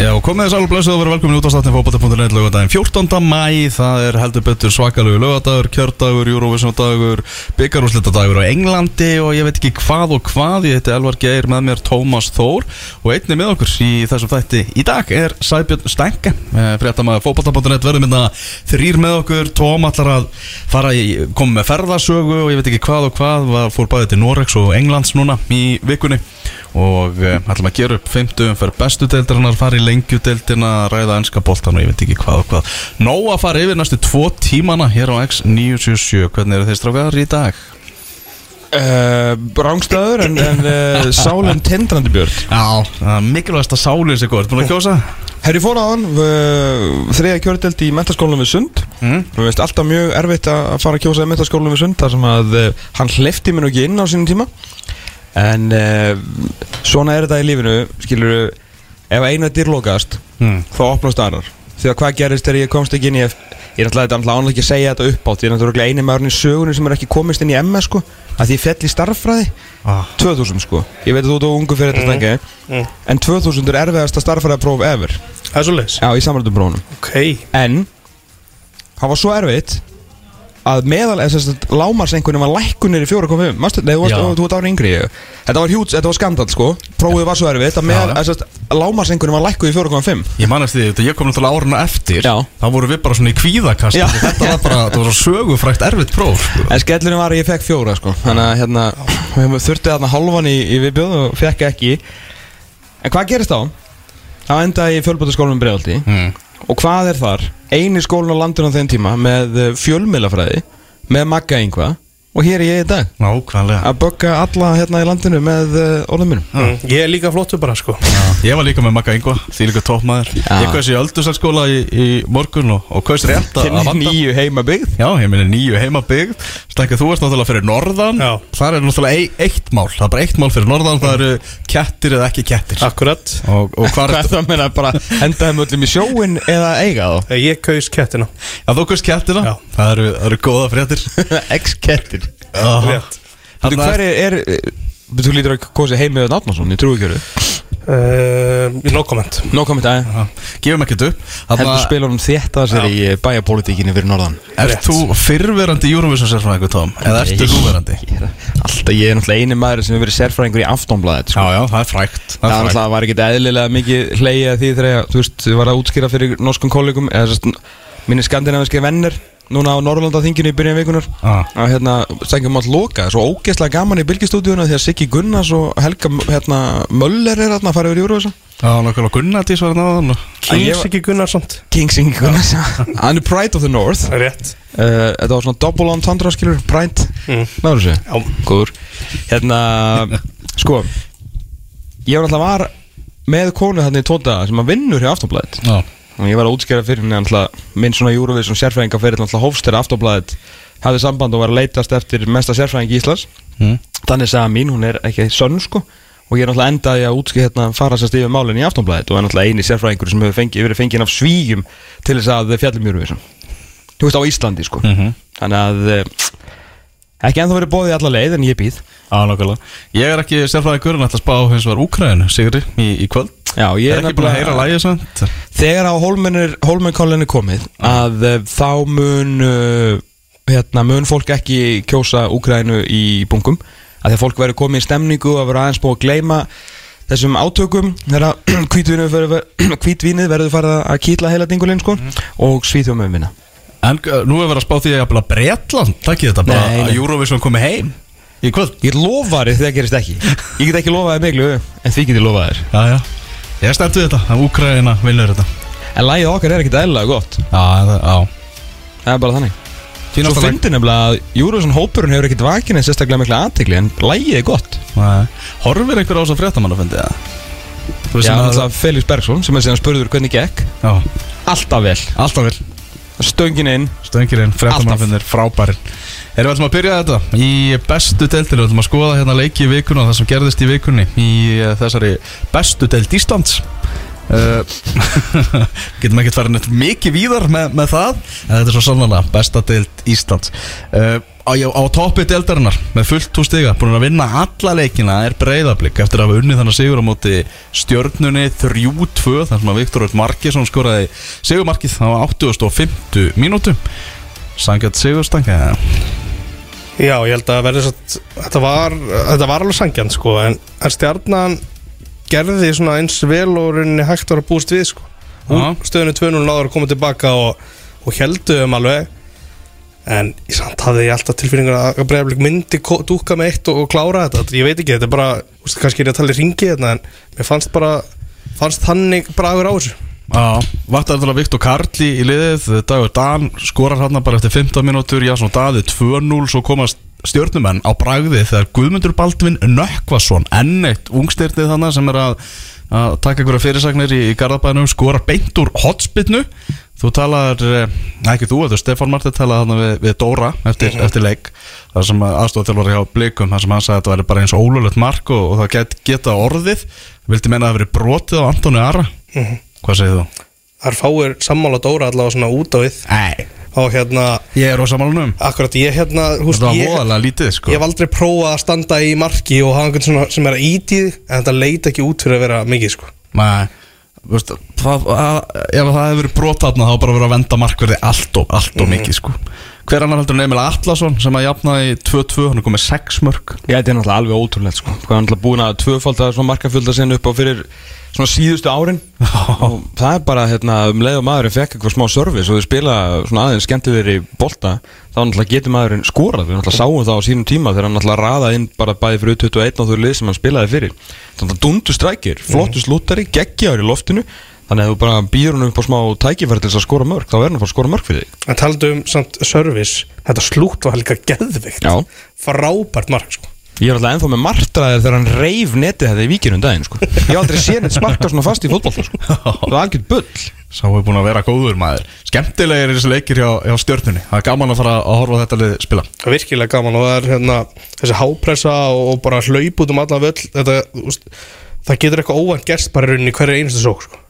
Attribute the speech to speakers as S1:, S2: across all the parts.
S1: Já, komið þess alveg blessuð og verið velkomin út á stattin fókbata.net lögadaginn 14. mæ, það er heldur betur svakalegu lögadagur, kjördagur, Eurovision-dagur, byggarúslitadagur á Englandi og ég veit ekki hvað og hvað, ég heiti Elvar Geir með mér Tómas Þór og einni með okkur í þessum þætti. Í dag er Sæbjörn Stenke, fréttamaður fókbata.net verður minna þrýr með okkur, Tóm allar að fara í, koma með ferðasögu og ég veit ekki hvað og hvað, var, fór bæði til Norex og Englands núna í vikunni og uh, ætlum að gera upp 50 fyrir bestu deildarinnar, fara í lengjudeildina ræða ennska boltan og ég veit ekki hvað og hvað Nó að fara yfir næstu tvo tímana hér á X977, hvernig eru þeir strákar í dag?
S2: Uh, Rángstæður en, en uh, sálinn tendrandi björn
S1: Já, mikilvægast að sálinn sig góð, búin að kjósa?
S2: Herri fór á hann, uh, þriða kjördelt í mentaskólanum við Sund
S1: Mm.
S2: Mér veist alltaf mjög erfitt að fara að kjósa í mentaskólanum við Sund þar sem að uh, hann hleyfti mér nú ekki inn á sínum tíma En svona er þetta í lífinu, skilur ef eina dyr lokast,
S1: Mm.
S2: þá opnast aðrar. Því að hvað gerist þegar ég komst ekki inn í F Ég er náttúrulega ánlega ekki að segja þetta upp átt Ég er náttúrulega eini maðurinn í sögunni sem er ekki komist inn í MS sko að því ég fell í starffræði.
S1: Ah.
S2: 2000 sko. Ég veit að þú of ungu fyrir þetta stengi
S3: Mm.
S2: En 2000 er erfiðasta starffræðapróf ever.
S3: Það er svo leiðis
S2: Já, í samrættum prófunum.
S3: Ok.
S2: En Það var svo erfitt að meðal eða þess að lámarsengunum var lækkunir í 4.5 Mastu, nei, þú varst, þú, ert ára yngri. Þetta var hjúts, þetta var skandal sko. Prófið var svo erfitt að meðal þess að lámarsengunum var lækkuð í 4.5
S1: Ég manast því, þetta ég kom náttúrulega áruna eftir þá voru við bara svona í kvíðakast þetta var bara, þetta var svo sögufrækt erfitt próf sko.
S2: En skellurinn var að ég fekk fjóra sko. Þannig að hérna þurfti þarna hálfan í, í viðbjóð og fekk ekki. En hvað gerist þá? Þá endaði ég í. Og hvað er þar? Einu skólinn á landinu á þeim tíma Með eh, fjölmiðlafræði Með magga einhvað Og hér er ég í dag.
S1: Nákvæmlega.
S2: Að bögga alla hérna í landinu með uh, orðum mínum.
S3: Mm. Ég er líka flottur bara sko.
S1: Ég var líka með Magga Ingva, því líka toppmaður.
S2: Já.
S1: Ég kaus í öldursalskóla í, í morgun og, og kaus rétt að vanda.
S2: nýju heima byggð
S1: Já, ég minni nýju heimabyggð. Stækka, þú varst náttúrulega fyrir norðan.
S3: Já.
S1: Það er náttúrulega ei, eitt mál. Það er bara eitt mál fyrir norðan Það eru kettir eða ekki kettir.
S3: Akkurat.
S1: Og, og hvað er
S2: það að meina bara henda þeim öllum í sjóin eða eiga þá?
S3: Ég kaus kettina.
S1: Já, þú kaus kettina?
S3: Já.
S1: Það eru, það eru
S2: Þú hver er, er Þú lítur að kosi heimið Átnarsson, ég trúi ekki
S3: uh, No comment.
S2: No comment að
S1: Gefum ekkert upp.
S2: Heldur honum þetta sér í eh, bæjarpolítíkinni fyrir norðan.
S3: Rétt.
S1: þú fyrrverandi Eurovision sérfræðingur, Tom? Eða ertu?
S2: Ég er Alltaf, ég er náttúrulega eini maður sem hefur verið sérfræðingur í aftónblaðið sko.
S1: Já, já, það er frækt
S2: Það var náttúrulega var ekkert eðlilega mikið hleyja því þegar þú veist, ég var að útskýra fyrir norskum kollegum eða mínir skandinaviski vennir núna á Norrlandaþinginu í byrjun vikunar
S1: Ah.
S2: að hérna, stengjum allt loka. Svo ógeðslega gaman í bylgistúdíuna því að Siggi Gunnars og Helga hérna, Möller er að fara yfir Júruvísa
S1: Já, nákvæmlega Gunnardís var
S2: ég
S3: Kings
S2: var-
S3: ekki Gunnarsson
S2: King Siggi Gunnars hann er Pride of the North.
S3: Rétt.
S2: Uh, þetta var svona double entendre skilur Pride,
S3: mm.
S2: náður þessu?
S3: Já.
S2: Góður. Hérna, sko Ég var alltaf var með konu þannig í tóta sem að vinnur hjá aftonblæðið
S1: Já,
S2: og ég var að útskjara fyrir henni alltaf minn svona Eurovision sérfræðinga fyrir alltaf hófstæra aftonblæðið hafði samband og var að leitast eftir mesta sérfræðing í Íslands.
S1: Mm.
S2: þannig sagði mín, hún er ekki sönn sko. Og ég er alltaf endaði að útskjara hérna fara sérst yfir málinn í aftonblæðið og er alltaf eini sérfræðingur sem hefur fengið, verið fengið af svíjum til þess að fjallum Eurovision. Þú veist á Íslandi sko.
S1: Mhm.
S2: þannig að eh, ekki ennþá verið bóðið alla leið en ég býð.
S1: Nákvæmlega. Ég er ekki sérfræðingur en ætla að spá hins vegar Úkræðinu, Sigri, í, í kvöld
S2: Já, ég
S1: Ég er ekki búin að heyra lægið samt?
S2: Þegar á Holmenkollen er komið að uh, þá mun uh, hérna, mun fólk ekki kjósa Úgrænu í bunkum að að fólk verður komið í stemningu og verður aðeins búið að gleyma þessum átökum. Þegar hvítvínið verður, farið að kýtla heila dingulinn sko, og svíþjóðum um vinna.
S1: En uh, nú er verið að spá því að ég að Bretland Takk þetta bara
S2: Nei, nei.
S1: að Eurovision komi heim Í kvöld.
S2: Ég lofaði þegar gerist ekki. Ég get ekki lofaði miklu en því get ég lofaði þér
S1: Ég stend við þetta, að Úkræðina vinnur þetta.
S2: En lagið okkar er ekkert eðlilega gott.
S1: Já, það, já.
S2: Það er bara þannig. Svo fyndi nefnilega að Júruvísson hópurinn hefur ekkert vakin en sérstaklega mikla aðtegli en lagið er gott.
S1: Nei. Horfir einhver á þess að fréttamann að fyndi það?
S2: Já,
S1: að-
S2: náttúrulega Felix Bergson sem er síðan spurður hvernig gekk.
S1: Já,
S2: Alltaf vel.
S1: Alltaf vel.
S2: Stöngin inn.
S1: Stöngirinn, fréttamann
S2: Alltaf.
S1: finnir frábærin Erum við ætlum að byrja þetta í bestu deildinu Við ætlum að skoða hérna leiki í vikunni og það sem gerðist í vikunni í eh, þessari bestu deild Íslands. Uh, getum ekkert farið neitt mikið víðar með, með það en þetta er svo sannlega besta deild Íslands. Uh, á, á toppi deildarinnar með fullt úr stiga búin að vinna alla leikina er breyðablík eftir að hafa unnið þannig sigur á móti stjörnunni 3-2 þar sem að Viktor Öll Markesson skoraði sigurmarkið á 8050 mínútu. Sangjart sigurstanga
S3: Já, ég held að verði svo þetta var, þetta var alveg sangjant sko en, en stjarnan gerði svona eins vel og rauninni hægt var að búast við sko.
S1: Já.
S3: stöðinu 2-0 náður að koma tilbaka og, og heldu um alveg. En ég samt hafði ég alltaf tilfinningur að Breiðablik myndi dúkka með eitt og, og klára þetta. Ég veit ekki, þetta er bara, úst, kannski er ég að tala í ringi þetta en mér fannst bara fannst þannig bragur á þessu
S1: Já, vatnar þetta Viktor Karli í liðið Dagur Dan skorar hann bara eftir 15 mínútur Já, svona Daði 2-0 Svo komast stjórnumenn á bragði Þegar Guðmundur Baldvin Nökkvason Enn eitt ungstyrnið þannig sem er að, að taka einhverja fyrirsagnir í, í Garðabænum Skorar beint úr hotspinnu Þú talar, eh, ekki þú, þetta Stefán Marti talaði hann við, við Dóra eftir, eftir leik Það sem aðstofþjálfari hjá Blikum Það sem hann sagði að þetta væri bara eins ólulegt mark Og, og það get, geta orðið. Vildi menna að það verið brotið á Antoni Ara Hvað segir þú?
S3: Það er fáir sammála Dóra allavega svona út á við.
S1: Nei.
S3: Og hérna,
S1: Ég er á samanlunum
S3: akkurat ég hérna húst,
S1: Það var
S3: ég,
S1: voðalega lítið sko.
S3: Ég hef aldrei prófað að standa í marki og hafa einhvern svona sem er að íti þig en þetta leit ekki út fyrir að vera mikið sko.
S1: Nei. Veistu, það, að, ef það hefur verið brotatna þá bara verið að venda markverði allt og, allt og mikið sko. Hver annar heldur en Emil Atlason sem að jafnaði í 2-2, hann er komið 6 mörg
S2: Já, þetta er náttúrulega alveg ótrúlegt sko. Hvað er náttúrulega búin að tvöfalda svona markafjölda sinni upp á fyrir svona síðustu árin. Og það er bara hérna um leið og maðurinn fekk eitthvað smá service og þau spila svona aðeins skemmtilegri bolta þá náttúrulega getur maðurinn skorað. Við náttúrulega sáum það á sínum tíma þegar hann náttúrulega raðaði inn bara bæði fyrir 21 og þau lið sem hann spilaði fyrir. Þannig að dundu strækir, flottu slúttari geggjaður í loftinu. Þannig að þú bara býður hann upp á smá tækifæri til þess að skora mörg þá verður hann að skora mörg fyrir þig.
S3: En taldu um samt service Þetta slútt var líka geðvikt. Frábært mark sko
S2: Ég er alltaf ennþá með martraðir þegar hann reif netið þetta í víkinu um daginn sko. Ég hef aldrei séð neitt sparka svona fast í fótboll sko. Það var algjört bull
S1: Sá er búin að vera góður maður Skemmtilegir er þessi leikir hjá, hjá stjörnunni Það er gaman að fara að horfa á þetta lið spila
S3: Það er virkilega gaman og það er hérna þessi hápressa og bara hlaup út um alla völl þetta, veist, það getur eitthvað óvænt gerst bara í hverju einustu sók sko.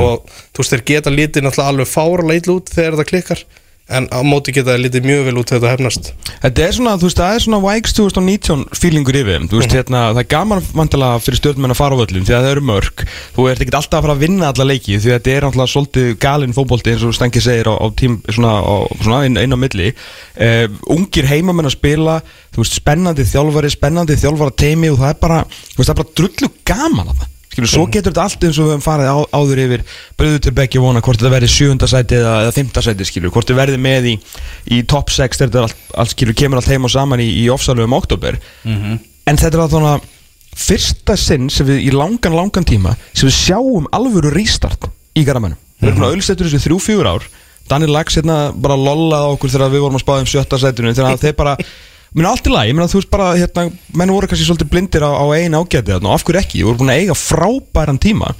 S3: og þú veist þeir geta litið náttúrulega alveg fára leitl út þegar þetta klikkar en á móti geta þeir litið mjög vel út þegar þetta hefnast
S2: Þetta er svona, þú veist, það er svona Vikes 2019 feelingur yfir. Þú veist, hérna, það er gaman vantilega fyrir stjórnmenn að fara á völlum því að það eru mörg. Þú ert ekkert alltaf að fara að vinna alla leiki því þetta er náttúrulega svolítið galinn fótbolti eins og Stengi segir á, á tím, svona, á, svona inn, inn á milli. Uh, ungir heimamenn að spila, þú veist, spennandi þjálfari, spennandi þjálfara teimi og það er bara, þú veist, það er bara drullu gaman að það. Skilur, svo getur þetta allt eins og við höfum farið á, áður yfir bröðu til begge vona hvort þetta verði sjönda sæti eða, eða fymta sæti skilur, hvort þetta verði með í, í top 6 þegar þetta allt, allt skilur kemur allt heim og saman í, í ofsalugum oktober en þetta er að svona fyrsta sinn sem við í langan langan tíma sem við sjáum alvöru restart í garamænum við erum búin að auðvitað þessu þrjú fjögur ár. Daniel Lax hérna bara lollaði okkur þegar við vorum að spáða um sjötta sætinu þegar þeir bara Mér allt í lagi, ég meina þú veist bara, hérna, menn voru kannski svolítið blindir á, á einu ágæti þarna og af hverju ekki, þú voru búin að eiga frábæran tíma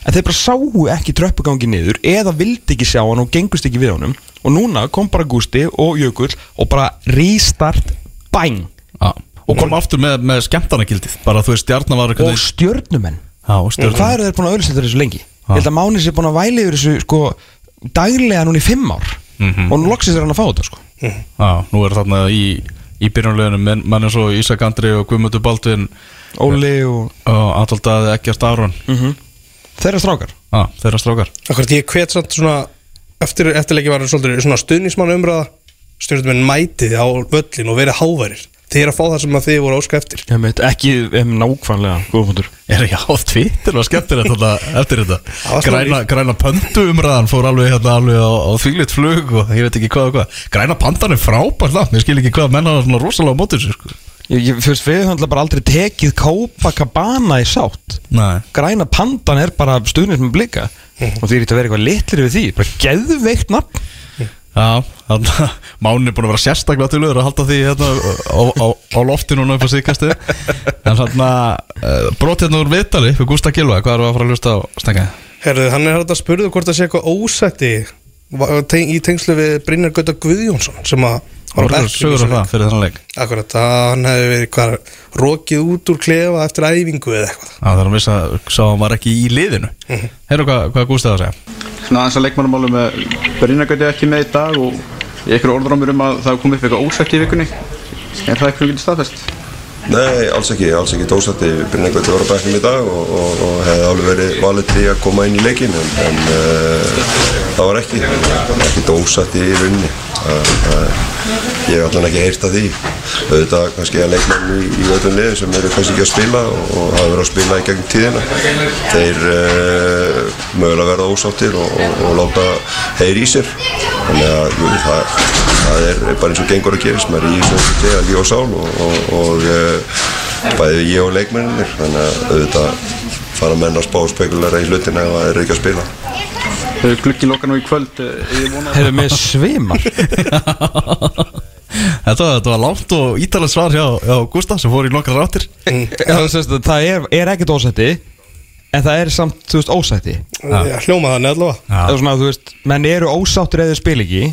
S2: en þeir bara sáu ekki tröppugangi niður eða vildi ekki sjá hann og gengust ekki við honum. Og núna kom bara Gústi og Jökull og bara restart bang
S1: Já. Og kom aftur með, með skemmtanagildið Bara þú veist stjarnar
S2: og stjörnumenn.
S1: Stjörnum
S2: Hvað eru þeir búin að auðvitað þessu lengi? Ég held að Máni sé búin að væli yfir þessu sko daglega núna í fimm ár. Og nú loksins er hann að fá þetta sko.
S1: Já, nú er þarna í, í byrjunlegunum menn, menn eins og Ísak Andri og Guðmundur Baldvin
S2: Óli og
S1: og Adoldaði Ekkert Aron.
S2: Þeirra strákar?
S1: Já, þeirra strákar.
S3: Akkurat ég hvet samt svona eftir eftirleiki var svolítið svona stuðnismann umræða stjórnmenn mætið á völlin og verið háværir þið er að fá það sem að þið voru óska eftir.
S2: Ég veit ekki um, nákvæmlega góðfundur
S1: Er ekki á Twitter og skemmtir þetta eftir þetta? Græna, græna pöndu umræðan fór alveg, hérna, alveg á, á þvílitt flug og ég veit ekki hvað og hvað. Græna pandan er frábært langt, ég skil ekki hvað menn hafa svona rosalega á mótur sér sko.
S2: Ég, ég fyrst við höfum bara aldrei tekið Copacabana í sátt.
S1: Nei.
S2: Græna pandan er bara stuðnir með blika. Og því er þetta að vera eitthvað litlir við því bara geðveikt nafn
S1: Já, þannig að Máni er búin að vera sérstaklega til að halda því hérna á, á, á loftinu upp á síðkastu En þannig að uh, brot hérna úr vitali fyrir Gústa Gilva, hvað eru að fara að hlusta á stengið?
S3: Herðu, hann er hægt að spurðu hvort það sé eitthvað ósætti í tengslu við Brynjar Gauta Guðjónsson sem að
S1: Orður sögur á
S3: þessum
S1: það? fyrir þennan leik?
S3: Akkurat, hann hefði verið hvað rokið út úr klefa eftir æfingu eða eitthvað.
S1: Já, það er að vissa að sá hann var ekki í liðinu. Heyrðu hvað, hvað Gústa það að segja?
S4: Svona aðeins að leikmannumálum með Brynjagöti ekki með í dag og Ég ekkur orðrámur um að það kom upp eitthvað ósætt í vikunni. Er það eitthvað getið staðfest?
S5: Nei, alls ekki, alls ekki. Dósætti Brynja Gauti var á bæknum í dag og, og, og hefði alveg verið valið til að koma inn í leikin en, en uh, það var ekki ekki ég hef allan ekki heyrt að því. Auðvitað kannski að leikmenn í, í öllum liðum sem eru kannski ekki að spila og, og hafa verið að spila í gegnum tíðina þeir uh, mögulega verða ósáttir og, og, og láta heyri í sér. Þannig að jú, það, það er bara eins og gengur að gerist maður er í þessu þegar líf og sál og, og, og uh, bæði ég og leikmenninir þannig að auðvitað fara menn að spá spekulæra í hlutina ef það er ekki að spila
S4: Glukki loka nú í kvöld eh, Ég vona
S2: Hefur með svimar
S1: Þetta, þetta var langt og ítalegt svar hjá, hjá Gustaf sem fór í nokkra ráttir
S2: Það, sést, það er, er ekkert ósætti En það er samt, þú veist, ósætti.
S3: Hljóma þannig allavega.
S2: Það er svona, þú veist, menn eru ósáttur eða spila ekki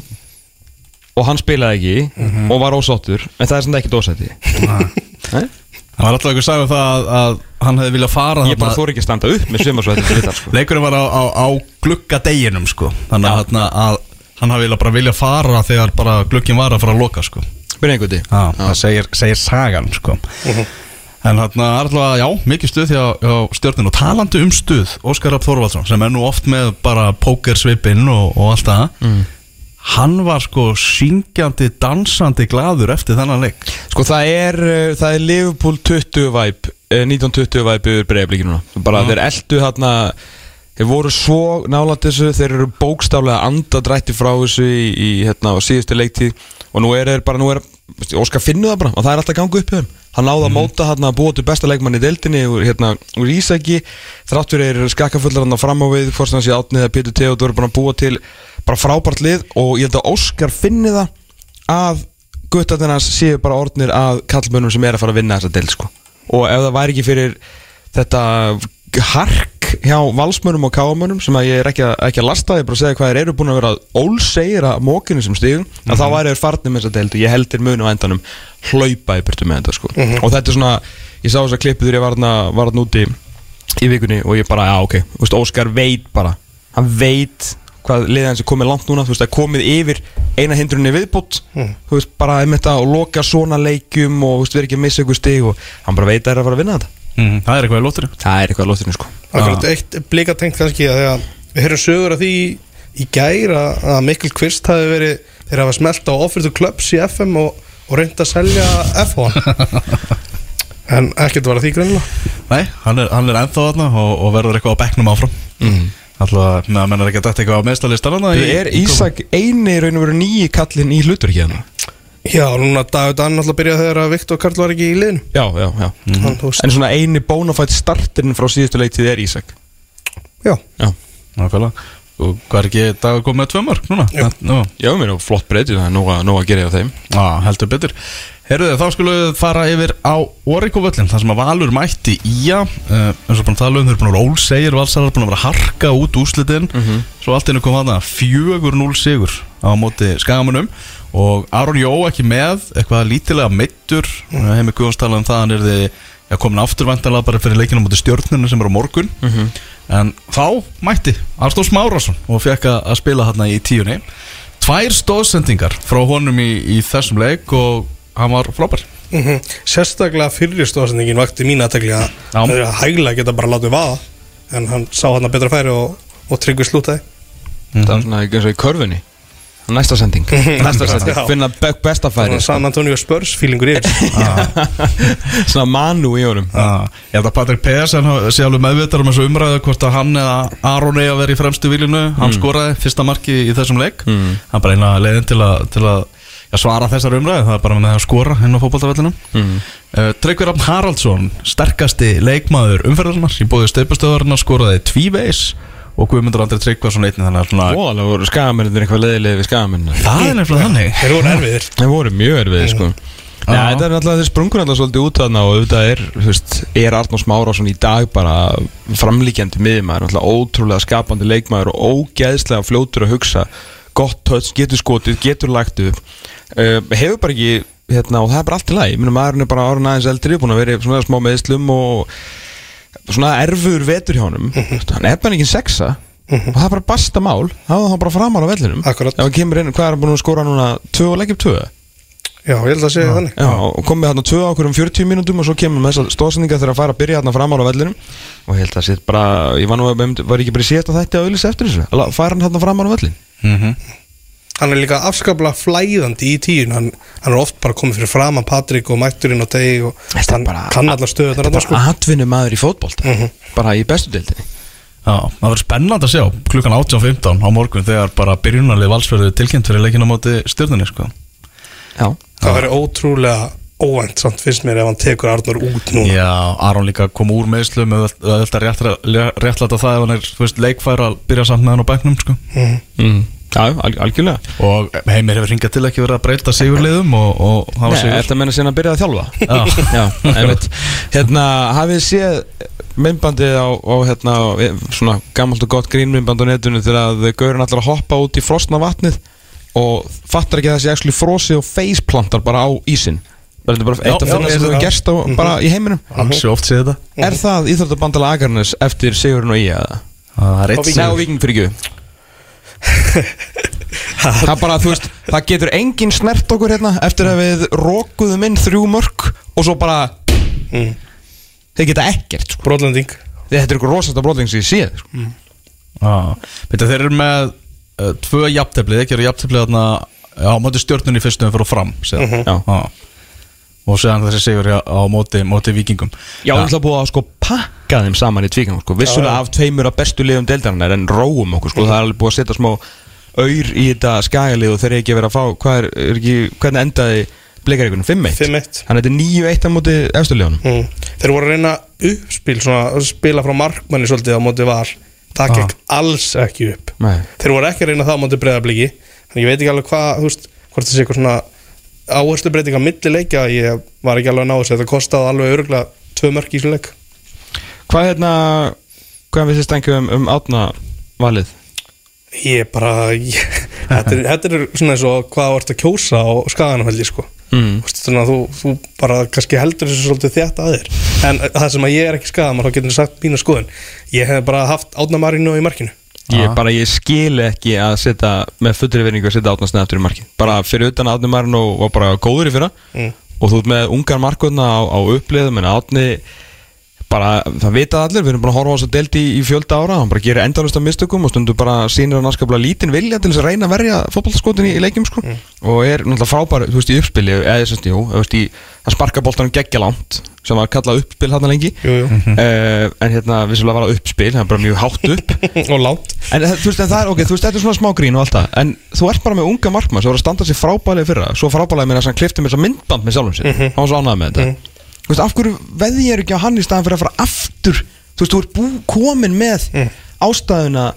S2: Og hann spilaði ekki Og var ósáttur En það er samt ekkert ósætti. Nei?
S1: Það var alltaf einhver sagði um það að, að hann hefði viljað fara
S2: Ég bara þóri ekki að standa upp með þetta sko.
S1: Leikurinn var á, á, á gluggadeginum sko. Þannig að, þarna að hann hafi viljað bara viljað fara þegar bara glugginn var að fara að loka sko.
S2: Byrja einhverdi
S1: Já, það segir, segir sagan sko. En þarna er alltaf, já, mikið stuð hjá, hjá stjórnin og talandi um stuð Óskar Rapp Þorvaldsson sem er nú oft með bara pókersvipinn og, og allt það Hann var sko syngjandi, dansandi gladur eftir þennan leik.
S2: Sko það er, uh, það er Liverpool 20 væp 1920 væp yfir núna. Bara þeir eldu þarna Þeir voru svo nálægt þessu Þeir eru bókstaflega andadrætti frá þessu í, í hérna á síðustu leiktíð. Og nú er þeir bara, nú er Óskar finnu það bara og það er alltaf gangu upp þeim. Hann náði að móta hérna að búa til besta leikmann í deildinni og hérna úr Ísaki. Þráttur er skakkafullar hann fram á við Hvort hann sé átnið að Pétur Theodor er bara búa til bara frábært lið og ég held að Óskar finni það að guttarnir hans séu bara orðnir að kallmönnum sem er að fara að vinna þessa deild sko. og ef það væri ekki fyrir þetta hark hjá valsmönnum og káamönnum sem að ég er ekki að, ekki að lasta, ég er bara að segja hvað þeir eru búin að vera ólsegir að mókinu sem stígum að þá væri þeir farnir með þessa deild og ég heldur munu á endanum hlaupa í burtu með þetta sko. og þetta er svona, ég sá þess að klippu þegar ég var þarna var þarna úti í vikunni og ég bara, já ok, Óskar veit bara hann veit hvað liðið hans er komið langt núna þú veist, það er komið yfir eina hindrunni viðbútt þú veist, bara um þetta og loka svona leikjum og þú veist, verið ekki að missa ykkur stig og hann bara veit að það er að fara að vinna þetta.
S1: Mm, Það er eitthvað í lóttir
S2: það er eitthvað að lóttinu sko.
S3: Akkurat eitt blika tengt kannski að þegar við höfum sögur af því í gær að, að Mikkel Kvist hafi verið þeir hafa smelt á offer to clubs í FM og, og reynd að selja FH en ekkert var að því grunna
S1: Nei, hann er, hann er og, og verður eitthvað á bekknum áfram. Mm. Alltaf, með að menna ekki að þetta eitthvað á meðstalistan
S2: er Ísak eini raun og veru nýji kallinn í hlutur hérna?
S3: Já, núna David Ann alltaf byrjaði þegar að Viktor Karl var ekki í liðinu.
S2: Já, já, já.
S3: Þú veist,
S2: en svona eini bónafætt startinn frá síðustu leiktið er Ísak.
S3: Já,
S2: já.
S1: Nákvæmlega. Og hvað er ekki dag að koma með tvö mörg núna? Nú,
S2: Já, mér er flott breytið, það er nóg að, gera hjá þeim.
S1: Á, heldur betur Herruðu, þá skulum við fara yfir á Oríkuvöllin þar sem að Valur mætti Ía uh, eins og að tala um, þeir eru búin að vera ólsegir Valsarar búin að vera að harka út úslitin Svo allt einu kom þarna 4-0 sigur á móti skagamunum og Aron Jó ekki með eitthvað lítilega meittur mm. heimi Guðans talað um það hann er þið já, komin afturvæntalega bara fyrir leikinu móti stjórnuna sem er á morgun. En þá mætti Arstóð Smárasson og fekk að að spila þarna í tíunni. Tvær stóðsendingar frá honum í, í þessum leik og hann var frábær.
S3: Mm sérstaklega fyrri stóðsendingin vakti mín aðtekli að það er að hægla geta bara látið vaða en hann sá hann að betra færi og, og tryggvi slútaði.
S2: Það er svona eins og í körfunni. Næsta sending. Næsta sending. Finna be besta færi
S3: og San Antonio Spurs feelingur yfir
S2: Svona manu í honum.
S1: Ah, Ég held að Patrik Pedersen sé alveg meðvitað um þessu umræðu hvort að hann eða Aron að vera í fremstu viljunu hann skoraði fyrsta marki í þessum leik. Hann bara eina leiðin til að, til að já, svara þessar umræðu, það er bara með að skora inn á fótboltavellinum mm. uh, Tryggvi Rafn Haraldsson, sterkasti leikmaður umferðarnar í bóði steipastöðarnar skoraði tvívegis og Guðmundur Andri Tryggvason einnig þannig að svona,
S2: Ó, alveg voru skagamennir eitthvað leiðilega við skagamennir
S1: það er nefnilega þannig.
S3: Þeir voru erfiðir.
S2: Það voru mjög erfið sko. Já, þetta er náttúrulega þeir sprungur náttúrulega svolítið út þarna og auðvitað er, þú veist, er Arnór Smárásson í dag bara framlíkjandi miðjumæður, náttúrulega ótrúlega skapandi leikmaður og ógeðslega fljótur að hugsa, gott touch, getur skotið, getur lagt upp, uh, hefur bara ekki, hérna, og það er bara allt í lagi, minnum maðurinn er bara árun aðeins eldri, búin að vera svona smá meðslum og svona erfur vetur hjá honum, hann er bara ekki sexa, og það er bara basta mál. Það var það bara framar á vellinum.
S3: Akkurat.
S2: ef hann kemur inn, hvað er hann búin að skora núna? Tvö og leggjum tvö?
S3: Já, ég held að segja þannig.
S2: Já, og komið hérna tvö á okkur um 40 mínútum og svo kemur með þessar stóðsendinga þegar að fara að byrja hérna framar á vellinum. Og ég held að sér bara, ég var nú að var ekki bara í síðasta þætti að auðlis eftir þessu. Fara hann hérna framar á vellin
S3: Hann er líka afskaplega flæðandi í tíun Hann, hann er oft bara komið fyrir fram að Patrik og mætturinn og teg og
S2: Þetta
S3: hann
S2: bara-
S3: kann allar stöðunar
S2: Þetta
S3: þarna,
S2: er bara atvinnu maður í fótbolta. Bara í bestu deildinni.
S1: Já, það verður spennandi að sjá klukkan 18.15 á morgun þegar bara byrjunarlið valsverðu tilkynnt fyrir leikina á móti stjórnunni sko.
S2: Já,
S3: Það verður ótrúlega óvænt samt finnst mér ef hann tekur Arnur út núna.
S1: Já, Aron líka kom úr meðslu með þetta réttlæta það ef hann er veist, leikfær að byrja samt með hann á bæknum sko.
S2: mm. Já, al algjörlega.
S1: Og heimir hefur ringað til ekki verið að breyta sigurliðum og, og hafa
S2: Nei,
S1: sigur?
S2: þetta menna sinna að byrja að þjálfa?
S1: Já.
S2: Já, einmitt. Hérna, hafið séð myndbandið á, á hérna, svona gammalt og gott grínmyndband á netinu þegar að gaurin allar að hoppa út í frosna vatnið og fattar ekki að þessi actually frosi og faceplantar bara á ísin Þetta er bara eitt af
S1: já,
S2: sem hefur gerst á, bara í heiminum?
S1: Hansi oft séð þetta.
S2: Er það Íþróttabandala Akarnes eftir Sigurinn og Ía?
S1: Það er eitt
S2: Það er bara, þú veist, það getur enginn snert okkur hérna eftir að við rókuðum inn þrjú mörg og svo bara þeir geta ekkert sko.
S3: Brotlending
S2: þetta er ykkur rosasta brotling sem ég séð sko.
S1: Já, Beidu, þeir eru með uh, tvö jafntefli, þeir eru jafntefli þarna á móti stjórnunni í fyrstum fyrir og fram síðan.
S2: Já.
S1: Og séðan þessi sigur á á móti, móti vikingum
S2: Já, það er búið að sko pakka þeim saman í tvíkang sko. vissulega af tveimur af bestu liðum deildarinnar en róum okkur, sko. það er alveg búið að setja smá auður í þetta skagalið og þeir eru ekki verið að fá hvað er, er ekki, hvernig endaði bleikaríkunum, 5-1
S3: 5-1.
S2: Þannig að þetta er 9-1 á móti eftirliðunum
S3: mm. Þeir voru að reyna uppspil svona, að spila frá markmanni svolítið á móti var Það
S1: Ah.
S3: gekk alls ekki upp
S2: Nei.
S3: Þeir voru ekki að reyna það á móti breyðabliki Þannig ég veit ekki alveg hvað, þú veist Hvort það sé eitthvað svona áherslu breyting á milli leikja Ég var ekki alveg að ná þessu Þetta kostaði alveg örgulega tvö mörk í þessu leik
S2: Hvað hérna, hvað við þið stengið um, um átna valið?
S3: Ég bara ég, þetta, er, þetta er svona eins og hvað ert að kjósa á skaganafældi sko.
S2: Mm.
S3: Þú þú, bara kannski heldur þessu svolítið þétt að þér en það sem að ég er ekki skagaðan þá getur þú sagt mínu skoðun ég hef bara haft átna marinu í markinu
S2: Ég bara, ég skil ekki að setja með fullri verningu að setja átna snið aftur í markin bara fyrir utan að átni marinn og var bara góður í fyrra.
S3: Mm.
S2: og þú ert með ungar markvöldna á, á uppliðum en átni bara, það vita allir, við erum bara að horfa á þess að delti í, í fjölda ára, hann bara gerir endalust af mistökum og stundur bara sýnir hann aðskaplega lítinn vilja til þess að reyna að verja fótballskotin í, í leikjum sko. og er náttúrulega frábær, þú veist, í uppspili eða að, jú, þú veist, í að sparka boltanum geggja langt, sem var kallað uppspil hann lengi,
S3: Jú, jú.
S2: uh, en hérna vissulega var það uppspil, það er bara mjög hátt upp.
S3: Og lánt
S2: En það- þú veist, en það er, ok, þú veist, þetta er svona smá grín og allt það En þú ert bara með unga markmann sem voru að standa sér frábælega fyrra Svo frábælega með þess að hann klifti með þess að myndband með sjálfum sér. Hann var svo ánægð með þetta. Þú veist, af hverju veði ég ekki á hann í staðan fyrir að fara aftur? Þú veist, þú ert bú, komin með ástæðuna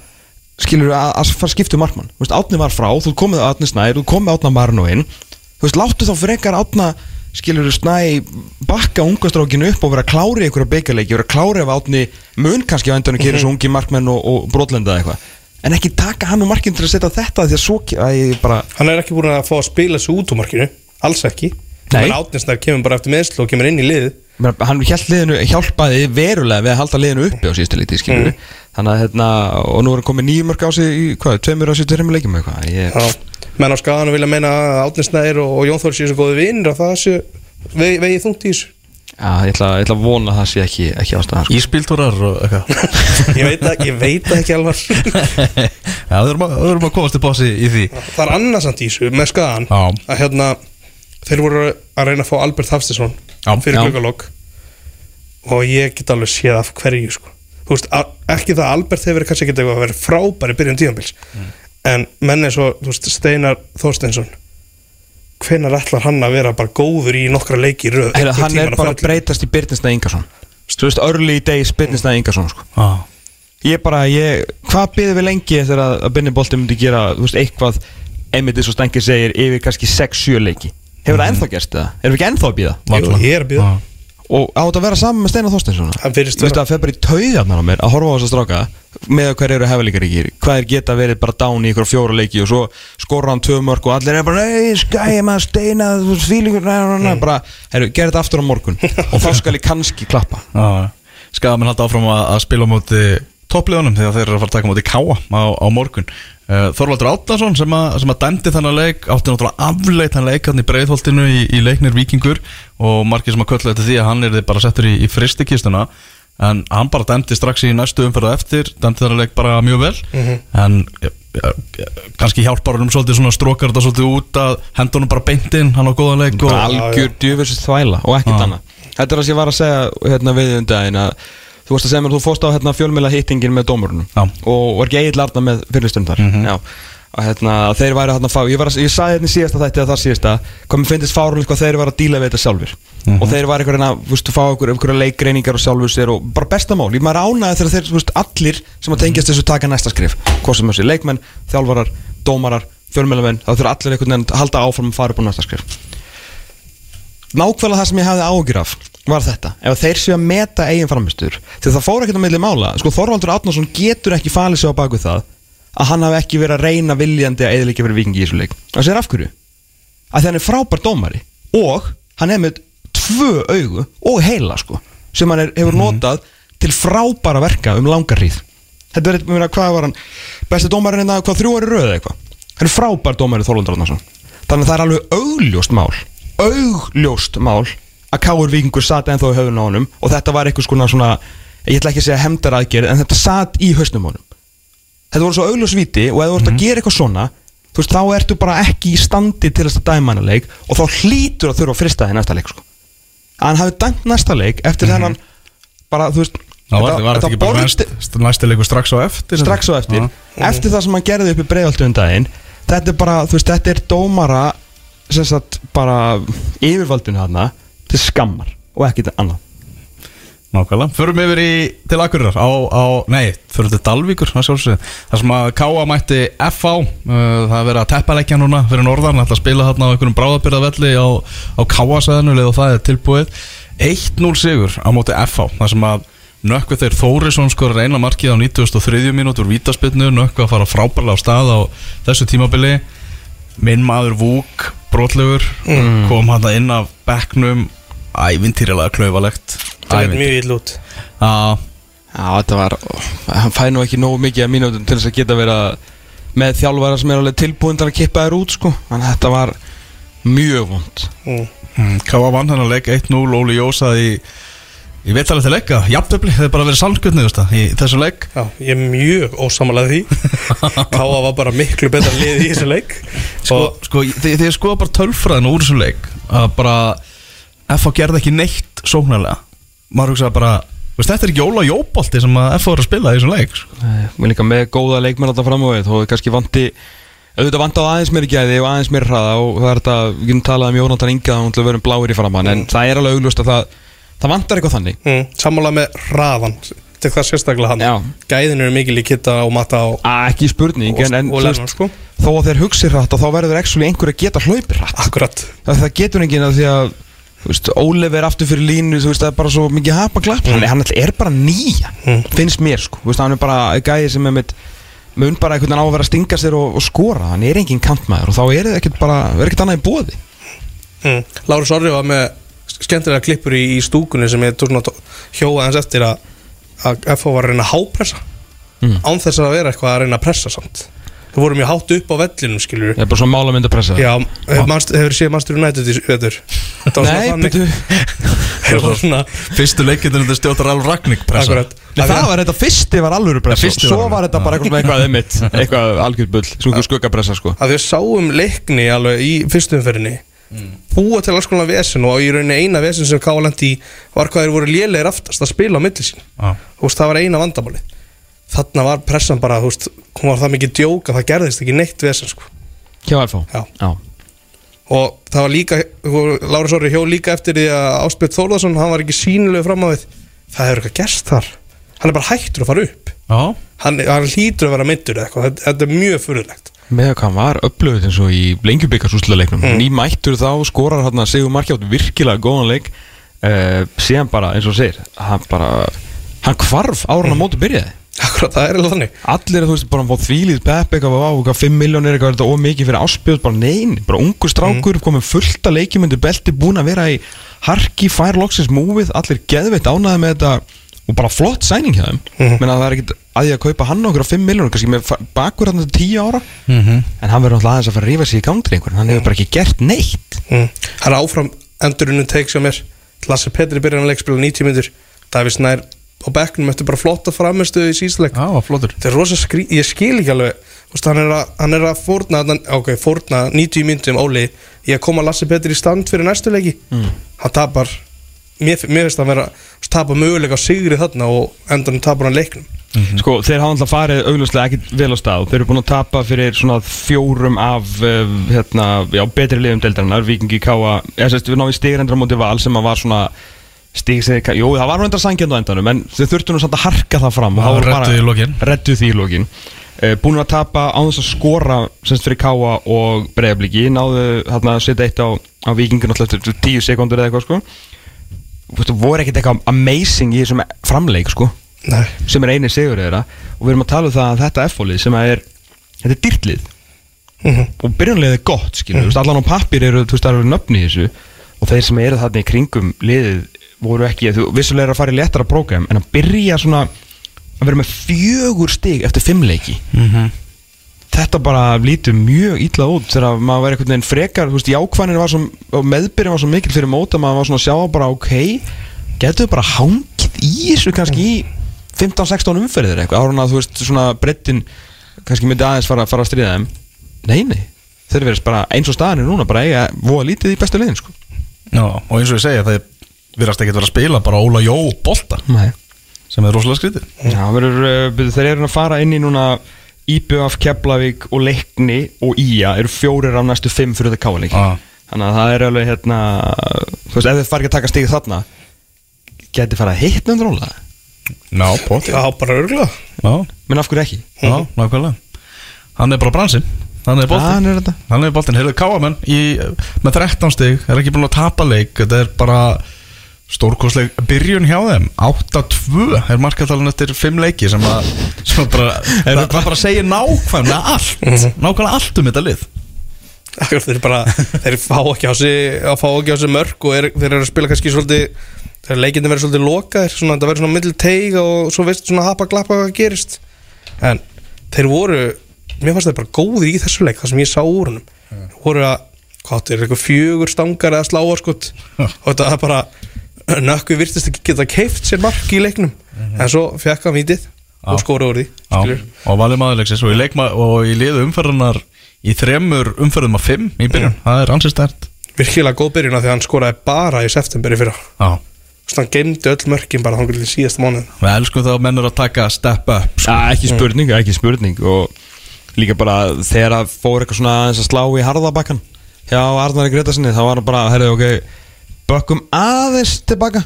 S2: Skilur að, að fara að skipta um markmann. Þú veist, átni var frá, þú komið á átni snær Þú komið átna marinn og inn Þú veist, láttu þá frekar átna skilur snæ bakka ungastrákinu upp og vera að klári ykkur að byggjarleiki vera að klári ef átni mun kannski á endanum kera svo ungi markmenn og, og brotlenda eitthvað. En ekki taka hann og markinn til að setja þetta því að svo að bara
S3: hann er ekki búin að fá að spila þessu út úr markinu alls ekki
S2: Nei.
S3: menn átninsnær kemur bara eftir meðslu og kemur inn í lið
S2: hann liðinu, hjálpaði verulega við að halda liðinu uppi á síðustu lítið skilur þannig að hérna, og nú er hann komið nýjum mörg á sig í, hvað, tveimur á sig tveimur leikjum ég,
S3: Já. menn á skaganum vilja meina að átninsnær og, og Jón Þór séu svo góði vinnir og það séu vegi, vegi þungt í þessu
S2: já, ég, ætla, ég ætla að vona að það sé ekki, ekki ástæðan sko.
S1: Íspíltúrar og eitthvað
S3: ég veit það ég veit ekki alvar
S1: Já, þau erum að, að komast til bósi í því
S3: það er annað samt í þessu með skagan
S1: Já.
S3: að hérna þeir voru að reyna að fá Albert Hafstesson
S1: Já.
S3: fyrir
S2: Já.
S3: glöggalokk og ég get alveg séð af hverju sko. þú veist, ekki það að Albert hefur kannski ekki eitthvað að vera frábæri byrjun tíðanbils en menn eins og Steinar Þorsteinsson hvenær ætlar hann að vera bara góður í nokkra leiki í röð einhvern
S2: hann er bara að breytast í Byrninsnæð Ingarsson þú veist, early days Byrninsnæð Ingarsson sko.
S1: Já,
S2: ég bara, ég, hvað byrðum við lengi eftir að, að Binni Bolti myndi gera, þú veist, eitthvað einmitt eins og Stengi segir, yfir kannski 6-7 leiki hefur það ennþá gerst það? erum við ekki ennþá að býða?
S3: Jú, ég er að býða
S2: og á þetta að vera saman með Steinar
S3: virðist
S2: þú veist að það fer bara í taugarnar á mér að horfa á þess að stráka með hver eru hefðalíkaríkir hvað er geta verið bara dán í ykkur fjóra leiki og svo skora hann tvö mörg og allir er bara ei, skæði maður steina, þú næ, næ, bara, herru, gerð þetta aftur á morgun. Og þá skal ég kannski klappa.
S1: Já Skafamenn halda áfram að, að spila á móti toppliðunum þegar þeir eru að fara að taka móti káa á, á morgun. Uh, Þorvaldur Átnason sem, að- sem að dæmdi þannig leik átti náttúrulega afleit hann leik hann í breiðholtinu í, í leiknir Víkingur og margir sem að köllu þetta því að hann er bara settur í, í fristikistuna en hann bara dæmdi strax í næstu umferð á eftir dæmdi þannig leik bara mjög vel. En ja, ja, kannski hjálpar hann um svolítið svona strókar þetta svolítið út að hendunum bara beintinn hann á góðan leik og,
S2: algjör djöfisins þvæla og ekkert annað. Þetta er það sem ég var að segja hérna við um daginn að þú varst að segja mér að þú fórst á hérna, fjölmjöla hittingin með dómurunum.
S1: Já.
S2: og var ekki eigin larna með fyrirstundar? Já. Að hérna, þeir væri hérna fá ég, var ég sagði hérna í síðasta þætti að það síðasta mér finnst fárunlega hvað þeir væri að díla við þetta sjálfur og þeir væri einhverjum að þú veist, fá einhver, einhverja leikreiningar og sjálfur sér og bara besta mál, ég maður ánaði þegar þeir þú veist, allir sem að tengjast þessu taka næsta skrif hvað sem þessi leikmenn, þjálfarar, dómarar fjölmjölamenn, það var þetta, ef þeir séu að meta eigin framistur, því það fór ekkert á milli mála. Sko Þorvaldur Átnarsson getur ekki falið sig á baku það að hann hafi ekki verið að reyna viljandi að eðlika fyrir vikingi í þessu leik. Það sér af hverju, að hann er frábær dómari og hann er með tvö augu og heila sko sem hann er, hefur notað til frábæra verka um langar hríð. Þetta er eitthvað, hvað var hann? Besti dómarinn hérna, hvað þrjú ári röð eða eitthvað? Hann er frábær dómari Þorvaldur Átnarsson þannig að það er alveg augljóst mál augljóst mál að Káur Víkingur sat ennþá í höfun á honum og þetta var eitthvað svona, ég ætla ekki að segja hemdar aðgerð en þetta sat í hausnum á honum. Þetta voru svo augljós viti og ef þú ert að gera eitthvað svona þú veist, þá ertu bara ekki í standi til þess að dæma hana leik og þá hlýtur að þurfa að frista þig næsta leik sko. að hann hafi dæmt næsta leik eftir þennan bara, þú veist
S1: Ná, var, var þetta ekki bara næst, næsti leikur strax á eftir
S2: strax á eftir.
S1: Já.
S2: eftir það sem hann gerði upp í breiðaltu um daginn þetta er bara, þú veist, þetta er dómara sem sagt bara yfirvaldinu hana til skammar og ekkert annað.
S1: Nákvæmlega, förum yfir í til Akureyrar á, á, nei, förum til Dalvíkur það sem að Káa mætti FH, uh, það er verið að teppaleggja núna fyrir norðan, að spila þarna á einhverjum bráðabyrðavelli á, á Káa-sæðinu og það er tilbúið. 1-0 sigur á móti FH, það sem að Nökkvi þeir Þórisson skorar eina markið á 93. mínútur vítaspinnu, Nökkvi að fara frábærlega á stað á þessu tímabili. Minn maður Vúk brotlegur, kom hann inn af bekknum, ævintýrilega klaufalegt
S3: Það er mjög ill út.
S1: Já,
S2: Já, þetta var, hann fæði nú ekki nógu mikið að mínútum til þess að geta verið að með þjálfara sem er alveg tilbúin til að kippa þér út sko, þannig að þetta var mjög vond.
S3: Mm.
S1: mm, Káa vann hennar leik 1-0 Óli Jósa í Ég veit alveg til leika, jafnöfli, það er bara verið salnkvötni í þessum leik.
S3: Já, ég er mjög ósamalega því. Káa var bara miklu betra lið í þessu leik.
S1: Sko, sko þið, þið skoða bara tölfræðinu úr þessum leik að bara FH gerði ekki neitt sóknarlega. Maður hugsaði bara, veist, þetta er ekki Óla Jóbolti sem að FH er að spila í þessum leik sko.
S2: Mér líka með góða leikmenn alltaf fram á þó er kannski vanti auðvitað vanti á aðeins meiri gæði og aðeins meiri hraða og það er þetta, við getum talað um Jónatan Inga þá við verum bláir í framann en það er alveg auglust að það, það vantar eitthvað þannig.
S3: Mm, Sammála með hraðan Þetta er það sérstaklega hann?
S2: Já.
S3: Gæðin eru mikil í kitta og matta og,
S2: að ekki spurning
S3: og,
S2: en, en
S3: og
S2: þú
S3: lennar sko.
S2: þó að þeir hugsi hratt og þá verður Ólef er aftur fyrir línu þú veist, það er bara svo mikið hapa klapp hann, hann er bara nýja, finnst mér sko. Þú veist, hann er bara gæði sem er með mun bara einhvern veginn á að vera að stinga sér og, og skora. Hann er enginn kantmaður og þá er það ekkert bara er ekkert annað í bóði
S3: mm. Lárus Orri var með skemmtilega klippur í, í stúkunni sem ég hjóða hans eftir að, að FH var að reyna að hápressa.
S2: Mm.
S3: án þess að vera eitthvað að reyna að pressa samt Þau voru mjög hátt upp á vellinum skilur
S2: það er bara svona málamynd að pressa
S3: Já, hefur, manst, hefur séð Master United í Það svona
S2: Nei, betur
S3: Það var svona
S1: Fyrstu leikindin þetta stjóttar alveg Ragník pressa.
S3: Akkurat.
S2: Nei, það var þetta fyrsti var alvöru pressa. Svo var þetta bara eitthvað, eitthvað einmitt Eitthvað algjörð bull, svona skuggapressa sko.
S3: Að við sáum leikni alveg í fyrstumferðinni búa til alls konar vesen og í rauninni eina vesen sem Kálendi var hvað þeir voru lélegir aftast að spila á milli þarna var pressan bara, þú veist, hún var það mikið djók að það gerðist ekki neitt vesen sko.
S2: Hjá FH
S3: Já.
S2: Já.
S3: og það var líka Lára Sori hjó líka eftir því að Áspjöld Þórðarsson, hann var ekki sínilegu fram á við. Það hefur eitthvað gerst þar. Hann er bara hættur að fara upp.
S1: Já,
S3: hann, hann hlýtur að vera eða eitthvað, þetta, þetta er mjög fyrirlegt
S2: með hvað hann var upplöfuð eins og í lengjubikarsúslaleiknum mm. nýmættur þá skorar hann að Sigur Marki átt virkilega góðan leik. Uh, síðan bara eins og segir hann bara, hann kvarf árun á móti byrjaði
S3: akkurat, það er alveg þannig.
S2: Allir þú veist bara hann fótt þvílið pepp eitthvað á eitthvað 5 miljónir eitthvað er þetta ómikið fyrir áspjöld bara nein, bara ungur strákur komið fullt að leikjum undir belti búin að vera í harki, fær loksins múfið allir geðveitt ánaði með þetta og bara flott sæning hjá þeim.
S3: Mhm.
S2: menn að það er ekkit að ég að kaupa hann okkur á 5 miljónur kannski með bakur hann til 10 ára.
S1: Mhm.
S2: en hann verður náttúrulega aðeins að fara að rífa sig í gangri einhvern hann hefur bara ekki gert neitt.
S3: Mm. Það er áfram endurinu teik sem er Lasse Petri byrjar að leikspila 90 myndur Davis Nær og Becknum eftir bara flotta framistuðu í síðsleik
S1: Já, flottur.
S3: Þetta er rosa skrí, ég skil ekki alveg Þú veist, hann, er að, hann er að fórna þarna- ok, fórna 90 myndum Óli ég að koma Lasse Petri í stand fyrir næstu leiki. Mm. hann tapar mér, mér finnst að vera tapar möguleika á sigri þarna og endanum tapar hann leiknum.
S2: Sko, þeir hafa alltaf farið augljóslega ekkit vel á stað. Þeir eru búin að tapa fyrir svona fjórum af uh, hérna, já, betri liðum deildarinnar Víkingi Káa, eða sérst, við náum í stigrendra móti val sem að var svona stig sem, þeir- jú, það var reyndar sangjandi á endanum en þeir þurftu nú samt að harka það fram. Og það voru
S1: lokin.
S2: Reddu því í lokin. Uh, Búin að tapa á þess að skora semst fyrir Káa og Breiðabliki náðu hérna að setja eitt á, á Víkingin alltaf eftir 10 sekundur eða eitthvað sko. Það voru ekkert eitthvað amazing í þessum framleik sko.
S3: Nei.
S2: sem er eini sigur þeirra. Og við erum að tala um það að þetta F-fólið sem að er þetta er dýrtlið.
S3: Mhm.
S2: og byrjunlega er gott skilur, mm. allan á pappir eru, þú veist, það eru nöfni í þessu. Og þeir sem eru þarna í kringum liðið voru ekki, þú vissulega er að fara í léttara prógram en að byrja svona að vera með fjögur stig eftir fimmleiki
S1: Mhm.
S2: þetta bara lítur mjög illa út þegar maður var einhvern veginn frekar þú veist, jákvæðin var svo, og meðbyrjun var svo mikil fyrir móta, maður var svona að sjá bara ok, getur bara hangið í þessu kannski í 15-16 umferðir eitthvað, árun að þú veist svona brettin, kannski myndi aðeins fara, fara að stríða þeim, nei nei þeir verðist bara eins og staðan er núna bara eiga voða lítið í bestu liðin sko.
S1: Já, og eins og ég segja, það virðast ekkert vera að spila bara Óla Jó bolta
S2: nei.
S1: sem er rosalega skrítið.
S2: Já, verður, uh, byrju, þeir eru að fara inn í núna IBF, Keflavík og Leikni og IA eru fjórir af næstu fimm fyrir það káleiki
S1: Ah.
S2: þannig að það er alveg hérna þú veist, ef þið fara ekki að taka stigið þarna geti fara að hitna undir óla?
S1: Já, bótt Já,
S3: bara örgulega
S2: menn af hverju ekki?
S1: já, nákvæmlega. Hann er bara bransinn. Hann er
S2: Ah,
S1: boltinn
S2: hann er þetta.
S1: Hann er boltinn, heyrðu Káamenn í, með 13 stig, er ekki búin að tapa leik. Þetta er bara stórkostleg byrjun hjá þeim. 8-2 er markatalun eftir 5 leiki sem að, sem að bara, það bara segir nákvæmlega allt. Nákvæmlega allt um þetta lið.
S3: Akkur, þeir bara, þeir fá ekki á sig að fá ekki á sig mörg og er, þeir eru að spila kannski svolítið þegar leikindi verður svolítið lokaðir svona, það verður svona middl teig og svo veist svona hapa glappa hvað gerist. En þeir voru mér fannst þeir bara góðir í þessu leik það sem ég sá úr húnum voru að, hvað þeir eru eitthvað fjögur stangar eða sláarskott og þetta er bara nökku virtist ekki geta keift sér mark í leiknum. En svo fekk hann vítið og skóra úr því
S1: og valið maðurleiksins og í, leikma, og í liðu umferðunar í þremur umferðum af 5 í byrjun, það er ansið stert
S3: virkilega góð byrjun af því að hann skoraði bara í september í fyrra.
S1: Já,
S3: Þannig að hann geymdi öll mörkin bara þangur til síðasta mánuð
S1: við elskum það að mennur að taka step up sko.
S2: Já, ekki spurning, ekki spurning. Og líka bara þegar að fór eitthvað svona aðeins að slá í harðabakkan hjá Arnari Gretasinni þá var hann bara, herrðu, ok bökkum aðeins tilbaka.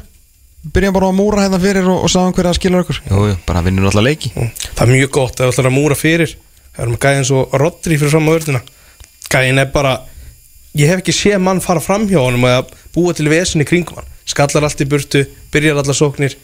S2: Byrjum bara að múra hérna fyrir og, og sáum hverja að skilja okkur. Jú, jú, bara vinnur alltaf leiki.
S3: Það er mjög gott að múra fyrir. Það erum að gæja eins og Rodri fyrir fram á vördina Gæjin er bara Ég hef ekki séð mann fara fram hjá honum að búa til vesin í kringum hann. Skallar allt í burtu, byrjar allar sóknir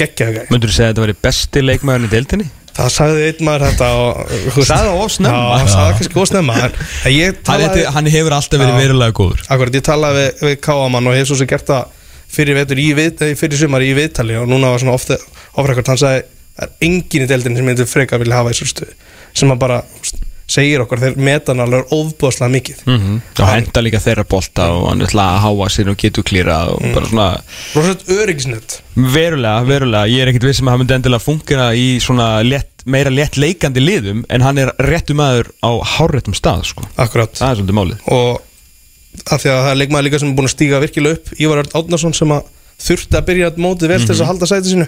S3: Gæj
S2: Möndur þú segja að þetta veri besti leikmaðurinn í deildinni?
S3: Það sagði einn maður þetta og,
S2: Sagði það of snemma?
S3: Já, sagði kannski of snemma en ég
S2: Hann,
S3: talaði
S2: hann hefur alltaf verið verulega góður
S3: Akkurat, ég talaði við, við Káamann og hef svo sem gert það fyrir vetur í við, eh, fyrir sumar í viðtali og núna var svona ofta ofrækvart, hann sagði það er engin í deildin sem myndi frekar vilja hafa í þessu stöðu sem að bara úst, segir okkur þeir metan alveg ofbúðslega mikið. Mm
S2: mm og henda líka þeirra bolta og hann ætla að háa sér og getur klýra og bara svona
S3: Rósett öryggisnett
S2: verulega, verulega, ég er ekkert vissum að hann myndi endilega fungera í svona létt, meira létt leikandi liðum en hann er réttu maður á hárréttum stað sko.
S3: Akkurat.
S2: Það er svolítið málið.
S3: Og af því að það er leikmaður líka sem er búin að stíga virkilega upp Ívar Örn Átnarsson sem að þurfti að byrja mótið vel til þess að halda sæti sínu.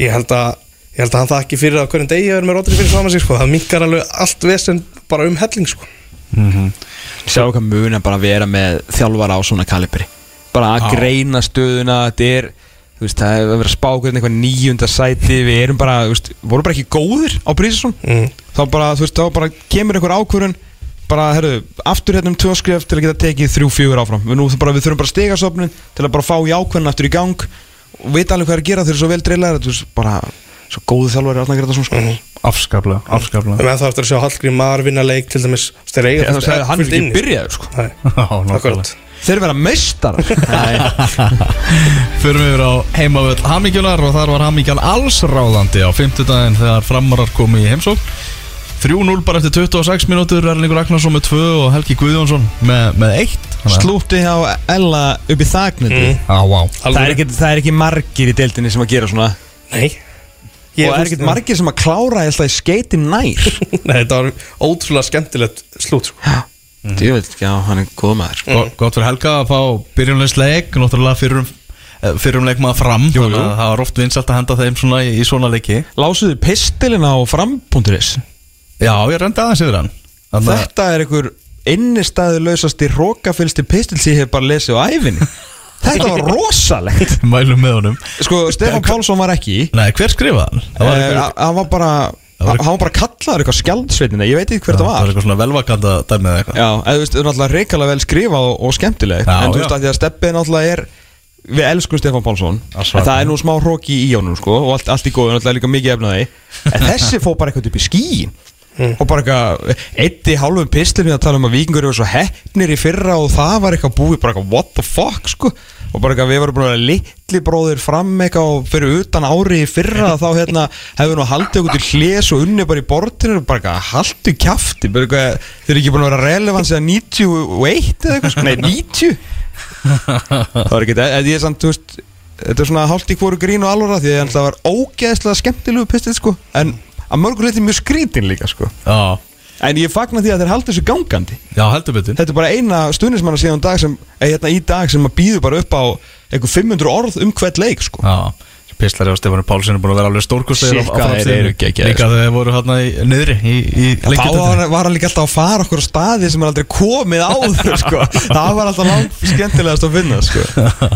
S3: Ég held að ég held að hann það ekki fyrir að hverjum degi að vera með Rodri fyrir saman sig sko. það minkar alveg allt vesen bara um helling sko.
S2: sjá hvað mun að bara vera með þjálfara á svona kalibri bara að
S1: Já.
S2: greina stöðuna þetta er, þú veist, það er að vera spákur eitthvað nýjunda sæti, við erum bara þú veist, vorum bara ekki góðir á Prísson
S3: mm.
S2: þá bara, þú veist, þá bara kemur einhver ákvörun bara, herru, aftur hérna um tvö skref til að geta tekið þrjú, fjögur áfram við, nú, bara, við þurfum bara stigasöfnin til að bara fá jákvæðin aftur í gang og vita alveg hvað er að gera þeir eru svo vel dreilaðir þú veist, bara, svo góðu þjálfari Arnar Gretarsson sko.
S1: Afskaplega, afskaplega.
S3: En það eftir að sjá Hallgrím Mar vinna leik til dæmis. Þeir eiga
S2: það sagði, hann er ekki byrjaður sko.
S3: Akkurat.
S2: Þeir vera meistar
S1: Förum við á heimavöld Hamingjunar og þar var Hamingjan allsráðandi á 50 daginn þegar framarar komu í heimsókn. 3-0 bara eftir 26 mínútur Erlingur Ragnarsson með 2 og Helgi Guðjónsson með, með 1
S2: Slúti hjá Ella upp í þagnandi
S3: Mm.
S1: Á, á
S2: það, er ekki, það er ekki margir í deildinni sem að gera svona.
S3: Nei
S2: Og það er ekki margir sem að klára alltaf í skeiti nær.
S3: Nei, þetta var ótrúlega skemmtilegt slút sko.
S2: Ég veit ekki, já, hann er góð maður. Sko.
S1: Go- Gott fyrir Helga að fá byrjunleisleik Náttúrulega fyrir um fyrir um leik maður fram
S2: Jú,
S1: þannig
S2: jú.
S1: að það var oft vinsalt að henda þeim svona í, í svona leiki.
S2: Lásuðu pistilin á fram.is
S1: Já, ég rendi aðeins yfir hann. Þannig að
S2: Þetta er einhver innistæðulausasti rókafylsti pistil sem ég hef bara lesið á æfinni Þetta var rosalegt.
S1: Mælum með honum.
S2: Sko, Stefán Pálsson var ekki í.
S1: Nei, hver skrifaði hann? Það var
S2: Eh,
S1: eitthvað-
S2: Hann var bara Hann var bara kallaður eitthvað skjaldsveitina Ég veit ekki hver
S1: það
S2: það
S1: var.
S2: var
S1: eitthvað svona velvakanda dæmið eða eitthvað.
S2: Já, eða þú veist, það er náttúrulega reikalega vel skrifað og, og skemmtilegt
S1: Já,
S2: En þú
S1: já.
S2: veist að því að Steppi náttúrulega er Við elskum Stefán Pálsson.
S1: Að
S2: En
S1: svaka.
S2: það er nú smá hróki í honum sko Og allt, allt í góðu, náttúrulega líka mikið efnaði. En þessi fór bara eitthvað upp í skíin Og bara eitthvað Eitt í hálfum pislinu að tala um að vikingur eru svo heppnir í fyrra Og það var eitthvað búið bara eitthvað What the fuck sko. Og bara eitthvað við varum vera litli bróðir fram eitthvað Og fyrir utan ári í fyrra Þá hérna hefur nú haldið okkur til hljés Og unni bara í bortinu Bara eitthvað haldu kjafti Bara eitthvað Þeir eru ekki búin að vera relevans eða 91 eða eitthvað sko. Nei 90 Það var ekki þetta, ég er samt, þú veist Þetta er svona hálft í hvoru grín og alvara Því að það var ógeðslega skemmtilegu pistil sko. En að mörgur leiti mjög skrítin líka sko.
S1: Já,
S2: En ég fagna því að þeir haldi þessu gangandi.
S1: Já heldur betur.
S2: Þetta er bara eina stuðnismanna síðan dag sem eh, hérna, Í dag sem að býður bara upp á Eitthvað 500 orð um hvert leik sko.
S1: Já, Pislari og Stefán Pálsson er búin að vera alveg
S2: þeir eru geggjaðir,
S1: Líka þegar þeir voru hérna í, niðri í, í
S2: Þá var, var hann líka alltaf að fara okkur á staði sem er aldrei komið áður sko. Það var alltaf langt skemmtilegast að finna sko.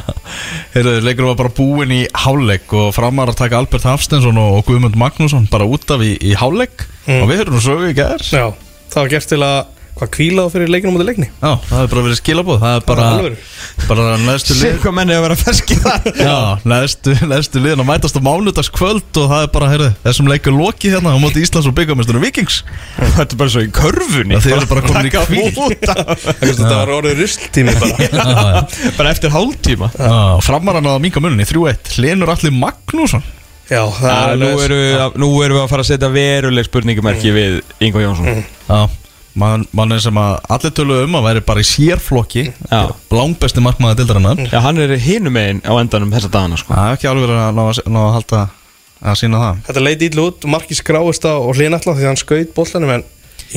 S1: Heyrðu, leikur var bara búinn í hálfleik og framar að taka Albert Hafstensson og, Guðmund Magnússon bara út af í, í hálfleik. Og við höfum nú sögu í gæðar Já,
S3: Já, það var gert til að Hvað kvílaðu fyrir leikinu mútið leikni?
S1: Það hefur bara verið skilabóð Það er bara,
S3: Það er
S1: bara neðstu
S2: Sér
S1: lið
S2: hvað menni að vera ferski þar.
S1: Já, neðstu, neðstu liðin að mætast á mánudagskvöld og það er bara, heyrðu, þessum leikur lokið hérna á móti Íslands og byggamestunum Vikings
S2: Þetta er bara svo í körfunni.
S1: Það eru bara komin í
S2: af-
S3: Þetta var orðið rusltími bara.
S2: Bara eftir hálftíma.
S1: Já, framarar náða minga munin í 3-1 Hlinur Alli Magnússon.
S3: Já, það
S2: Já,
S3: er
S2: nú erum við, nú erum við að fara að setja veruleg spurningumerki
S1: mann man er sem að allir töluðu um að væri bara í sérflokki
S2: Já.
S1: Langbesti markmaði dildarinnar
S2: Já, hann er hinum megin á endanum þessa dagana sko.
S1: Það er ekki alveg að ná að, ná að halda að sína það
S3: Þetta leiti ítlu út marki skráist á og hlýna alltaf því að hann skaut bollanum en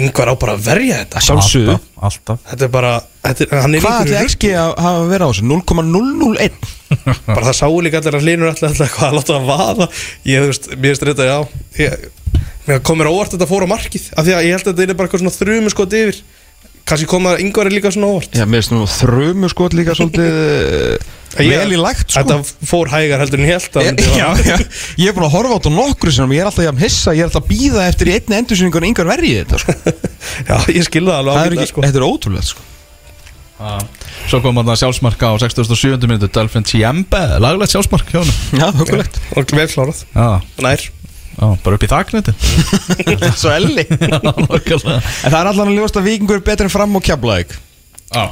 S3: yngvar á bara að verja þetta.
S2: Sjálfsögðu.
S1: Alltaf, alltaf.
S3: Þetta er bara, þetta er, hann er
S2: Hvað ætli XG að hafa verið á þessu? 0,001
S3: bara það sáu líka allir að hlýnur allir alltaf hvað að láta að vaða. Ég, þú veist, mér veist þetta, já ég, mér komir óvart að þetta fór á markið af því að ég held að þetta er bara eitthvað svona þrumu skot yfir. Kannski kom að yngvar er líka svona óvart.
S2: Já, mér finnst nú þrömu skot líka svolítið eh, vel í lagt sko.
S3: Þetta fór hægar heldur en að myndi
S2: Já, já, ég er búin að horfa á þetta nokkru sinum Ég er alltaf jafn hissa, ég er alltaf að býða eftir í einni endursynningu en yngar verið þetta sko.
S3: já, ég skilða alveg ágætlega, sko.
S2: Þetta er ótrúlega sko.
S1: Svo kom hann að sjálfsmarka á 67. minútu Delfin Tiembe, laglegt sjálfsmark hjá hann
S2: Já, hugulegt
S3: og vel klárað,
S1: Já,
S3: nær.
S1: Já, bara upp í þakneti.
S2: Svo elli. En það er allan að ljósta að vikingur er betri en fram og kjaplaðik
S1: Já.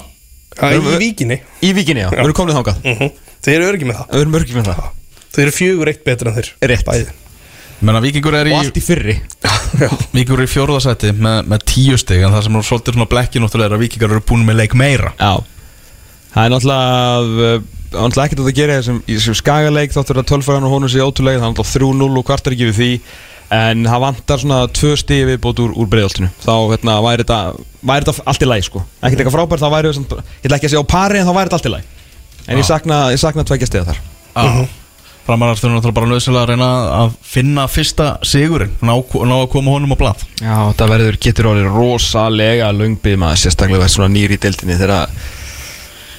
S3: Í víkinni.
S2: Í vikinni, já, við erum komin þangað.
S3: Mhm. Þeir eru örgi með það.
S2: Við erum örgir með það.
S3: Þeir eru fjögur eitt betur en þeir
S2: Rétt.
S3: Bæði.
S1: Menna Víkingur er í
S2: Og allt í fyrri.
S3: Já,
S1: Víkingur er í fjórðasæti með, með tíu stig en það sem er svolítið svona blekki náttúrulega er að Víkingar eru búin með leik meira.
S2: Já. Það er náttúrulega uh, Náttúrulega ekkert að það gera þessum, skagaleik Þáttur að tölfæran og honum sé ótrúlega Það er náttúrulega 3-0 og kvartar ekki við því En það vantar svona tvö stíði viðbót úr, úr breiðoltinu Þá hérna, væri, þetta, væri þetta allt í læg sko. Ekkert eitthvað frábært, þá væri þetta Ég ætla ekki að segja á pari en þá væri þetta allt í læg En ég sakna, ég sakna tveggja stiða þar.
S1: Já. Framarar þurfa náttúrulega bara nöðsynlega að reyna að finna fyrsta sigurinn ná, ná að koma honum á blað.
S2: Já, það verður getur orðið rosalega lungbið maður Sérstaklega verður svona nýri í deildinni Þegar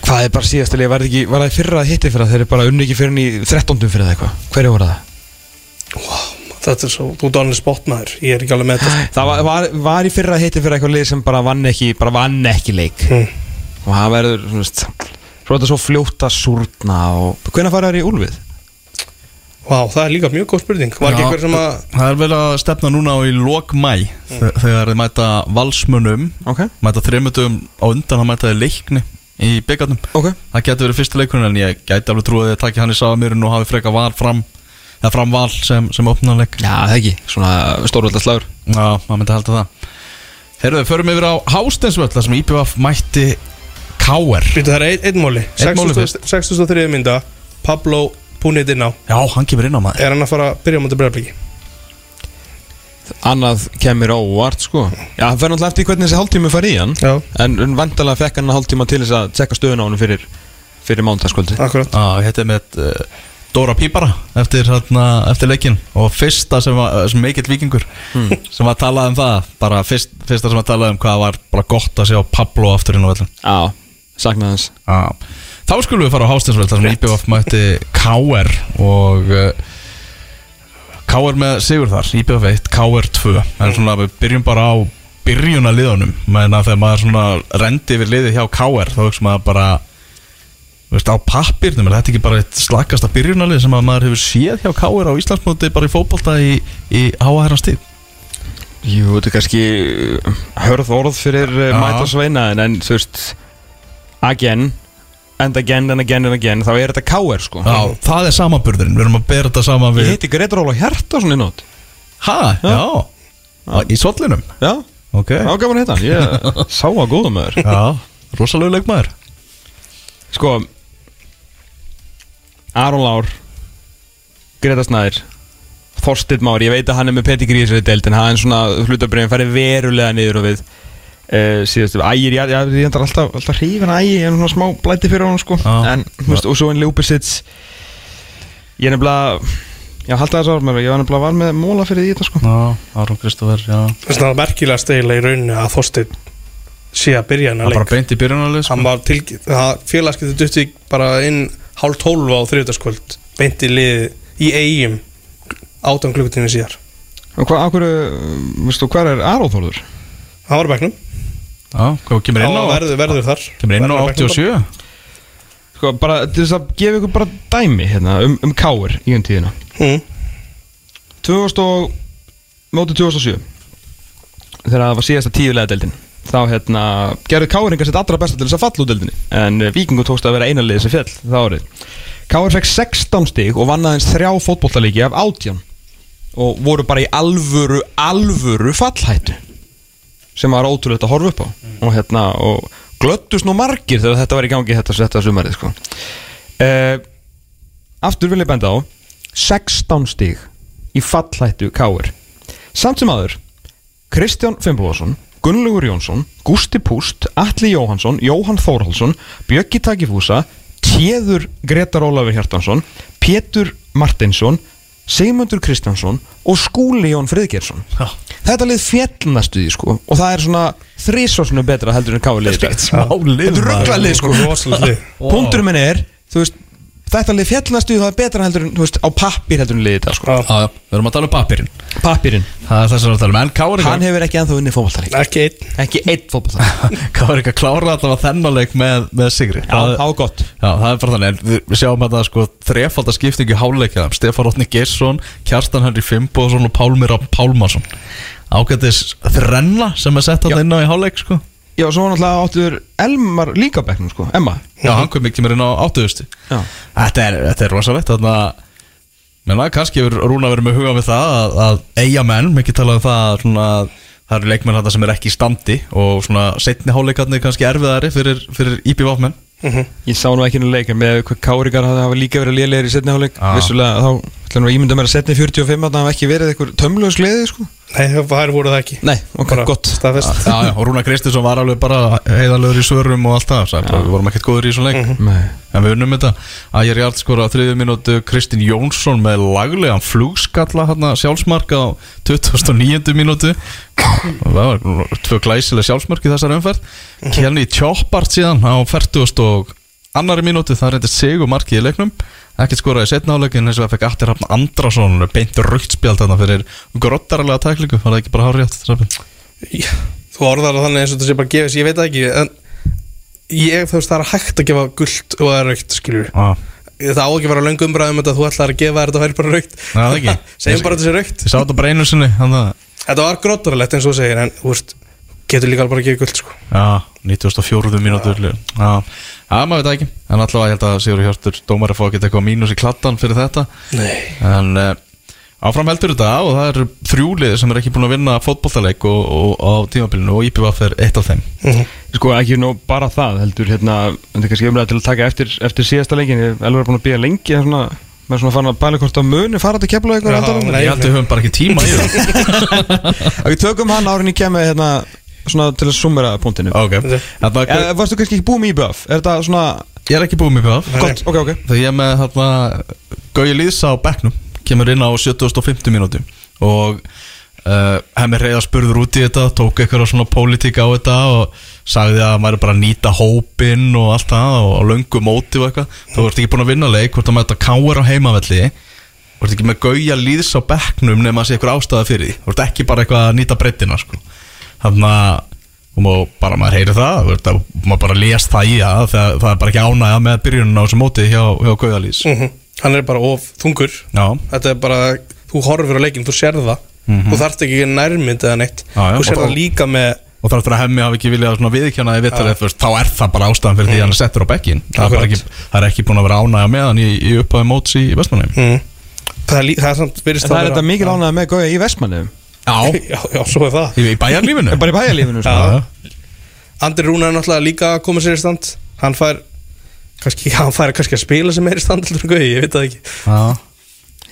S2: Hvað er bara síðast Var það ekki, fyrra að hitti fyrra? Þeir eru bara unni ekki fyrir í 13. fyrir það eitthvað. Hverju voru það?
S3: Þetta er svo, þú annir spotmaður Ég er ekki alveg með þetta
S2: Það var, var, var í fyrra hitti fyrir eitthvað lið sem bara vann ekki bara vann ekki leik.
S3: Mm.
S2: og það verður svona svo fljóta súrna og hvernig fara þær í úlfið?
S3: Vá, það er líka mjög góð spurning. Var ekki
S1: Já,
S3: einhver sem að
S1: Það er vel að stefna núna á í lok mæ þe- þegar þið mæta valsmunum
S2: Ok.
S1: Mæta þreymundum á undan að mæta þið leikni í byggarnum.
S2: Ok.
S1: Það getur verið fyrsti leikurinn en ég gæti alveg trúið að taki hann í Sáamýrun og hafi freka val fram eða fram val sem, sem opnarleik.
S2: Já, það ekki, svona stórvöldaslagur
S1: Já, maður myndi halda það. Herðu, við förum yfir á Hásteinsvöll þar sem IPVF mætti K.R.
S3: Býtu það er einn ein móli.
S1: Einn móli fyrst.
S3: 63 mynda Pablo Punit inn á.
S1: Já, hann kemur inn á maður.
S3: Er hann að fara að byrja á móti breyðarbyggi?
S2: Annað kemur óvart, sko. Já, það fer náttúrulega eftir hvernig þessi hálftími fari í hann.
S3: Já,
S2: En, vandalega fekk hann hálftíma til þess að tjekka stöðun á hann fyrir, fyrir mánudagskvöldi
S3: akkurat.
S1: Já, þetta er með uh, Dóra Pípara eftir, hérna, eftir leikin og fyrsta sem var mikill vikingur sem var að tala um það bara fyrst, fyrsta sem var að tala um hvað var bara gott að sjá Pablo aftur inn á vellin
S2: Já, hans
S1: Já. Þá skulum við fara á Hásteinsvöld þar sem IBF mætti KR og uh, KR með sigur þar IBF 1, KR 2 en svona við byrjum bara á byrjun að liðunum menn að þegar maður svona rendi við liðið hjá KR þá hugsa maður bara veist, á pappirnum er þetta ekki bara eitt slakasta byrjunalið sem að maður hefur séð hjá KR á Íslandsmóti bara í fótbolta í, í háaherrastíð
S2: Jú, þetta er kannski uh, hörð orð fyrir uh,
S1: Já.
S2: mæta sveina en, þú veist again, and again and again and again þá er þetta KR sko.
S1: Já, það er samanburðurinn, við erum að bera þetta saman
S2: Ég
S1: við
S2: heiti Gretar Óla Hjartarsson í nót
S1: Hæ, já, já. Í sollinum?
S2: Já,
S1: Ok.
S2: Þá gafur hann. Ég sá að góða með þér
S1: Já, rosalega leikmaður.
S2: Sko Aron Lár Greta Snæður Þorsteinn Már, ég veit að hann er með petigrí í þessari deild en hann svona hlutabriðin færi verulega niður og við uh, síðastu Ægir, já, já, ég endar alltaf, alltaf hrifin að Ægir, ég er svona smá blæti fyrir hann sko.
S1: Já.
S2: en, þú veist, og svo en Ljópesits ég er nefnilega já, halda þess að mér, ég var nefnilega var með móla fyrir því þetta sko.
S1: Já, Aron Kristófer, já.
S3: Þess að það er merkilega stegila í rauninni að Þorsteinn sé að byrja hennar
S1: Það er bara
S3: leik.
S1: beint í byrjunarlið sko.
S3: Hann var til, það félagskipti dutti bara inn hálf tólf á þriðutaskvöld beint í lið í eigum áttan klukkutími síðar
S2: og hvað, akkur, veistu, hvað er Aron Þórður?
S3: Það var á bekknum
S1: Já, hvað kemur inn á
S3: Já, verður, verður þar
S1: Kemur inn á
S3: Verður á bekknum
S1: 87
S2: Sko, bara til þess að gefa ykkur bara dæmi hérna, um, um Káir í um tíðina.
S3: Mm.
S2: 2000 og mótið 2007 þegar það var síðasta tíulega deildin þá hérna gerði Káringar sitt allra besta til þess að falla úr deildinni. En uh, Víkingur tókst að vera einanlið sem fjall það árið. Káir fekk 16 stig og vann aðeins þrjá fótbollalíki af átján. Og voru bara í alvöru alvöru fallhættu. Sem var ótrúlegt að horfa upp á. Og hérna og glöttust nú margir þegar þetta var í gangi þetta, þetta sumarið sko. uh, aftur vil ég benda á 16 stig í fallhættu Káir samt sem aður Kristján Fimboðarsson Gunnlaugur Jónsson, Gústi Púst Atli Jóhansson, Jóhann Þórhalsson Bjöggi Takifúsa Tjeður Gretar Ólafur Hjartansson Pétur Martinsson Sigmundur Kristjánsson og Skúli Jón Friðgjersson
S1: Já.
S2: Þetta lið fjellnastuði sko og það er svona þrísvarsinu betra heldur en Káir lið
S1: Smá lið
S2: Þetta er rugglalið sko. Punkturinn minn er, þú veist Þetta lið fjellnastuði það er betra heldur en, þú veist, á pappir heldur en liðið þetta sko.
S3: Já.
S1: Já, við erum að tala um pappirinn
S2: Pappirinn,
S1: Það er þess að við erum að tala um. En Káur
S2: hann hefur ekki ennþá unnið fótballtaleik
S3: Ekki einn.
S2: Ekki eitt fótballtaleik
S1: Káur ekki að klára allavega þennanleik með, með Sigri.
S2: Já,
S1: það,
S2: það var gott.
S1: Já, það er bara þannig. En við, við sjáum að það sko þrefaldar skiptingu háleika Stefán Rótni Geirsson, Kjarstan Henry Fimboðsson og Pálmir Pálmarsson. Ágættis þrenna sem er sett hann inn á í háleik sko
S2: Já, svo var náttúrulega áttur Elmar líka á bekknum sko Emma.
S1: Já, hann kom ekki mér inn á áttuðusti Þetta er, þetta er rosalegt Þannig að menna, kannski hefur Rúna verið með huga við það að, að eiga menn, mikið talað um það að svona, það eru leikmenn þetta sem er ekki í standi og svona setni háleikarnir kannski erfiðari fyrir, fyrir IPVF menn
S2: Ég sá nú ekki nú leik en með hvað Káringar hafa líka verið lélegir í setni hálfleik.
S1: Já.
S2: Vissulega þá við að ímynda mér að setni 45 að það hafa ekki verið eitthvað tömluðs gleði sko?
S3: Nei, það voru það ekki.
S2: Nei, ok,
S3: Bara
S2: gott.
S3: Staðfest.
S1: Já, já, og Rúna Kristinsson var alveg bara heiðalögur í svörum og allt það Sæt, Við vorum ekkert góður í svona leik.
S2: Nei.
S1: En við unnum þetta. Að ég er hjátt skora á þriðju mínútu Kristinn Jónsson með laglegan flugskalla hérna sjálfsmark á 2009. mínútu. Og það var tvö glæsileg sjálfsmark í þessar umferð. Kjelni Tjóppart síðan á 40. og annari mínútu það reyndist sigur markið í leiknum ekkert skoraði setna áleikin eins og það fekk Atti Hrafn Andrason beint rauktspjald þarna fyrir grottaralega tæklingu. Var það ekki bara hárið átt
S3: Já, Þú orðar það þannig eins og þetta sé bara gefis Ég veit það ekki En ég, þú veist, það er hægt að gefa gullt og það er raukt, skilur
S1: Já,
S3: Það á ekki að vera löng umræðum þetta Þú ætlar að gefa þetta væri bara raukt
S1: það ekki.
S3: Segjum bara að þetta sé
S1: bara að
S3: Þetta var grottarlegt eins og þú segir En þú veist, getur líka alveg bara að gefa guld sko.
S1: Já, 94. mínútur Já, já maður veit ekki. En allavega ég held að Sigur Hjörtur Dómari fá ekki eitthvað mínus í kladdan fyrir þetta.
S3: Nei.
S1: En uh, áfram heldur þetta og það eru þrjúlið sem er ekki búin að vinna fótboltaleik og, og, á tímabilinu og IPVF er eitt af þeim.
S2: Sko ekki nú bara það heldur hérna, en það er kannski umræða til að taka eftir, eftir síðasta leikin, ég er alveg búin að býja lengi en svona, með svona fann að bæla hvort að muni fara til kemla ykkur
S3: Já.
S1: Ég held að við höfum bara ekki tíma í það
S2: Við tökum hann árin í kemur hérna, svona til að summera punktinu.
S1: Ok. Þarna,
S2: Eh, Varstu kannski ekki búið með IBF? Er þetta svona,
S1: Ég er ekki búið með IPVF
S2: gott, ok, ok.
S1: Þegar ég er með hérna Gauji Lýðsa á bekknum Kemur inn á 7050 mínútu. Og uh, hemmi reyða spurður út í þetta Tók eitthvað svona pólitík á þetta Og sagði að maður er bara að nýta hópinn Og allt það og, og löngu móti og eitthvað. Þú ert ekki búin að vinna leik Hvort að maður þetta káir á heimavelli. Þú ert ekki með Gauja Lýðs á bekknum Nefn að sé eitthvað ástæða fyrir því. Þú ert ekki bara eitthvað að nýta breytina sko. Þannig að og bara maður heyri það maður bara lést það í það það, það er bara ekki ánægja með byrjunin á þessu móti hjá, hjá Gauðalís
S3: Mhm. Hann er bara of þungur.
S1: Já,
S3: Þetta er bara, þú horfir á leikin, þú sér það. Þú þarft ekki nærmynd eða neitt.
S1: Mhm. Já, já,
S3: Þú sér það
S1: þá-
S3: líka með
S1: og þar eftir að hemmi hafi ekki viljað þú veist, þá er það bara ástæðan fyrir því að hann er settur á bekkin það er, bara
S3: Akkurat.
S1: ekki, það er ekki búin að vera ánægja með hann í, í upphæði móts í, í Vestmannheim
S3: mm. það, er það er
S2: það er
S3: að vera-
S2: þetta mikil ánægð með Gauja í Vestmanniðum
S1: Já,
S3: Já, já, svo er það
S1: í, bæjarlífinu
S2: Bara í bæjarlífinu sko.
S3: Já. Andri Rúna er náttúrulega líka að koma sér í stand Hann fær kannski, hann fær kannski að spila sem er í stand ég veit það ekki
S1: Já.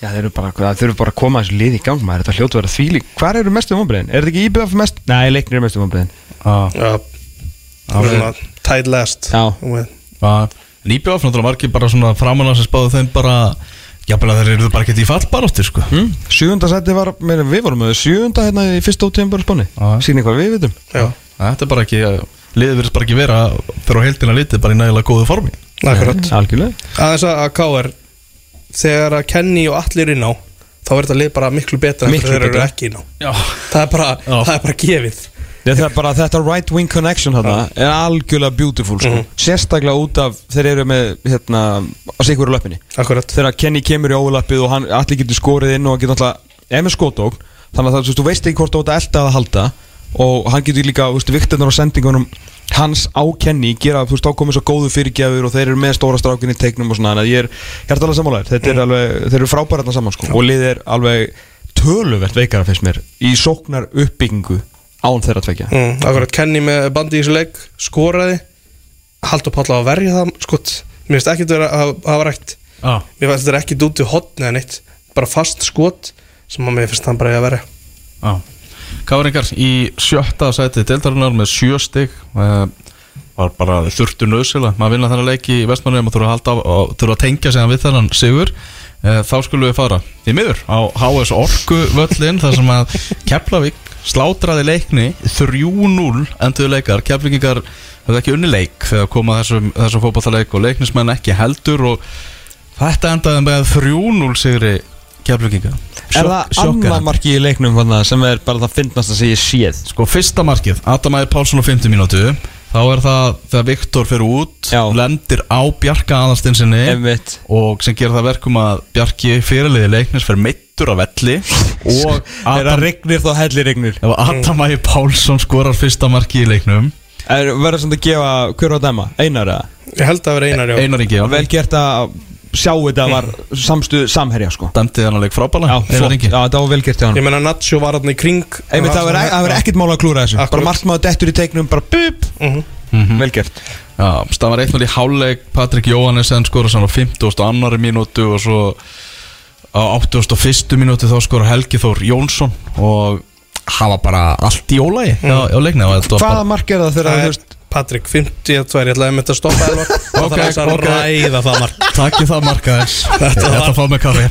S2: Já, þeir eru bara, það þurfu bara að koma þessu lið í gang maður, þetta hljótu að vera þvílík Hvar eru mestu vonbreiðin? Er þetta ekki IBF mest? Nei, leiknir eru mestu vonbreiðin
S1: Já.
S3: Já, það er svona last
S2: Já.
S1: En IBF náttúrulega margir bara svona framanna sem spáðu þeim bara jafnvel að þeir eru bara ekki í fallbaróttir sko.
S2: Hm? Sjöunda seti var, meina, við vorum með sjöunda hérna í fyrsta ótíðum bara spáni.
S1: Já.
S2: Sýni hvað við vitum.
S3: Já,
S1: Þetta er bara ekki, liðið verðist bara ekki vera fyrir á heildina litið bara í nægilega góðu formi.
S3: Akkurat.
S2: Algjörlega.
S3: Aðeins að KR Þegar að Kenny og allir inn á Þá er þetta lið bara miklu betra en
S2: Miklu
S3: þeir eru
S2: betra.
S3: ekki inn á
S1: Já,
S3: Það er bara, það er bara gefið.
S2: er bara þetta right wing connection þarna er algjörlega beautiful sko. Sérstaklega út af þeir eru með hérna að sig hverju löppinni Þegar Kenny kemur í ólappið og hann allir getur skorið inn og getur alltaf ef með skotókn þannig að það, þú, veist, ekki hvort þú ert að elda eða halda og hann getur líka, viktirnar á sendingunum hans á Kenny gera, þú veist, þá komið svo góðu fyrirgjafur og þeir eru með stóra strákin í teiknum og svona, þannig að ég er hjartalega sammálaður, þetta er alveg, þeir eru frábæra þarna saman sko, og lið er alveg töluvert veikara fyrst mér í sóknar uppbyggingu án þeirra tvekja
S3: mm, Akkurat, Kenny með bandi í þessu leik Skoraði. Haldur Páll á að verja það skot Mér finnst ekki vera að að hafa rætt.
S1: Já,
S3: Mér finnst þetta ekki út í hotni eða neitt Bara fast skot Sem að mér finnst hann bara eiga að verja.
S1: Já. Káringar í sjötta sæti deildarinnar með sjö stig uh, var bara þurftu nöðsila maður vinna þennan leik í vestmannum og þurfa að, halda, á- og þurfa að tengja sig við þennan sigur þá skulum við fara í miður á HS Orku völlin þar sem að Keflavík slátraði leikni 3-0 enduðu leikar. Keflavíkingar hefði ekki unni leik þegar koma þessum, þessum fótballaleik og leiknismenn ekki heldur og þetta endaði með 3-0 sigri Keflavíkinga
S2: Er það annað marki í leiknum sem er bara það fyndnast að segja séð?
S1: Sko fyrsta markið, Adam Ægir Pálsson á 50 mínútu Þá er það þegar Viktor fyrir út
S2: Já.
S1: Lendir á Bjarka aðalstinsinni
S2: Einmitt.
S1: Og sem gerir það verkum að Bjarki fyrirliði leiknis fyrir meittur á velli Og
S2: Er það
S1: Adam,
S2: regnir þá hellir regnir
S1: ef Adam Ægir Pálsson skorar fyrsta markið í leiknum
S2: Er verður samt að gefa hver á dæma? Einar eða?
S3: Ég held að vera einar já
S1: Einar Ingi, já
S2: Vel gert að sjá þetta var samstuð samherja sko
S1: Dæmdi hann leik frábæla
S2: Já, flott. Já, það var vel gert hjá hann
S3: Ég menna Nacho var hann í kring
S2: Einmitt, það verður það verður ekkert mála að klúra þessu
S3: Akkurat.
S2: Bara markmaður dettur í teiknum, bara bup
S3: Mhm.
S2: Vel gert
S1: Já, stafar 1-0 í háleik Patrik Jóhannesson skorar sann á 50 og annari mínútu og svo á 81. mínútu þá skorar Helgi Þór Jónsson og hafa bara allt í ólægi
S3: Mm.
S1: á, á leikna og var
S2: Hvaða
S1: bara,
S2: mark er það þegar
S3: Það
S2: þú
S3: er
S2: veist
S3: Patrik 52, ég ætlaði að mynda að stoppa Elvar Það
S1: Ok,
S3: þarf að
S1: ok.
S3: ræða það mark
S1: takk það marka þess Þetta var að fá með kaffi.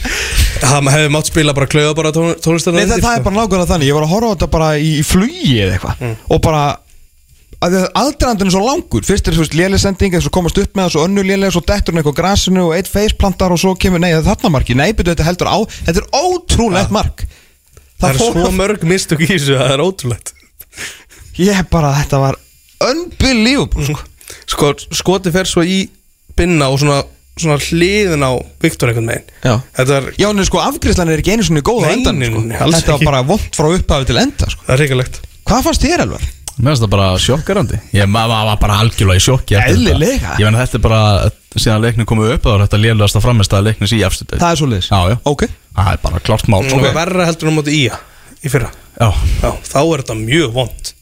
S3: Það hefði mátt spila bara klöða bara tónlistarna
S2: Nei, það, það er bara nákvæmlega þannig. Ég var að horfa á þetta bara í, flugi eða eitthvað. Og bara að Aðdrandin er svo langur. Fyrst er þú veist léleg sending Svo komast upp með það Svo önnu léleg Svo dettur hann eitthvað á grasinu Og eitt faceplantar Og svo kemur Nei, það er þarna marki. Nei, betur þetta heldur á Þetta er ótrúlegt mark.
S3: Það er
S2: fór-
S3: svo mörg mistök í þessu Það er ótrúlegt.
S2: Ég bara Þetta var Unbelievable sko.
S3: Sko, skoti fer svo í binna og svona, svona hliðin á Viktor einhvern megin
S2: Já
S3: Þetta er,
S2: Já, en sko afgriðslan er ekki einu svona góð á
S3: Nei,
S2: endan sko.
S3: nei, alls
S2: Þetta var
S3: ekki.
S2: bara vond frá upphafi til enda sko.
S3: það er reikalegt
S2: Hvað fannst þér alvar?
S1: Mér finnst það bara sjokkarandi Ég ma- ma- var bara algjörlega í sjokki eftir þetta.
S2: Eðlilega.
S1: Ég menn þetta er bara síðan leiknum komið upp þá er þetta lélegast að framist að leiknis í efstu deild.
S2: Það er svo liðs
S1: Já, já
S2: Ok
S1: Það er bara klart mál
S3: Svona
S1: sko.
S3: verra heldur en á móti ía í fyrra
S1: Já,
S3: Já, þá er þetta mjög vond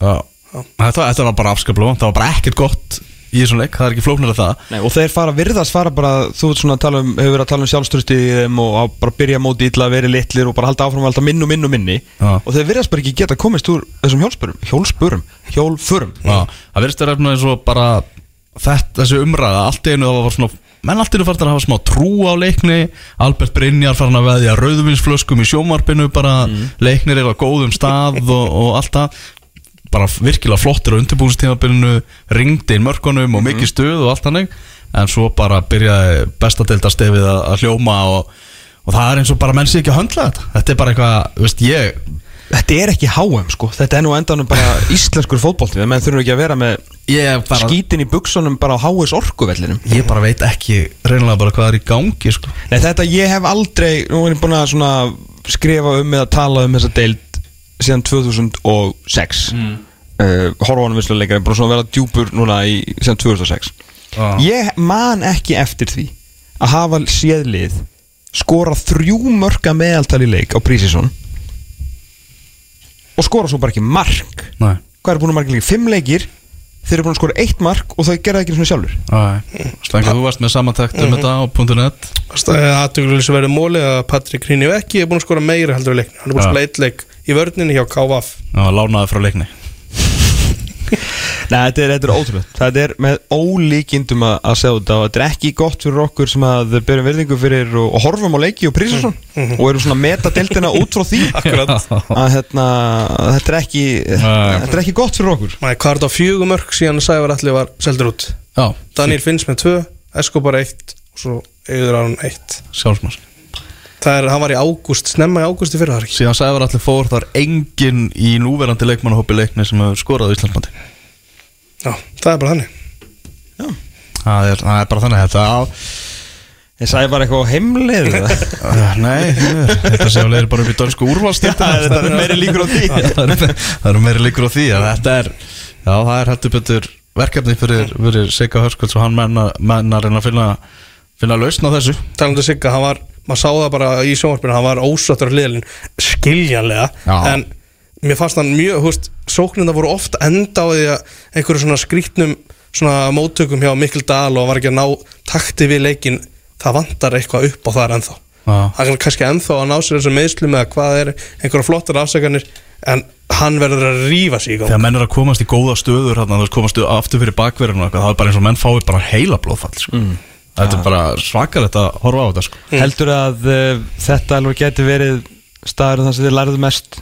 S1: já Þetta, þetta var bara afskaplega vont, Það var bara ekkert gott í þessum leik Það er ekki flóknir að það.
S2: Nei, og þeir fara virðast fara bara þú ert svona um, hefur verið að tala um sjálfströsti í þeim og að bara byrja móti illa að vera litlir og bara halda áfram halda minn og minn og minni.
S1: Já.
S2: og þeir virðast bara ekki geta komist úr þessum hjólspurum hjólspurum, hjólfurum
S1: Já, það verðist að reyna eins og bara þetta, þessi umræða, allt í einu það var svona menn allt í einu farin að hafa smá trú á leikni Albert Brynjar farin að veðja rauðvinsflöskum í sjómarpinu bara leiknir er á góðum stað og, og allt það bara virkilega flottir á undirbúinstímabilinu ringdi inn mörkunum og mikið stuð og allt þannig. En svo bara byrjaði bestadeildastefið að, að hljóma og, og það er eins og bara menn sé ekki að höndla þetta. Þetta er bara eitthvað, veist, ég
S2: Þetta er ekki HM sko, þetta er nú endanum bara íslenskur fótbolti, menn þurfum ekki að vera með
S1: bara,
S2: skítin í buksunum bara á HS orkuvellinum.
S1: Ég bara veit ekki reynilega bara hvað er í gangi sko.
S2: Nei þetta ég hef aldrei, nú er ég búin að skrifa um eða tala um þessa deild síðan 2006 mm. uh, Horfanum vissluleikar er bara svona að vera djúpur núna í síðan 2006
S1: Já.
S2: Ég man ekki eftir því að hafa séðlið skora þrjú mörka meðaltal í leik á Prísisson og skora svo bara ekki mark.
S1: Nei.
S2: Hvað er búin að marka leikir? Fimm leikir þeir eru búin að skora eitt mark og það ekki svona sjálfur
S1: Stengar, þú varst með samantækt um þetta á .net.
S3: Það er aðtökulega sem verður móli að Patrik Hrínivekki er búin að skora meira heldur í leikni Hann er búin að spila eitt leik í vörninni hjá KVF
S1: Já, lánaði frá leikni.
S2: Nei, þetta er, þetta er ótrúlega Þetta er með ólíkindum að, að segja þetta og þetta er ekki gott fyrir okkur sem að byrjum verðingu fyrir og, og horfum á leiki og prísasson og erum svona að meta deltina út frá því
S3: Akkurat.
S2: að hérna, þetta er ekki þetta er ekki gott fyrir okkur.
S3: Er þetta fjögur mörg síðan Sævar allir var seldur út?
S1: Já,
S3: Daniel Finns með tvö, Escobar eitt og svo Eður Aron eitt.
S1: Sjálfsmars
S3: Það er, hann var í ágúst, snemma í ágúst í fyrra það ekki?
S1: Síðan Sævar allir fór, það er enginn í núverandi leikmannahópi leikni sem hefur skorað á Íslandsmandi
S3: Já, það er bara þannig.
S1: Það er, það er bara þannig þetta á
S2: Ég sagði bara eitthvað á heimleið eða?
S1: Uh, Nei, þetta sé að leiðir bara upp í dönsku úrvalstildina
S2: Já, þetta er meiri líkur á því.
S1: það eru- það eru meiri líkur á því þetta er, já það er heldur betur verkefni fyrir, fyrir Sigga Hörskvölds og hann menna, menna að reyna að finna, finna lausn á þessu.
S3: Talandi Sigga, hann var, maður sá það bara í sjónvarpinu hann var ósattur á hliðalinn skiljanlega,
S1: Já.
S3: en mér fannst hann mjög, hú veist, sóknina voru oft enda á því að einhverju svona skrítnum svona móttökum hjá Mikkel Dahl og hann var ekki að ná takti við leikin það vantar eitthvað upp á þar ennþá
S1: Já.
S3: hann er kannski ennþá að ná sér þessu meðslum eða hvað er einhverja flottar afsakanir en hann verður að rífa sig í gang
S1: Þegar menn er að komast í góða stöður komast aftur fyrir bakverðinu og eitthvað, það er bara eins og menn fái bara heila blóðfall sko. Þetta er bara svakar þetta að horfa á þetta sko.
S2: Heldur að uh, þetta alveg geti verið staður þar sem þið lærðu mest?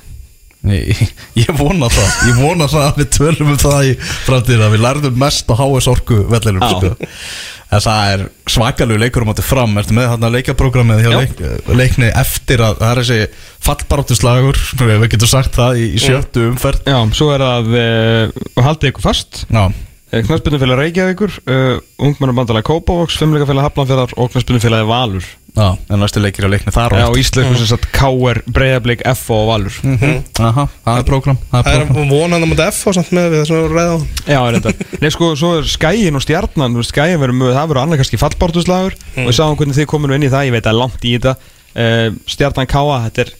S1: Ég, ég vona það. Ég vona það að við tölum um það í framtíðin að við lærðum mest á HS orku vellinum
S2: Já.
S1: sko. En það er svakalegu leikur um átti fram. Ertu með þarna leikaprógramið hjá
S2: Já.
S1: leik, leikni eftir að það er þessi fallbaráttuslagur Við getum sagt það í, í sjöttu umferð?
S2: Já, svo er að uh, haldið ykkur fast
S1: Já,
S2: Knarspilnufélag Reykjavíkur uh, Ungmennabandala Kópavogs Fimmleikafélag Hafnanfjörðar og Knarspilnufélagi Valur.
S1: Já, en næstu leikir á leikni þar
S2: Já,
S1: og
S2: og Ísleikur sem sagt K.R. Breiðablík F og Valur.
S1: Aha, það er prógram Það er
S3: er
S1: prógram
S3: vonandi að mútið F á samt með við þessum að ræða á hann.
S2: Já, er þetta. Nei, sko, svo er skæin og stjarnan Skæin verður mjög, það verður annað kannski fallbártuslagur og ég sáum hvernig þið kominu inn í það Ég veit að er langt í þetta. Uh, Stjarnan K.A. Þetta er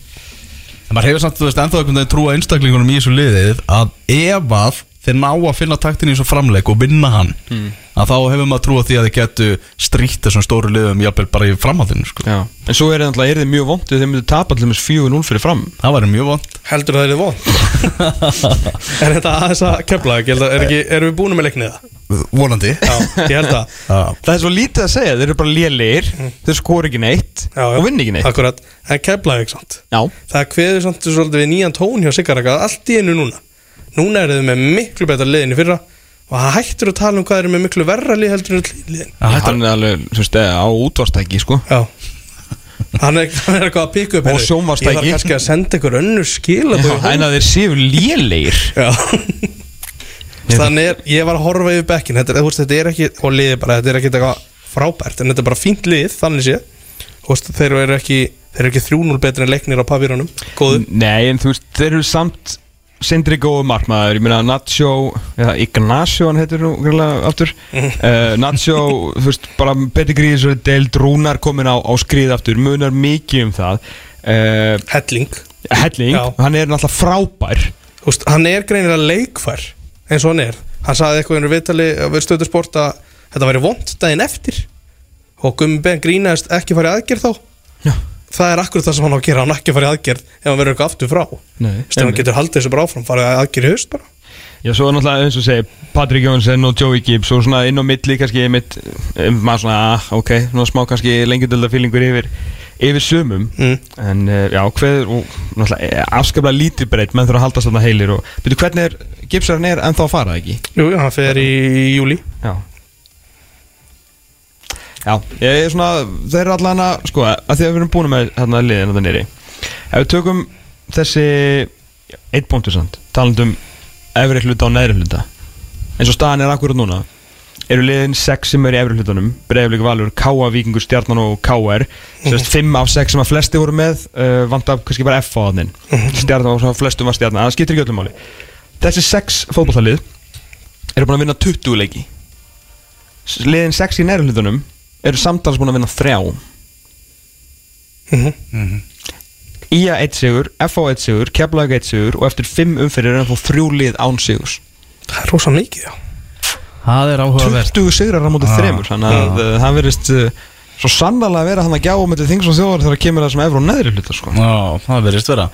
S1: En maður hefur samt, þú veist, ennþá einhvern veginn trú á einstaklingunum í þessu liðið að ef að þeir ná að finna taktin í þessu framleik og vinna hann. Að þá hefur maður trú á því að þeir getu stríkt þessum stóru liðum jafnvel bara í framhaldinu sko.
S2: Já En svo er það er þið mjög vond Þeir myndu tapa allir með 4-0 fyrir fram?
S1: Það væri mjög vond.
S3: Heldur það er þið von er þetta aðeins að kepla? Er, ekki, erum við búin með leiknið það?
S1: Vonandi.
S3: Já, ég held að.
S1: Já.
S2: Það er svo lítið að segja Þeir eru bara lélegir Þeir skor ekki neitt
S3: Já, já.
S2: Og vinn ekki neitt.
S3: Akkurat, ekki sant
S2: Já.
S3: Það kveður svolítið við nýjan tón hjá Sigaraka allt í einu núna Núna eru þið með miklu betra liðin í fyrra. Og það hættur að tala um hvað eru með miklu verra lið heldur en liðin
S1: Það
S2: Hann er alveg, þú veist, á útvarstæki, sko.
S3: Já. Hann er, hann er eitthvað að pikka upp
S2: Og
S3: heyrðu,
S2: sjónvarpstæki.
S3: Ég þarf kannski að senda ykkur önnur skil
S2: En að þeir séu lélegir.
S3: Já. Þannig er, ég var að horfa yfir bekkin þetta, er- þú veist, þetta er ekki, og liði bara, þetta er ekki eitthvað frábært, en þetta er bara fínt lið þannig sé, Þú veist, þeir eru ekki þeir eru ekki 3-0 betri en leiknir á papírunum góðu,
S2: Nei, en þú veist, þeir eru samt Sindri góðu markmaður, ég meina Nacho eða Ignacio hann heitir nú greiðlega aftur. Uh, Nacho, þú veist, bara Betty Gríðis og Deild Rúnar komin á, á skrið aftur, munar mikið um það. Uh,
S3: Helling.
S2: Helling,
S3: Já.
S2: hann er náttúrulega frábær.
S3: Þú veist, hann er greinilega leikfær eins og hann er. Hann sagði eitthvað í viðtali að vera stöðu sport að þetta væri vond daginn eftir og Gummi Ben grínaðist ekki farið aðgerð þá.
S2: Já.
S3: Það er akkurat það sem hann á að gera hann ekki farið aðgerð ef hann verður eitthvað aftur frá.
S2: Nei,
S3: Þess, hann getur haldið þessu bara áfram farið aðgerð í haust bara.
S2: Já, svo er náttúrulega eins og segi Patrik Jónsson og Joey Gibbs og svona inn á milli kannski mitt, um, maður svona, ah, ok, svona smá kannski lengjadölda fílingur yfir yfir sumum.
S3: Mm.
S2: en uh, já, hver og náttúrulega eh, afskaplega lítið breytt menn þurfa að haldast þarna heilir og byrju hvernig er Gibbsarinn er ennþá að fara ekki?
S3: Jú, jú, hann fer í júli
S2: Já Já, ég er svona þeir eru allan að, sko, að því að við erum búin með hérna liðin þetta nýri ef við tökum þessi eitt punktur samt, talandum efri hluta og neðri hluta. Eins og staðan er akkurat núna eru liðin 6 sem er í efri hlutanum Breiðaflik Valur, K.A. Víkingur, Stjarnan og K.R. Sérst 5 af 6 sem að flesti voru með uh, vant af kannski bara F á þannig Stjarnan og flestum var Stjarnan, það skiptir ekki öllum máli. Þessi 6 fótballtalið eru búin að vinna 20 leiki. Liðin 6 í neðri hlutanum eru samtals búin að vinna 3 IA 1 sigur, FH 1 sigur, Keflavík 1 sigur og eftir 5 umferðir er hann fóð þrjú lið án sigurs.
S3: Það er rosa mikið, já.
S1: Það er áhugavert.
S2: 20 sigrar á mótið þremur þannig að uh, það verðist uh, svo sannlega að vera hann að gjá um þetta þings og þjóðar þegar kemur það sem efru og neðri hluta sko.
S1: Já, það verðist vera.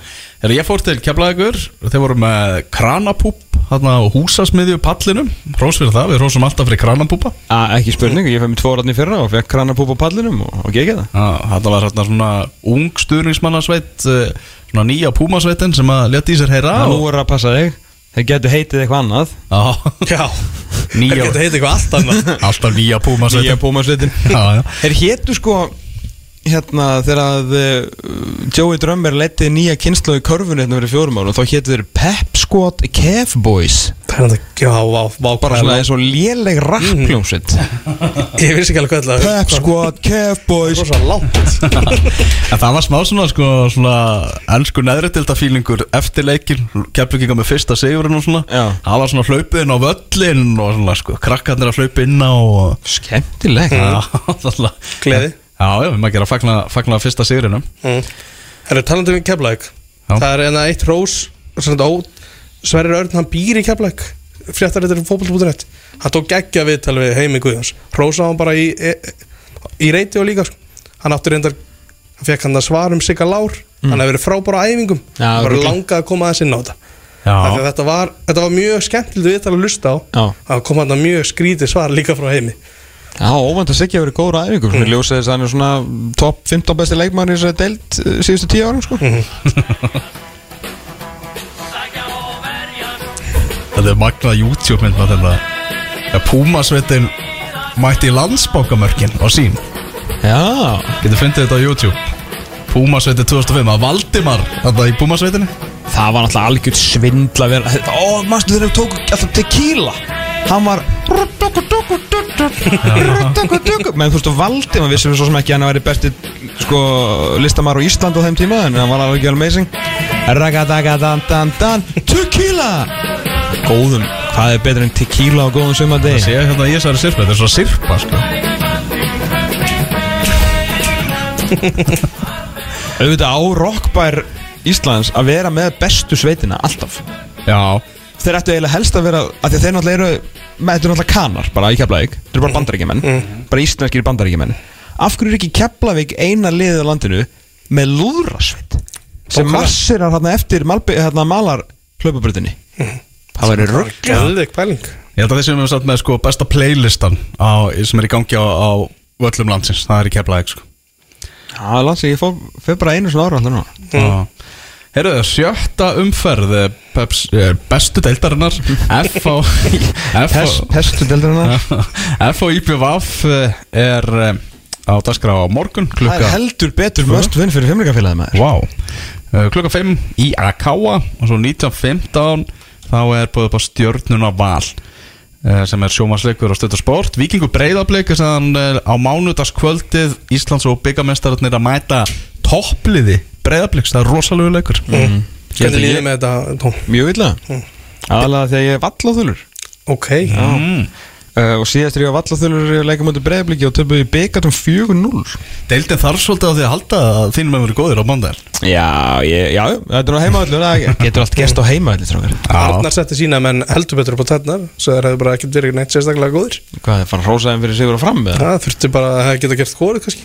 S1: Þegar ég fór til Keflavíkur Þeir voru með kranapúp Þarna á húsasmiðju pallinum Rós fyrir það, við rósum alltaf fyrir kranapúpa.
S2: A, ekki spurning, ég fæ mér tvo ratni fyrra og fekk kranapúp á pallinum og, og gekk það.
S1: Já, þetta var þarna svona ung stuðningsmannasveit eh, Svona nýja púmasveitin sem að leta í sér heyra
S2: Nú
S1: og-
S2: er að passa þig þeir getur heitið eitthvað annað.
S1: Já,
S3: það getur heitið eitthvað allt annað.
S1: Alltaf nýja já.
S2: Þeir hétu sko hérna þegar að uh, Joey Drömmer leti nýja kynslu í körfunni hérna fyrir fjórum árum þá hétu þeir Pep Squad Kev Boys.
S3: Það er þetta, já, vá, vá
S2: bara svona eins og léleg rappljómsveit
S3: Ég vissi ekki alveg hvað það
S2: Pep Squad Kev Boys.
S1: Það var smá svona, sko, svona ennsku neðritilda fílingur eftir leikin Keflinginga með fyrsta sigurinn og svona. Það var svona hlaupið inn á völlin og svona, sko, krakkarnir að hlaupa inn á og...
S2: Skemmtileg.
S3: Gleði.
S1: Já, já, við maður gera að fagna, fagna fyrsta sigurinum
S3: mm. Það er talandi um Keflæk. Það er enna eitt rós Sverrir Örn, hann býr í Keflæk Fréttar þetta er fótboll.net Hann tók geggja viðtal við heimi Guðjóns Rósa hann bara í, e, í reyti og líka sko. Hann átti reyndar Hann fekk hann að svara um Sigga Lár Hann hefur verið frábára á æfingum
S2: Mm. Já,
S3: Hann bara
S2: örugglega.
S3: langað að koma aðeins inn á þetta að Þetta var, þetta var mjög skemmtilegt viðtal að lusta á
S2: Já.
S3: Það kom hann mjög skrítið svar líka frá heimi
S2: Já, óvænt að Siggi hafi verið góður á æfingu. Mm. Ljósið þess að hann er svona top 15 besti leikmann í þessari deild uh, síðustu 10 árum sko.
S1: þetta er magnað YouTube mynd með þetta. Já, Púmasveitin mætti landsbókamörkin á sín
S2: Já,
S1: Getur fundið þetta á YouTube. Púmasveitin 2005, að Valdimar Þetta í Púmasveitinni.
S2: Það var náttúrulega algjörð svindla Ó, þegar við tóku alltaf tequila? Hann var Men þú veist, valdi maður vissum við svo sem ekki að hann væri besti sko, listamar á Ísland á þeim tíma en hann var alveg amazing Ragadagadandandan Tequila! Góðum, hvað er betur en tequila á góðum sumardegi?
S1: Sé hérna í þessari sirpa, þetta er svo sirpa sko.
S2: auðvitað á rockbær Íslands að vera með bestu sveitina alltaf.
S1: Já,
S2: þeir ættu eiginlega helst að vera að því að þeir náttúrulega eru með þetta náttúrulega kanar bara í Keflavík. Þeir eru bara bandaríkjumenn bara íslenskir bandaríkjumenn af hverju er ekki Keflavík eina liðið á landinu með lúðrasveit? Sem
S3: Bókala.
S2: massirar hérna eftir malbi, hérna, malar hlaupabröðinni það væri rögg
S1: ég held að þessi við satt með sko besta playlistan á, sem er í gangi á, á völlum landsins. Það er í Keflavík sko.
S2: Já, Lansi, ég fór, fór bara einu svona ára alltaf núna.
S1: Mm. Herru, sjötta umferð eh, Peps, eh, bestu deildarinnar F á F
S2: Pest,
S1: á
S2: Pestu deildarinnar.
S1: F á IPVF eh, er á dagskrá á morgun
S2: Það er
S1: klukka
S2: heldur betur möst vinn fyrir fimmleikafélagið maður.
S1: Wow. klukka 5 í Akawa og svo 19.15 þá er búið upp á stjörnuna val sem er sjómasleikur á stöðu sport. Víkingur Breiðablik er sann uh, á mánudagskvöldið Íslands og byggamestararnir að mæta toppliði Breiðabliks, það er rosalegu leikur. Mm.
S3: Hvernig líðið með þetta?
S2: Mjög illa. Aðalega þegar ég er vallaþulur
S3: Ok.
S1: Mm.
S2: Uh, Og síðast er ég var vallaþulur leikum undir breyðbliki og töfum við byggatum 4-0
S1: Deildin þarf svolítið á því að halda að þínum að vera góðir á mándaginn
S2: Já, ég, já, þetta er á heimavöldur Það getur allt gerst á strákar.
S3: Arnar setti sína menn heldur betur upp á tennar Svo þeir hefðu bara ekkert verið neitt sérstaklega góðir.
S2: Hvað, það fann hrósaðin fyrir sigur og fram með
S3: Það þurfti bara að það geta gert hvori kannski.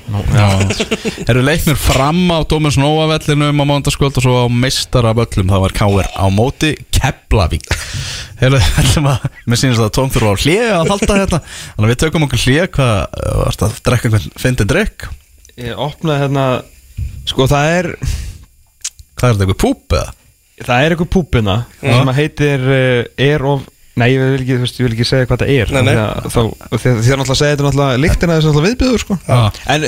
S1: Eru leiknir fram á Dómins Nóavellinum á mándaskvöld og svo á meistaraböllum það var Káir að að að halda þetta Þannig að við tökum okkur hlið hvað, uh, varst að drekka einhvern fyndin drikk
S2: Ég opnaði hérna Sko það er
S1: Hvað er þetta, eitthvað púp eða?
S2: Það er eitthvað púpina sem að heitir uh, Er of Nei, ég vil ekki, veist, ég vil ekki segja hvað það er.
S3: Nei, nei.
S2: Að Þá, því að því að náttúrulega segja þetta náttúrulega Líktina þessu náttúrulega viðbjöður, sko.
S1: Já.
S2: En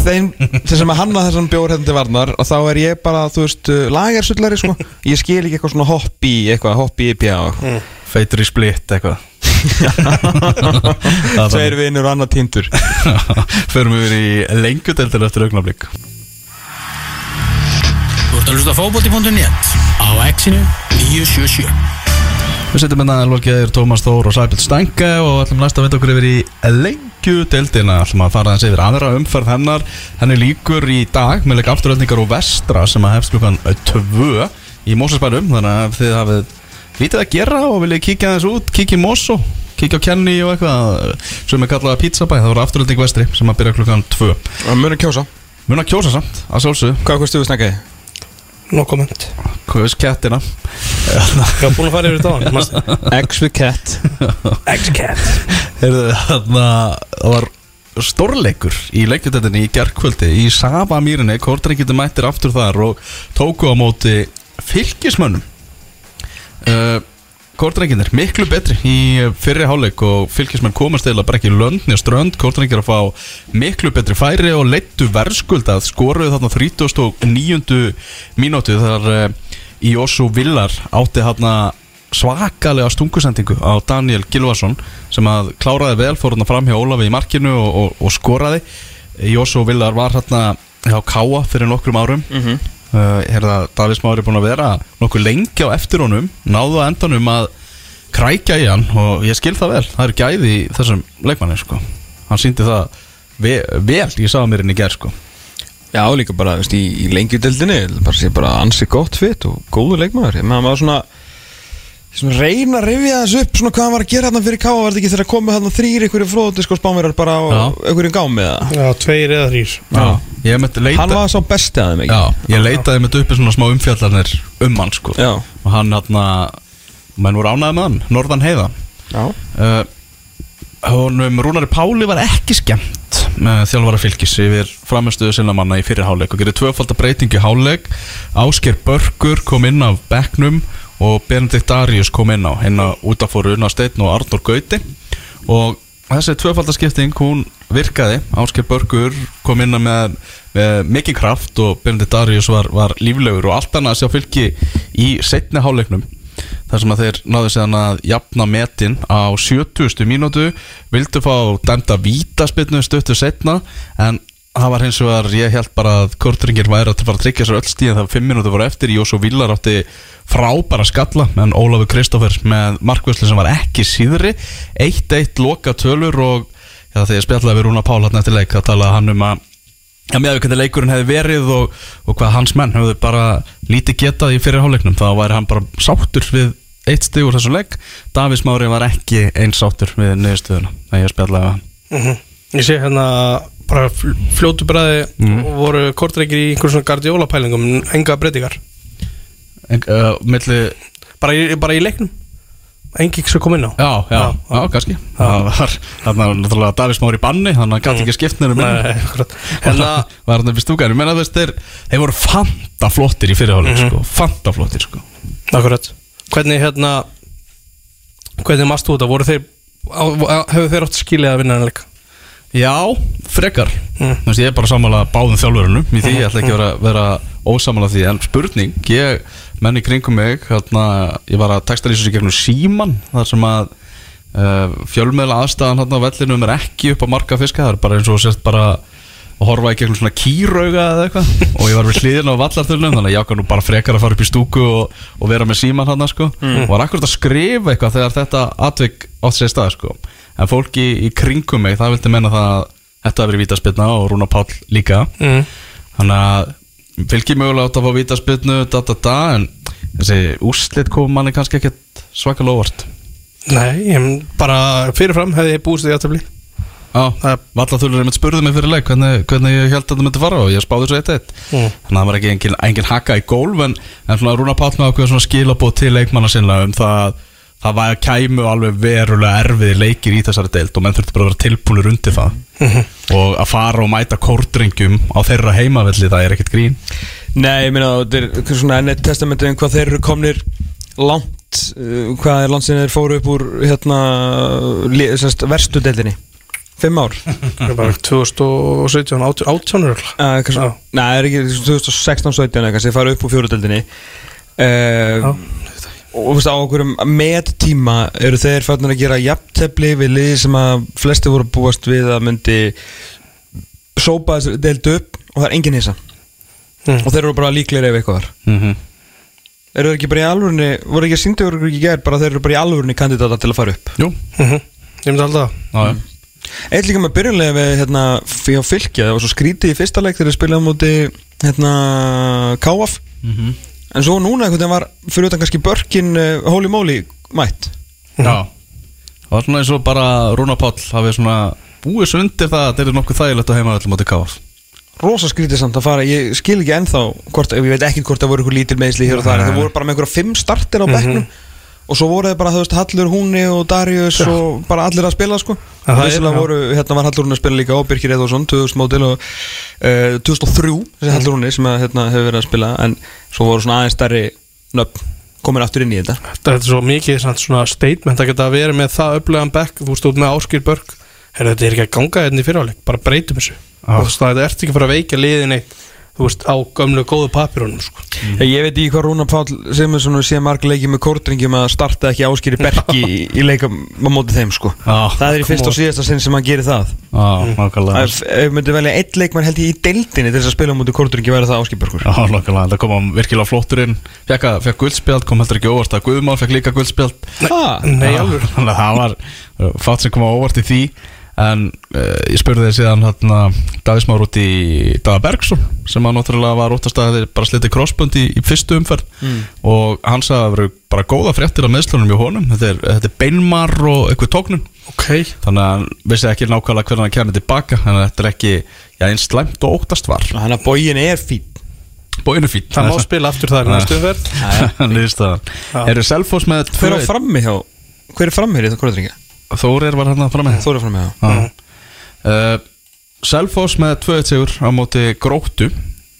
S2: þeim, þeim sem að hanna þessan bjór hérna til varnar Og þá er ég bara, þú veist, uh, lagersullari, sko. Ég skil ekki eitthvað svona hoppi Eitthvað hoppi í bjá
S1: Feitur í splitt eitthvað.
S2: Tveir vinnur og annar tindur.
S1: Förum við í lengjudeldin eftir augnablík
S6: Þú ert að hlusta á fótbolti.net á exinu 977
S1: Við setjum hérna Elvar Geir, Tómas Þór og Sæbjörn Stænke og ætlum næst að vinda okkur yfir í lengjudeldina ætlum að fara aðeins yfir aðra umferð hennar. Henni líkur í dag með leik afturöldningar og vestra sem að hefst klukkan 2 í Mósesbænum þannig að ef þið hafið lítið að gera og viljið kíkja aðeins út, kíkja í Mosó kíkja á Kenny og eitthvað sem er kallað pizzabæ, það voru afturöldning vestri sem að byrja klukkan 2
S2: Og munum kjósa.
S1: Mun að kjósa samt, að sjálfsög
S2: Hvað kostu við snakkaði?
S3: No comment.
S1: Kvöðs kettina?
S3: Ég var búin að fara yfir þetta á hann
S2: X with cat.
S3: X-Cat
S1: Heyrðu, þarna það var stórleikur í leikjutendinni í gerkvöldi í Savamýrinni, Kortreikiti mættir aftur þar og tóku á móti fylgismönnum uh, Kortreikinir, miklu betri í fyrri hálfleik og fylgismenn komast eða bara ekki löndni og strönd Kortreikir að fá miklu betri færi og leittu verðskuldað skoruðu þarna 39. mínútu þar uh, í Osu Villar átti þarna svakalega stungusendingu á Daniel Gilvason sem að kláraði vel fór hérna fram hjá Ólafi í markinu og, og, og skoraði Jósó Villar var hérna hjá Káa fyrir nokkrum árum mm -hmm. Uh, herða Davís Mári búin að vera nokkuð lengi á eftir honum náðu að endanum að krækja í hann og ég skil það vel, það er gæði þessum leikmanni sko. Hann síndi það ve vel, ég sá mér inn í gerð sko.
S2: Já, líka bara, veist, í, í lengjudeldinni bara sé bara ansi gott fit og góðu leikmaður. Maður var svona svona reyna að rifja þessu upp svona hvað hann var að gera þarna fyrir káa var þetta ekki þegar að koma þarna þrýr einhverju fróði sko spánverjar bara á
S1: Já.
S2: einhverjum gámi eða
S3: Já, tveir eða þrýr
S1: Já, ég myndi leita
S2: hann var sá besti að þeim ekki
S1: Já, ég leitaði mitt uppi svona smá umfjallarnir um hann sko
S2: Já.
S1: og hann hérna menn voru ánæði með hann, Norðan Heiða
S2: Já.
S1: uh, honum Rúnari Páli var ekki skemmt með þjálfara fylgis yfir framistuðu sinna manna í fyrir háleik og gerir tvöfaldar breytingi háleik Ásker Börgur kom inn af Becknum og Benedikt Darius kom inn á hérna út af fóru Unna Steinn og Arnur Gauti. Og þessi tvöfaldarskipting hún virkaði. Ásker Börgur kom inn með, með mikið kraft og Benedikt Darius var, var líflegur og allt annað að sjá fylgi í setni háleiknum þar sem að þeir náðu séðan að jafna metin á 70. mínútu vildu fá dæmda vítaspinnu stuttu setna en það var hins vegar, ég held bara að Kortringir væri að fara að tryggja sér öll stíðan þegar 5 mínútu voru eftir, Jósó Villar átti frábæra skalla, en Ólafur Kristófer með markvörslu sem var ekki síðri 1-1 loka tölur og já, þegar spjallaði við Rúna Pál hann eftir leik, þá talaði hann um að Já, með hvernig leikurinn hefði verið og, og hvað hans menn hefði bara lítið getað í fyrir hálfleiknum, þá væri hann bara sáttur við eitt stig úr þessum leik. Davís Mári var ekki eins sáttur við niðurstöðuna, það ég spjallaði hann.
S3: Mhm. Ég sé hérna bara fl- fljótu bræði
S1: Mhm.
S3: voru kortreikir í einhverjum svona gardiola pælingum enga breytingar.
S1: En, uh, milli,
S3: bara í, bara í leiknum? Engi sem kom inn á?
S1: Já, já, já, kannski. Það var náttúrulega Davís Mári banni þannig að hann gæti ekki skipt nefnum
S3: Nei, akkurat. hérna,
S1: var hann upp í stúkan ég menna veist, þeir, þeir voru fanta flottir í fyrirháleik sko, fanta flottir sko.
S3: Akkurat hvernig hérna hvernig mastu þetta, voru þeir hefur þeir átt skilið að vinna en leik?
S1: Já, frekar.
S3: Mm.
S1: Veist, Ég er bara sammála báðum þjálfurunum Í því, ég ætla ekki að vera, vera ósammála því. En spurning, ég, menn í kringum mig hérna, Ég var að texta lýsa sér gegnum síman Þar sem að uh, Fjölmiðla aðstæðan hérna á vellinum Er ekki upp á marga fiska Það er bara eins og sért bara og horfa í gegnum svona kýrauga eða eitthvað. Og ég var við hliðin á vallarþulnum þannig að ég ákvað nú bara frekar að fara upp í stúku og, og vera með síman hann sko. Og var akkurat að skrifa eitthvað þegar þetta atvik átt sér stað sko. En fólki í kringum mig það vildi menna það að þetta hafi verið vítaspilna og Rúna Páll líka.
S3: Mm.
S1: þannig að fylgir mögulega átt að fá vítaspilnu da da da en þessi úrslit kom manni kannski ekkert svakalega óvart.
S3: Nei, ég bara fyrirfram hefði ég búist í aðtöfli
S1: Já, vallaþulur einmitt spurði mig fyrir leik hvernig, hvernig ég held að þetta myndi fara og ég spáði svo eitt eitt.
S3: Mm.
S1: þannig að það var ekki engin, engin haka í gólf en, en svona Rúna Páll með svona skilabóð til leikmanna sinna um það það var að kæmu alveg verulega erfiði leikir í þessari deild og menn þurfti bara að vera tilbúinur undir það. Og að fara og mæta kórdringum á þeirra heimavelli það er ekkert grín.
S2: Nei, ég meina þetta er svona ennett testamentið um hvað þeir eru komnir langt uh, hvað er landsinni þeir fóru upp úr hérna verstu deildinni Fimm ár
S3: Það er bara 2017, 18 18 örugglega.
S2: uh, kannski,
S3: Já.
S2: Nei, það er ekki 2016-17 eða kannski þeir fara upp úr fjóruðdeldinni uh, og þú veist á okkur með tíma eru þeir fannir að gera jafntefli við liði sem að flesti voru að búast við að myndi sópa þessu deild upp og það er engin hissa
S3: Mm.
S2: og þeir eru bara líklegir ef eitthvað var
S1: mm -hmm.
S2: Eru þeir ekki bara í alvörunni, voru ekki að síndu voru ekki gær bara þeir eru bara í alvörunni kandidata til að fara upp
S1: Jú,
S3: Mhm. Ég myndi alltaf
S1: já, já
S2: Eitt líka með byrjunlega við hérna fyrir fylgja, það var svo skrítið í fyrsta leik þegar þeir spilaði á móti hérna Káaf
S1: Mhm.
S2: en svo núna einhvern veginn var fyrir utan kannski börkin uh, Holy Moly mætt.
S1: Já. Það var svona eins og bara Rúna Páll hafi svona búið svo undir það að þetta er nokkuð þægilegt á heimavelli móti káf
S2: rosa skrítið samt að fara, ég skil ekki ennþá hvort, ég veit ekki hvort það voru eitthvað lítil meðsli hér og en það voru bara með einhverja fimm startir á bekknum og svo voru þeir bara, þú veist, Hallur Húni og Darius og bara allir að spila sko.
S3: Ja, það er-
S2: voru, hérna var Hallur Húni að spila líka og Birkir Eðvarsson, 2000 mótil og uh, 2003, þessi Hallur Húni sem að, hérna, hefur verið að spila, en svo voru svona aðeins stærri nöfn komin aftur inn í þetta.
S3: Þetta er svo mikið samt svona statement að geta verið með það upplegan bekk Þú veist út með Áskir Börg Herra, Þetta er ekki að ganga hérna í fyrirháleik Bara breytum þessu. Þú veist það ert ekki að fara að veikja liðin eitt Þú veist á gömlu góðu papirunum sko.
S2: Ég veit ekki hvað Rúna Páll Sigmundsson sé marg leikið með kórdringjum að starta ekki áskýri berki í, í leika á móti þeim sko.
S1: Já,
S2: Það er í fyrst og síðasta sinn sem hann gerir það.
S1: Já, nákvæmlega.
S2: Ef við myndum velja eitt leikmann held ég í deildinni til þess að spila á móti kórdringi væri það áskýrbergur
S1: nákvæmlega, það kom virkilega flottur inn. Fekk, guldspjald, kom heldur ekki óvart að Guðmál fekk líka guldspjald.
S2: Ah,
S3: Nei, alveg.
S1: Það var fátt sem kom á óvart í því En uh, ég spurði þið síðan hérna, Davís Már út í Daða Bergsson sem að náttúrulega var óttast að þeir bara slitið crossbund í, í fyrstu umferð. Og hann sagði að það veru bara góða fréttir af meðslunum í honum. Þetta er, þetta er beinmar og eitthvað tóknun
S3: Ok.
S1: Þannig að hann vissi ekki nákvæmlega hvernig hann kemur tilbaka þannig að þetta er ekki já, eins slæmt og óttast var.
S2: Þannig að bógin er fín
S1: Bóinu fínt
S3: Það má spila aftur það í næstu umferð.
S1: Selfoss með
S2: Hver á frammi hjá Hver er frammi í það?
S1: Þórir var hérna fram með
S2: Þóri frammi hjá
S1: Já. uh, Selfoss með 2-1 sigur á móti Gróttu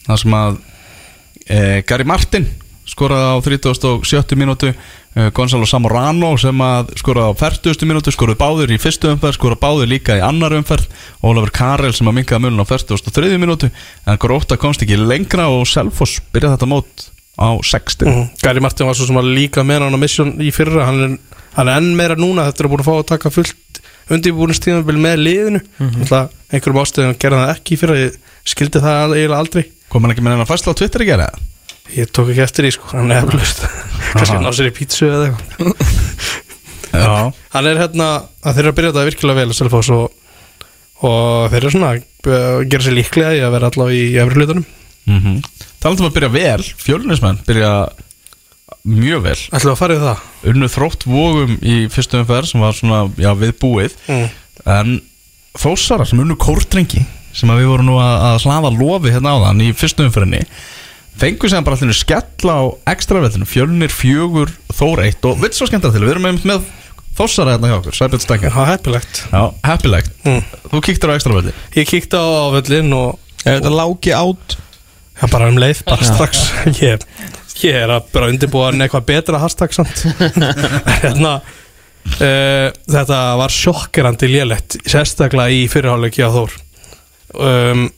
S1: þar sem að uh, Gary Martin skoraði á 37. mínútu uh, Gonzalo Zamorano sem að skoraði á 40. mínútu skoraði báður í fyrstu umferð skoraði báður líka í annar umferð Ólafur Karel sem að minkaði mulun á 43. mínútu en Grótta komst ekki lengra og Selfoss byrjaði þetta mót á 60
S3: Mhm. Gary Martin var svo sem að líka með hann á mission í fyrra hann er, hann er enn meira núna þetta er búin að fá að taka fullt undirbúinistíðanbili með liðinu. Mm -hmm. einhverjum ástöðum gerði það ekki í fyrra ég skildi það eiginlega aldrei.
S1: Kom hann ekki með hennar fæsla á Twitter í gera
S3: ég tók ekki eftir því sko. Hann er eflust kannski ná sér í pítsu eða eitthvað.
S1: Já.
S3: Hann er hérna að þeir eru að byrja þetta virkilega vel að Selfoss og, og þeir eru svona að gera sér líklega í að vera allavega í efri hlutunum
S1: mm -hmm. Talandum að byrja vel, fjölunismenn byrja mjög vel.
S3: Ætlum við að fara í það?
S1: Unnu þrótt vógum í fyrstu umferð sem var svona, já, við búið
S3: mm.
S1: En þósara sem unnu kórdrengi sem að við vorum nú að, að hlaða lofi hérna áðan í fyrstu umferðinni fengu sem bara allir skella á ekstravellinu, fjölnir fjögur þór eitt og vitt svo skemmtilega til, við erum með, með þósara hérna hjá okkur, Sæbjörn
S3: það er heppilegt.
S1: Já, heppilegt,
S3: Mm.
S1: þú kíktir á ekstravelli?
S3: Ég kíkti á ávöllin og
S2: Er þetta lági átt?
S3: Já, bara um leið, bara strax. Ég, ég er að bara undirbúa hann eitthvað betra hashtag samt. Hérna uh, Þetta var sjokkerandi lélegt sérstaklega í fyrirháleiki á Þór. Um,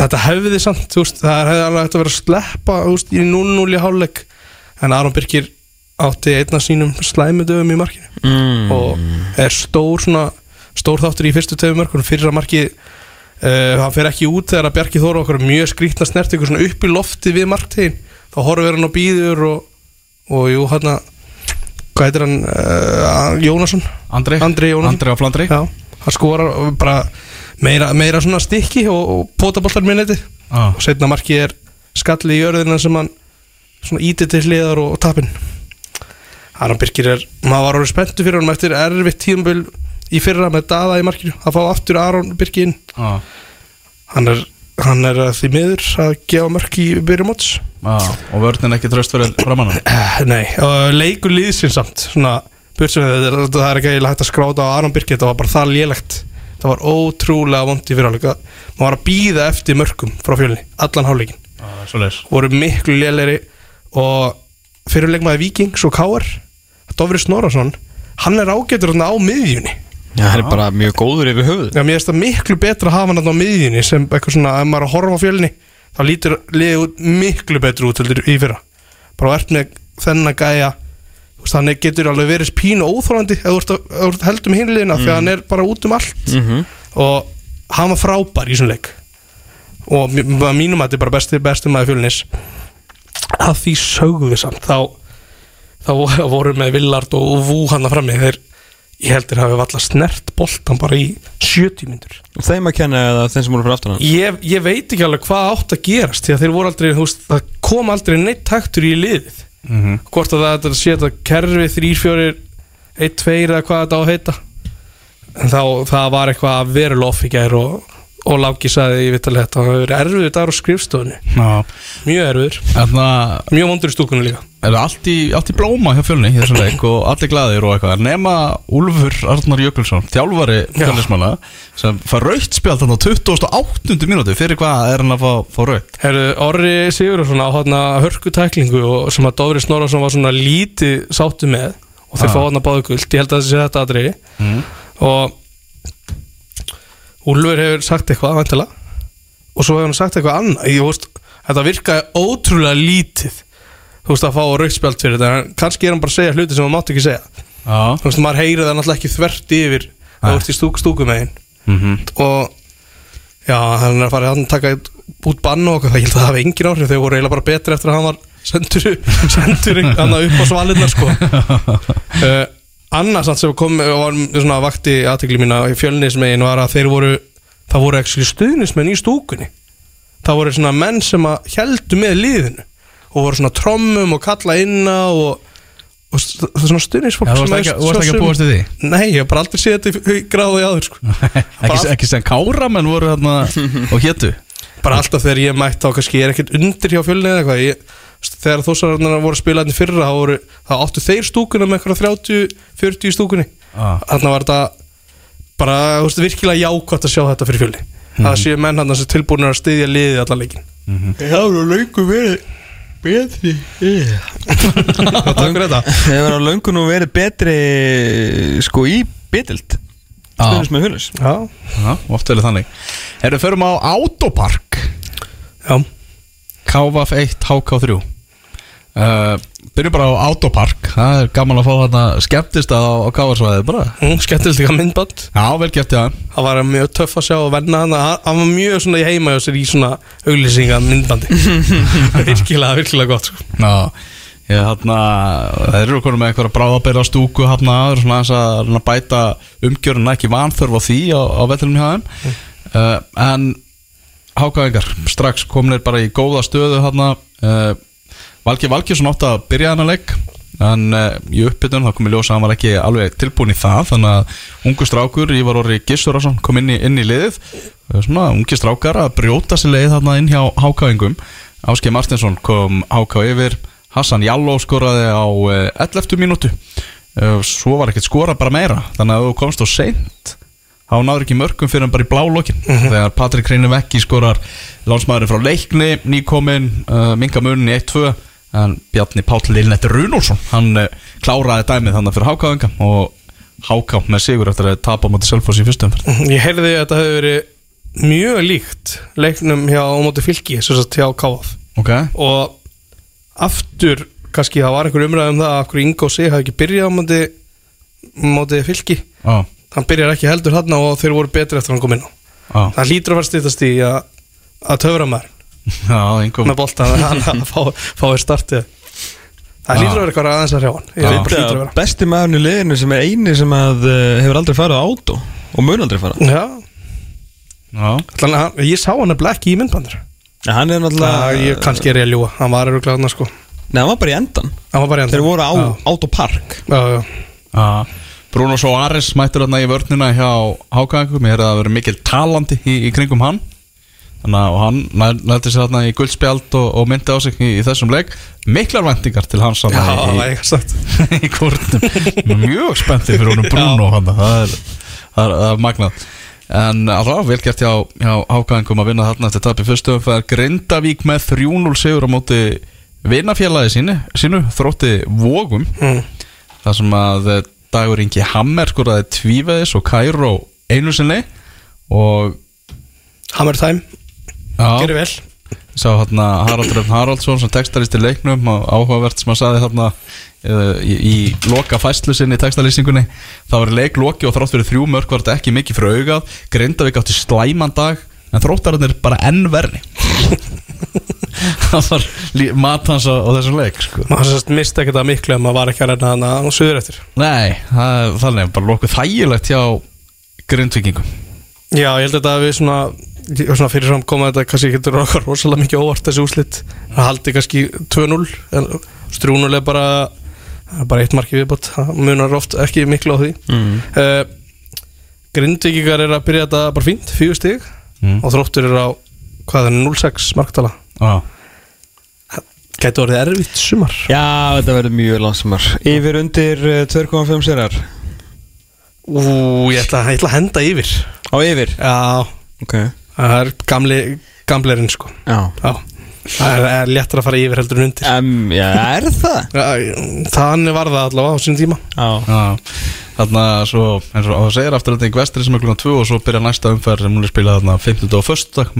S3: Þetta hefði samt, veist, það hefði alveg hægt að vera að sleppa, veist, í 0-0 í háleik en Aron Birkir átti einna sínum slæmudöfum í markinu.
S2: Mm.
S3: og er stór svona stór þáttur í fyrstu töfum mörkunum. Fyrra markið uh, hann fer ekki út þegar að Bjarki Þóra okkur mjög skrítna snert ykkur svona upp í lofti við marktegin þá horfir hann á býður og, og jú hann hvað heitir hann uh, Jónasson?
S1: Andri,
S3: Andri Jónasson.
S1: Andri á Flandri.
S3: Já, hann skorar og bara meira, meira svona stikki og, og pótaboltar minniti
S1: ah.
S3: og setna markið er skalli í jörðina sem hann svona ítið til hliðar og, og tapinn. Aron Birkir er maður var orðið spenntu fyrir honum eftir erfitt tíumbil í fyrra með daða í markinu. Að fá aftur Aron Birkir inn.
S1: Ah.
S3: hann er, hann er að því miður að gefa mörk í byrjumóts
S1: ah. Og vörnin ekki tröst fyrir framann
S3: Nei, og leikur liðsinn samt svona, bursum það er ekki hægt að skráta á Aron Birkir þetta var bara það lélegt. Það var ótrúlega vondi fyrir áleika maður var að býða eftir mörkum frá fjölni allan hálfleikin
S1: ah,
S3: voru miklu lélegri og fyrir leikmaði Víkings og Káar Dofri Snorarsson hann er ágætur þarna á miðjunni.
S2: Já, hann er bara mjög góður yfir höfuð.
S3: Já, mér finnst það miklu betra að hafa hann á miðjunni sem eitthvað svona, ef maður er að horfa á fjölni þá lítur liðið miklu betri út heldur í fyrra. Bara verðt með þennan gæja. Er- getur alveg verið pínu óþólandi ef þú heldur með hinliðina mm. því að hann er bara út um allt.
S2: Mhm.
S3: og hann var frábær í þessum leik. Og mínum að þetta er bara besti, besti maður fjölnis. Að því sögðu samt þá, þá voru með Villard og Vú hann að frammi. Þeir, ég heldur hafi valla snert boltan bara í 70 myndur
S2: Þeim að kenna eða þeim sem voru fyrir aftan hann?
S3: Ég, ég veit ekki alveg hvað átt að gerast því að þeir voru aldrei, þú veist, það kom aldrei neitt taktur í liðið. Hvort að það er að setja kerfi 3-4 1-2 eða hvað þetta á að heita. En þá, það var eitthvað í gær og, og Láki sagði ég veit alveg þetta, það hefur verið erfiður dagur á skrifstofunni. Mjög
S1: að
S3: mjög vondur í stúkunni líka.
S1: Er það allt í, allt í blóma hjá fjölni í þessum leik og allir glaðir og eitthvað. Nema Úlfur Arnar Jökulsson þjálfari
S3: Já.
S1: fjölnismanna sem fær raukt spjald þannig á 28. mínúti fyrir hvað er hann að fá, fá raukt
S3: Orri Sigurðarsson á hana hörku tæklingu og sem að Dóri Snorarsson var svona lítið sáttu með og þeir fá hana báðu guld, ég held að það sé þetta aðriði
S1: mm.
S3: og Úlfur hefur sagt eitthvað vantilega og svo hefur hann sagt eitthvað annað. Ég, veist, þetta virkaði ótrúlega lítið. Þú veist að fá raukspjald fyrir þetta. Kannski er hann bara að segja hluti sem hann mátti ekki segja.
S1: Já,
S3: þú veist maður heyrið það náttúrulega ekki þvert yfir það vart í stúk stúkum megin
S1: mm
S3: og já, hann er að fara að taka út bann og ég held að það hafi engin áhrif. Þau voru eiginlega bara betri eftir að hann var sendur, sendur hann upp á svalinnar sko. Uh, annars sem kom og var svona vakti aðtekli mína í fjölnismegin var að þeir voru það voru ekki stuðnismenn í stúkunni. Það voru svona menn sem að heldu með liðinu og voru svona trommum og kalla inna og, og það er svona stuðnisfólk
S1: þú varst ekki, að búast við því?
S3: Nei, ég hef bara aldrei séð þetta í gráði áður sko.
S1: ekki, ekki sem káramenn voru þarna og hétu.
S3: Bara alltaf þegar ég mætt þá kannski ég er ekkert undir hjá fjölni eða eitthvað. Ég, þegar þósararnar voru að spila hérna fyrra þá, voru, þá áttu þeir stúkuna með eitthvað 30-40 í stúkunni.
S1: Ah.
S3: þarna var þetta bara þú veist, virkilega jákvæmt að sjá þetta fyrir fjölni. Það séu menn hann sem tilbúinir að styðja liðið allan leikin
S2: Já, það löngu verið betri Það var löngu nú verið betri sko í betild Stöðnis með hulus
S3: Já,
S1: Já, oft verið þannig. Erum förum á Autopark.
S3: Já,
S1: KVF 1 HK3 uh, Byrjum bara á Autopark. Það er gaman að fá þarna skemmtist á, á KVF-svæði bara.
S3: Mm, skemmtilegt líka myndband.
S1: Já, vel gert já.
S3: Það var mjög töff að sjá og venna hann hann var mjög svona í heima hjá sér í svona auglýsinga myndbandi virkilega, virkilega gott sko.
S1: Já, ég þarna Það eru konum með eitthvað bráðabæra stúku hafna aður svona aðeins að að bæta umgjöruna ekki vanþörf á því á, á vellunum hjá þeim. Uh, En Hákaðingar, strax komnir bara í góða stöðu hafna uh, Valgi Valgjesson átti að byrja hennar leik en uh, í uppbytun þá kom í ljós að hann var ekki alveg tilbúin í það þannig að ungu strákur, Ívar Orri Gissurason kom inn í, inn í liðið. Uh, svona ungi strákar að brjóta sér leið þarna inn hjá Hákaðingum Áskei Martinsson kom Háká yfir Hassan Jalló skoraði á uh, 11. mínútu. Uh, svo var ekkert skora bara meira þannig að þú komst á seint þá náður ekki mörgum fyrir en bara í blá lokin þegar Patrik Reynir Vekki skorar lánsmaðurinn frá leikni, nýkominn uh, minga munin í 1-2 en Bjarni Páll Lilnett Runolfsson hann uh, kláraði dæmið þannig fyrir Hákáðinga og Háká með sigur eftir að tapa á móti Selfoss í fyrstum
S3: ég heyrði að þetta hefur verið mjög líkt leiknum hjá móti fylki sem sagt hjá KF
S1: ok,
S3: og aftur kannski það var einhver umræð um það að okkur Ingo sig hafi ekki byrjað móti fylki.
S1: Á,
S3: hann byrjar ekki heldur hann og þeir voru betri eftir að hann kom inn á.
S1: Já.
S3: það hlýtur að fara stýttast í að, að töfra maður
S1: Já, einhver
S3: með boltan að hann fá, fái startið. Það hlýtur að vera eitthvað aðeins að hrjá hann.
S2: Besti maðurinn í liðinu sem er eini sem að uh, hefur aldrei farið á átó og mun aldrei
S3: Já, þannig hann- ég sá hann að ekki í myndbandur
S2: ja, Hann er náttúrulega
S3: ég kannski er ég að ljúa, hann var eru glæðna sko.
S2: Nei, hann var bara í endan
S3: Hann var bara í endan
S2: Þeir voru á
S3: Já.
S2: átópark
S3: Já, já,
S1: Já, Bruno Soares mættur þarna í vörnina hjá Hákangum, ég er að vera mikil talandi í, í kringum hann. Þannig að hann nætti sér þarna í guldspjald og, og myndi á sig í, í þessum leik. Miklar vendingar til hans
S3: já, það var eitthvað
S1: í kvortnum mjög spenntið fyrir honum Bruno hann, það er, það er, það er magnað. En alltaf vel gert hjá, hjá Hákangum að vinna þarna eftir tapi fyrstu umferð. Grindavík með 3-0 sigur á móti vinafélagi sínu, sínu þrótti vógum
S3: mm.
S1: þar sem að eh, Dagur Ingi Hammer skoraði tvíveðis og Kairó einu sinni og
S3: Hammer time, gerir
S1: já,
S3: vel.
S1: Sá hérna Harald Röfn Haraldsson sem textarist í leiknum og áhugavert sem að saði hérna uh, í, í loka fæslu sinni í textalýsingunni. Það var leik loki og þrátt fyrir þrjú mörg var þetta ekki mikið fyrir augað. Grindavík átti slæman dag en þróttararnir bara enn verni það var lí- mat hans á, á þessum leik sko.
S3: maður sérst misti ekkert að miklu ef maður var ekki að reyna hann á suður eftir.
S1: Nei, það er þannig bara lokuð þægilegt hjá Grindvíkingum.
S3: Já, ég held að þetta að við svona, svona fyrir fram koma þetta kannski getur okkar rosalega mikið óvart þessi úslit það haldi kannski 2-0 en 3-0 er bara það er bara eitt marki viðbót. Það munar oft ekki miklu á því. Mm. Grindvíkingar er að byrja þetta bara fínt, fjögur stig
S1: Mm.
S3: og þróttur er á hvað er 0-6 marktala?
S1: Já.
S3: Gæti orðið erfitt sumar.
S2: Já, þetta verður mjög langsamar Yfir undir uh, 2,5 sérar
S3: Ú, ég ætla, ég ætla að henda yfir.
S2: Á yfir?
S3: Já,
S2: Ok.
S3: Það er gamli gamleirinn sko.
S2: Já.
S3: Já, það er, er léttur að fara yfir heldur en undir.
S2: Um, Já, er það?
S3: Þannig var það allavega á sín tíma.
S2: Já.
S1: Já, þarna svo, eins og það segir aftur þetta í vestri sem er klukkan 2 og svo byrja næsta umferð sem hún er spilað þarna 50 og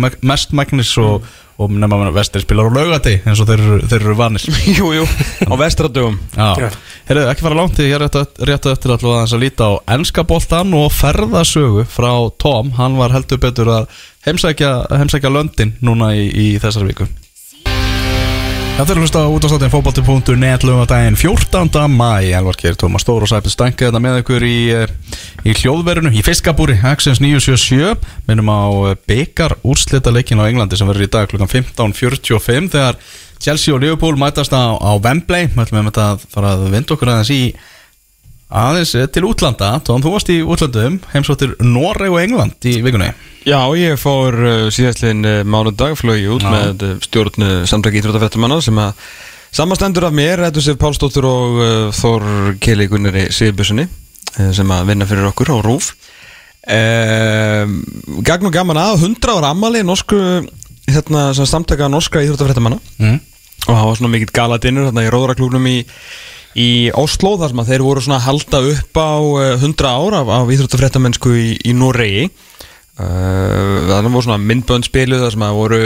S1: 1. mest magnis og, og nema vestri spilar á laugati eins og þeir, eru- þeir eru vanir.
S2: Jú, jú Á vestradugum
S1: Já,
S3: Já.
S1: heyrðu, ekki fara langt því ég er rétt, rétt eftir allavega aðeins að líta á ennska boltan og ferðasögu frá Tom, hann var heldur betur að heimsækja, heimsækja löndin núna í, í þessar viku Þetta er hlusta á útastáttin fótbolti.net lögadaginn 14. mæ Elvar Geir, Tómas Stór og Sæpil Stanke þetta með ykkur í, eh, í hljóðverinu í fiskabúri, Axens 977 minnum á byggar úrslita leikin á Englandi sem verður í dag klukkan 15.45 þegar Chelsea og Liverpool mætast á, á Wembley við ætlum við þetta að fara að vinda okkur aðeins í aðeins eh, til útlanda Tóm, þú varst í útlandum, heimsóttir Noreg og England í vikunni
S2: Já, ég fór uh, síðastliðin uh, mánudag flögi út
S1: Já.
S2: með stjórn samtæki íþróttafrættamanna sem að samastendur af mér, Eddur Sif Pálsdóttur og Þór Keli Gunnari Sigurbjörnssoni sem að vinna fyrir okkur á RÚF uh, Gagn og gaman að 100 ára ammali norsku hérna, sem samtaka norska íþróttafrættamanna
S1: mm.
S2: og það var svona mikill galadinnur hérna í Róðraklúknum í, í Oslo þar sem að þeir voru svona að halda upp á uh, 100 ára af, af íþróttafréttamennsku í, í Noregi. Uh, þannig voru svona myndbönd spiluð þar sem að voru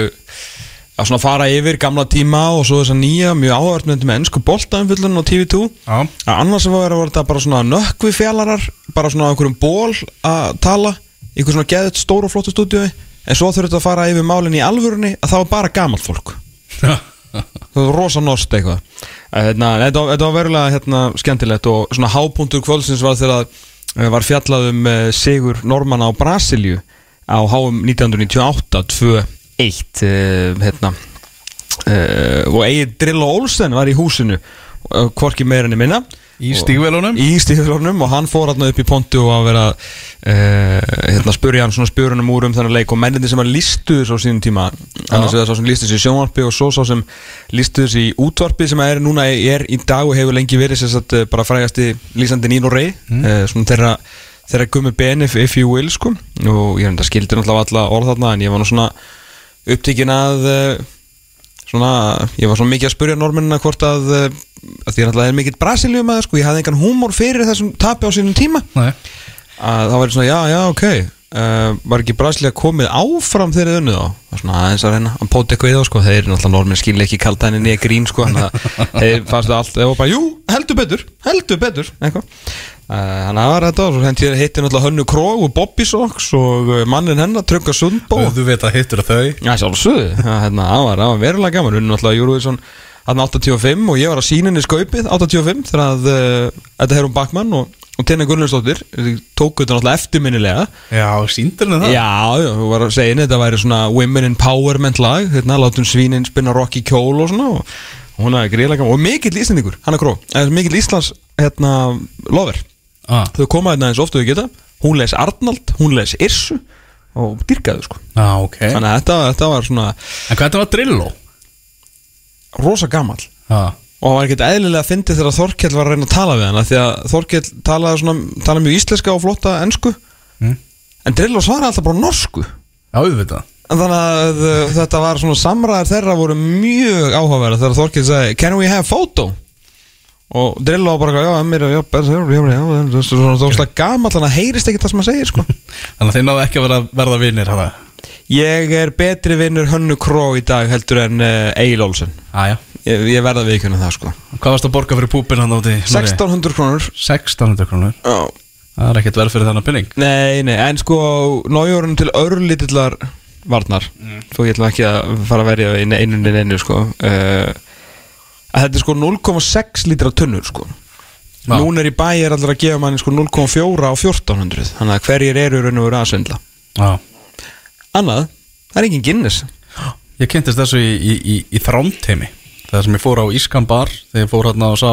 S2: að svona fara yfir gamla tíma og svo þess að nýja mjög áhverfnandi með ennsku boltaumfyllun á TV2
S1: Já,
S2: að annars var, var þetta bara svona nökkvi fjalarar bara svona á einhverjum ból að tala einhver svona geðut stóru og flottu stúdíu en svo þurftu að fara yfir málinn í alvörunni að það var bara gamalt fólk. Það var rosa nost eitthvað. Eh, hérna, þetta, þetta var verulega hérna, skemmtilegt og svona hápunktur kvöldsins var þegar eh, var fjallað um eh, sigur Normanna á Brasilju á HM 1998 2-1 eh, hérna. Uh, og Egil Drillo Olsen var í húsinu hvorki meira enn minna
S1: í stígvelunum
S2: í stíðlunum og hann fór hérna upp í pontu og að vera uh, hérna spurja hann svona spurunum úr um þennan leik og menninni sem að listu þessu á sínum tíma. Annars vegar sá sem listu þessu í sjónvarpi og svo sá sem listu þessu í útvarpi sem er núna er í dag og hefur lengi verið sem sagt eh, bara frægasti lýsandi Nín og Rey mm. svona þeirra þeirra gummi beni if, you will sko. Og ég er skildir náttúrulega alla orð þarna en ég var nú svona upptíkin að uh, svona, ég var svona mikið að spurja normennina hvort að, uh, að því að náttúrulega er mikill Brasiljum að sko, ég hafði engan húmor fyrir þessum tapi á sínum tíma.
S1: Nei.
S2: að það var svona, já, já, ok uh, Var ekki Brasilia komið áfram þegar þið unnið á? Það var svona aðeins að reyna Að póta eitthvað í þá sko Þeir eru náttúrulega normin skilja ekki kalda henni nýja grín sko þeir fannst það allt Þeir var bara, jú, heldur betur, heldur betur. Eitthvað Þannig að það var þetta og hendi hitti náttúrulega Hönnu Krog og Bobby Sox og uh, mannin hennar Trönga Sundbó
S1: þú veit að hittur þau.
S2: Já, sjálfsögðu, það hérna, var, var verulega gaman. Unni náttúrulega Júruvísson Þannig 85 og ég var að sína henni skaupið 85 þegar að þetta Herum Bakmann og, og Tina Gunnlaugsdóttir tóku þetta náttúrulega eftirminnilega.
S1: Já, síndur henni það?
S2: Já, þú var að segja henni þetta væri svona Women Empowerment lag hérna, látum svínin spinna rock í kjól og svona og, og hún er greiðlega gaman. Og mikill íslendingur, hann er kró mikill Íslands hérna, lover
S1: ah.
S2: þau koma hérna eins ofta þau geta hún les Arnald, hún les Irsu og dyrkaðu sko
S1: ah, ok
S2: þannig að þetta, þetta var svona
S1: En hvað þetta var Drillo?
S2: rosa gamall
S1: Ah.
S2: og hann var ekkert eðlilega að fyndi þegar Þorkell var að reyna að tala við hann því að Þorkell talaði svona talaði mjög íslenska og flotta ensku
S1: Mm.
S2: en Drillo svaraði alltaf bara norsku
S1: Já, auðvitað
S2: en þannig að uh, þetta var svona samræðar þeirra voru mjög áhugaverða þegar Þorkell sagði can we have photo og Drillo bara já, mér, já, já, já, já, það er svona þókslega gamall þannig að heyrist ekki það sem hann segir sko.
S1: Þannig að þið náðu ekki að verða, verða vinnir hana?
S2: Ég er betri vinnur Hönnu Kró í dag heldur en uh, Egil Olsen.
S1: Aja
S2: ég, ég verða viðkjörna það sko.
S1: Hvað varst að borga fyrir púpin hann átti?
S2: 1600 krónur.
S1: 1600 krónur?
S2: Já.
S1: Það er ekkert verð fyrir þannig penning.
S2: Nei, nei, en sko nájórun til örlítillar varnar. Ekki að þetta er sko 0,6 lítra tunnur sko.
S1: Já.
S2: Núna er í bæ er allir að gefa manni sko 0,4 á 1400 Þannig að hverjir eru raun og veru aðsvindla
S1: Já.
S2: Annað, það er engin Guinness.
S1: Ég kynntist þessu í, í, í, í þrámteimi Það sem ég fór á Ískan bar Þegar ég fór hérna og sá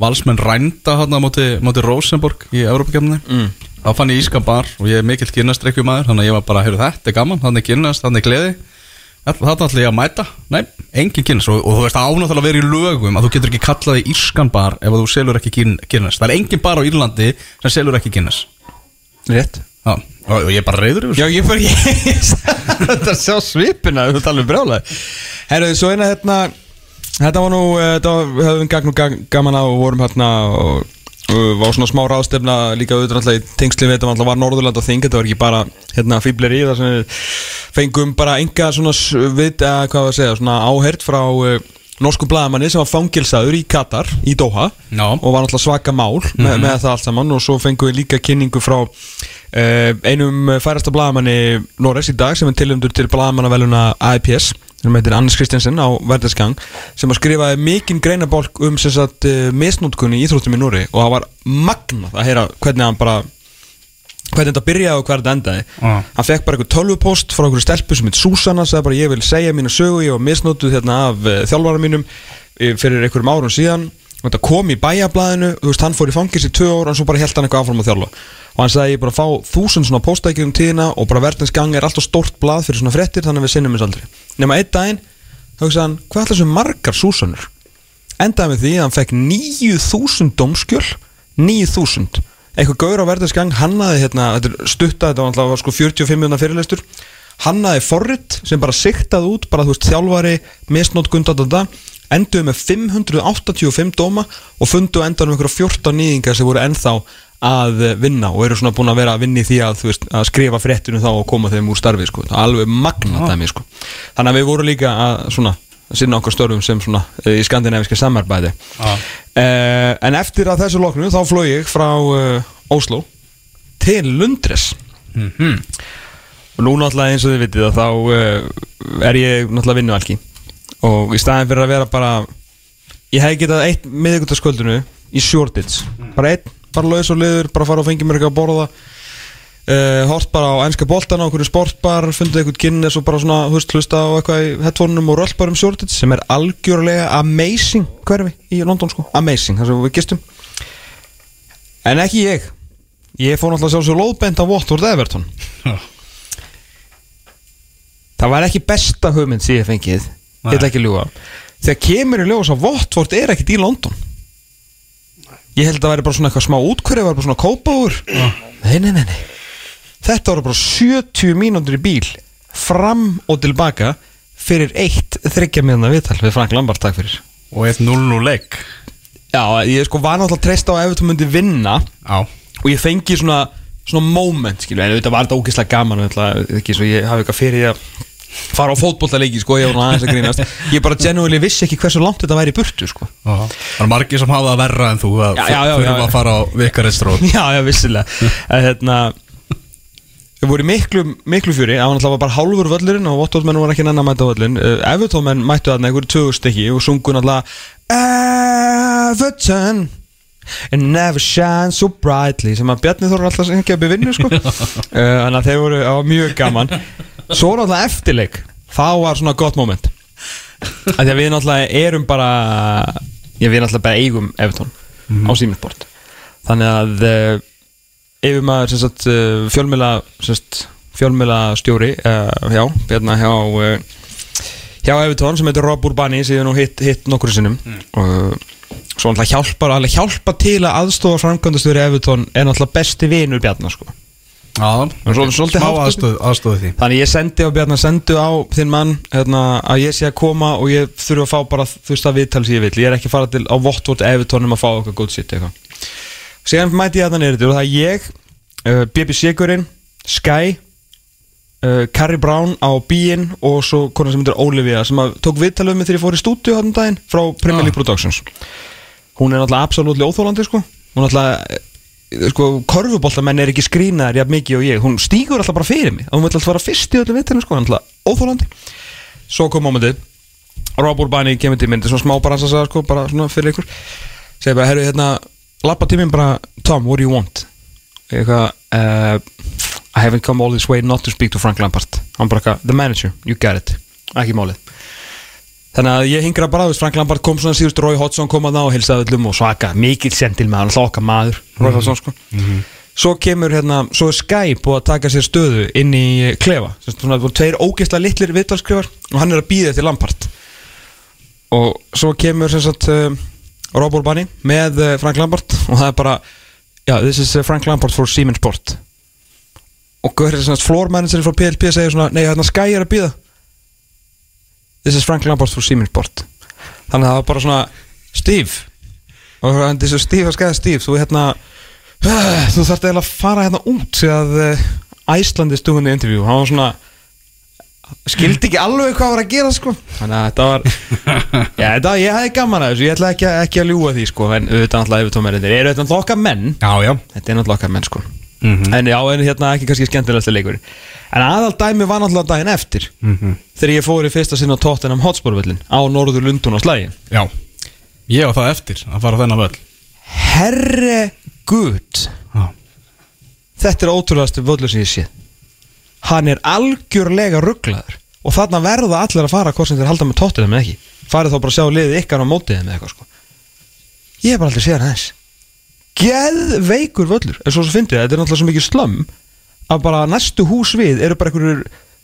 S1: Valsmenn rænda hérna á móti, móti Rosenborg Í Európa-kefninni
S2: mm.
S1: Þá fann ég Ískan bar og ég er mikill kynastrekkjum maður Þannig að ég var bara, heyrðu þetta er gaman Þannig kynast, þannig gleði Þetta ætla ég að mæta. Nei, engin kynast og, og þú veist ánáttúrulega að vera í lögum Að þú getur ekki kallað í Ískan bar Ef að þú selur ekki kynast Það er engin bar á Írlandi sem selur ekki kynast
S2: Rétt.
S1: Já, og, ég er bara reyður yfir
S2: Já, ég fyrir ekki Þetta sjá svipina, þú talar um brjálega Herru, svo eina hérna Þetta var nú, eh, þetta var, við höfum gagn og gaman á og vorum hérna og var svona smá ráðstefna líka auðvitað alltaf í tengsli við þetta var alltaf var Norðurland og þing, þetta var ekki bara hérna fýbleri þar sem við fengum bara enga svona við, að, hvað var að segja, svona áhert frá uh, norsku blaðamanni sem var fangilsaður í Katar, í Doha
S1: Já.
S2: og var náttúrulega svaka mál með, með það allt saman og svo fengum við líka kynningu frá einum færasta blaðamanni Norres í dag sem er tilumdur til blaðamannaveluna AIPS sem heitir Anders Kristjansen á Verðarsgang sem að skrifaði mikinn greinabólk um sagt uh, misnótkunni í Íþróttum í Núri og það var magnað að heyra hvernig hann bara hvernig þetta byrjaði og hvað þetta endaði
S1: Já.
S2: hann fekk bara eitthvað tölvupost frá einhverju stelpu sem heit Súsanna, sagði bara ég vil segja mínu sögu ég var misnótuð hérna af þjálfara mínum eh, fyrir einhverjum árum síðan þetta kom í bæjablaðinu þú veist, hann fór í fangis í tvö ár og svo bara held hann eitthvað áfram að þjálfa. Og hann sagði ég bara fá þúsund svona postækjum tíðina og bara verðinsgang er alltaf stórt blað fyrir svona fréttir þannig að við sinnum þess aldrei. Nema einn daginn, þá hugsaði hann hvað ætla þessu margar Súsanur endaði með því að hann fekk 9000 dómskjöl 9000 eitthvað gaur á verðarsgang hannaði hérna, þetta stutta, þetta var alltaf sko 45 minna fyrirleistur hannaði forrit sem bara siktaði út bara þú veist þjálfari, misnótkund da, enduði með 585 dóma og fundu á endanum einhverja 14 nýðingar sem voru ennþá að vinna og eru svona búin að vera að vinna í því að, veist, að skrifa fréttinu þá og koma þeim úr starfi sko. alveg magna dæmi sko. þannig að við vorum líka að svona sinna okkar störfum sem svona eh, í skandinaviska samarbæði
S1: Já.
S2: uh, en eftir að þessu loknu þá flói ég frá uh, Oslo til Lundres og nú náttúrulega eins og þið vitið að þá uh, er ég náttúrulega vinnualki og í staðin fyrir að vera bara ég hef getað eitt miðvíkutaskvöldinu í Shoreditch bara einn, bara laus og liður, bara fara og fengi mér eitthvað að borða. Uh, hort bara á ennska boltana á einhverju sportbar fundið eitthvað Guinness og bara svona hust, hlusta á eitthvað í headphoneum og röll bara um Shoreditch sem er algjörlega amazing hverfi í London sko, amazing, þar sem við gistum. En ekki ég. Ég fór náttúrulega sjálfsög lóðbent á Watford Everton. Það var ekki besta hugmynd sem ég fengið ég ætla ekki að ljúga. Þegar kemur í ljós að Watford er ekkit í London. Ég held að það væri bara svona eitthvað smá útkverju var bara svona kópáur nei, nei, nei, nei. Þetta voru bara 70 mínútur í bíl fram og tilbaka fyrir eitt þryggja miðna viðtal við Frank Lambart, takk fyrir.
S1: Og eitt 0-0 leik.
S2: Já, ég sko var náttúrulega að treysta á ef þú myndi vinna.
S1: Já.
S2: Og ég fengi svona svona moment, skilur, en auðvitað var þetta ógeðslega gaman auðvitað, ekki svo ég hafi eitthvað fyrir því að fara á fótbollaleiki, sko, ég var nú aðeins að grínast. Ég bara genuinely vissi ekki hversu langt þetta væri í burtu, sko.
S1: Það er margir sem hafa það verra en þú að
S2: Já, já,
S1: þurfa
S2: já.
S1: að fara á vikaristróð
S2: Já, já, vissilega En hérna voru miklu, miklu fjöri. Það var náttúrulega bara hálfur völlurinn og Vottolmenn voru ekki nenn að mæta völlurinn uh, Evertómenn mættu þarna einhverju tögur stykki og sungu náttúrulega Everton It never shines so brightly sem að Bjarni Þór alltaf að upp í vinnu sko. uh, Þannig að þeir voru á mjög gaman. Svo náttúrulega eftirleik. Þá var svona gott moment. Að Því að við náttúrulega erum bara Já, við náttúrulega bara eigum Everton á Siemensbort Þannig að uh, yfirmaður sem sagt uh, fjölmjöla sagt fjölmjöla stjóri uh, já, hérna hjá uh, hjá Evertón sem heitir Rob Urbani sem ég hef nú hitt, hitt nokkur sinnum. Og svo náttúrulega hjálpar alveg hjálpa til að aðstofa framkvæmdastjóri Evertón er náttúrulega besti vinur Bjarnar sko.
S1: Já,
S2: svolítið
S1: aðstöð, aðstöðu því.
S2: Þannig ég sendi á Bjarnar, sendu á þinn mann hérna, að ég sé að koma og ég þurfa að fá bara þú veist að viðtal sem ég vil Ég er ekki að fara til á Votvort Evertón um að fá eitthvað góð sitt eitthvað. Síðan mæti ég að það neyrir og það er ég, uh, BBC Gurinn, Sky, uh, Carrie Brown á Bíinn og svo konar sem heitir Olivia sem tók viðtalið með þegar ég fór í stúdíu hann daginn frá Premier League Productions Hún er náttúrulega absolutt óþólandi sko. Hún er náttúrulega sko, korfuboltamenn er ekki skrýnaðar jafn mikið og ég, hún stígur alltaf bara fyrir mig. Hún vil alltaf fara fyrst í öllu viðtalinu sko, hann er alltaf óþólandi svo kom ámyndið Rob Urbani kemur til myndi, svona smá bara að sagða sko, bara svona fyrir ykkur. Segir bara, herru, hérna, lappa tíminn bara Tom, what do you want? Eitthvað uh, I haven't come all this way not to speak to Frank Lampard. Hann bara eitthvað, the manager, you get it. Ekki málið Þannig að ég hingra bara, þú veist, Frank Lampard kom svona síðust Rói Hodgson kom að það og hilsaði öllum og svaka mikill sendil með hann, hloka maður Rói Hodgson sko. Svo kemur hérna, svo er Skype og að taka sér stöðu inn í eh, klefa svona, tveir ógeðslega litlir viðtalskrifar og hann er að býða eftir Lampard. Og svo kemur sem sagt uh, Rob Urbani með uh, Frank Lampard og það er bara já, this is uh, Frank Lampard for Siemens Sport. Og sagt floor manager frá PLP segir svona, nei, hérna Sky er að býða This is Frank Lampard for Siemens Sport Þannig að það var bara svona Steve. Og hann þessu Steve að skæða Steve. Þú hérna uh, Þú þarft eiginlega að fara hérna út að uh, Æslandi stúðinni interview. Hann var svona Skildi ekki alveg hvað var að gera sko. Þannig að þetta var Já þetta ég hefði gaman að þessu. Ég ætla ekki, ekki að ljúga því sko. En auðvitað náttúrulega yfir tómerindir Eru þetta náttúrulega okkar menn?
S1: Já, já.
S2: Þetta er náttúrulega okkar menn sko En já, en hérna ekki kannski skemmtilegasta leikur En aðal dæmi var náttúrulega daginn eftir Þegar ég fór í fyrsta sinn á Tottenham Hotspur-völlin Á norður Lundun á slægi
S1: Já. Ég var það eftir að fara þennan völl.
S2: Herre Guð.
S1: Já.
S2: Þetta er ótrúlegasti völlur sem ég sé. Hann er algjörlega rugglaður Og þarna verða allir að fara Hvort sem þeir halda með Tottenham eða ekki. Farið þá bara að sjá liðið ykkar á mótið þeim eða eitthvað sko. Ég hef bara aldrei hann aðeins Geðveikur völlur. En svo svo fyndið, þetta er náttúrulega svo mikið slömm Að bara næstu hús við eru bara einhverjur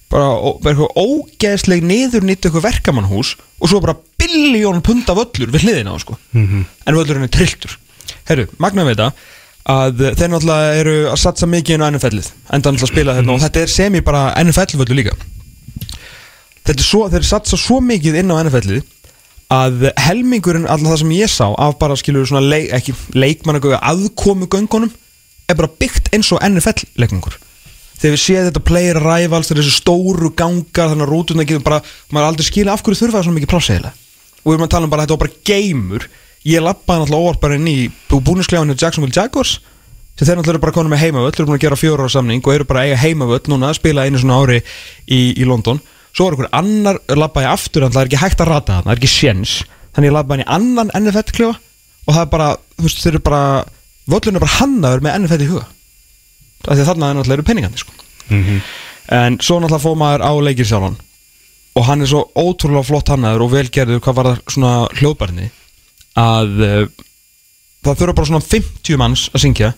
S2: bara, bara eitthvað ógeðsleg niður nýtt eitthvað verkamannhús og svo bara biljón punta völlur við hliðina á sko. En völlurinn er trilltur. Herru, magna við þetta að þeir náttúrulega eru að satsa mikið inn á NFL-ið enda náttúrulega að spila hérna og þetta er semi bara NFL-völlu líka. Þetta er svo, þeir satsa svo mikið inn á NFL-ið að helmingurinn alltaf það sem ég sá af bara skilur svona leik, ekki leikmann aðkomu göngunum er bara byggt eins og NFL-leikningur þegar við séum þetta player arrivals þessu stóru gangar þannig að rútuna getur bara maður er aldrei skilja af hverju þurfa það svona mikið plássiðilega og við erum að tala um bara þetta var bara geimur ég lappaði náttúrulega óvart bara inn í búnisklefann hjá Jacksonville Jaguars sem þeir náttúrulega bara konum með heimavöll eru búin að gera fjóra ára samning og eru bara eiga heimavöll núna að spila einu svona ári í, í London svo var einhver annar lappaði aftur þannig að það er ekki hægt að rata það, það er ekki sjens þannig ég lappaði inn í annan NFL klefa og það er bara, þú veist, þeir eru bara völlun er bara hannaður með NFL í huga. Af því að þarna er náttúrulega eru penningandi sko. en svo náttúrulega fóð maður á leikir sjálfan og hann er svo ótrúlega flott hannaður og velgerður hvað var það svona hljóðbarni að uh, það þurfa bara svona 50 manns að syngja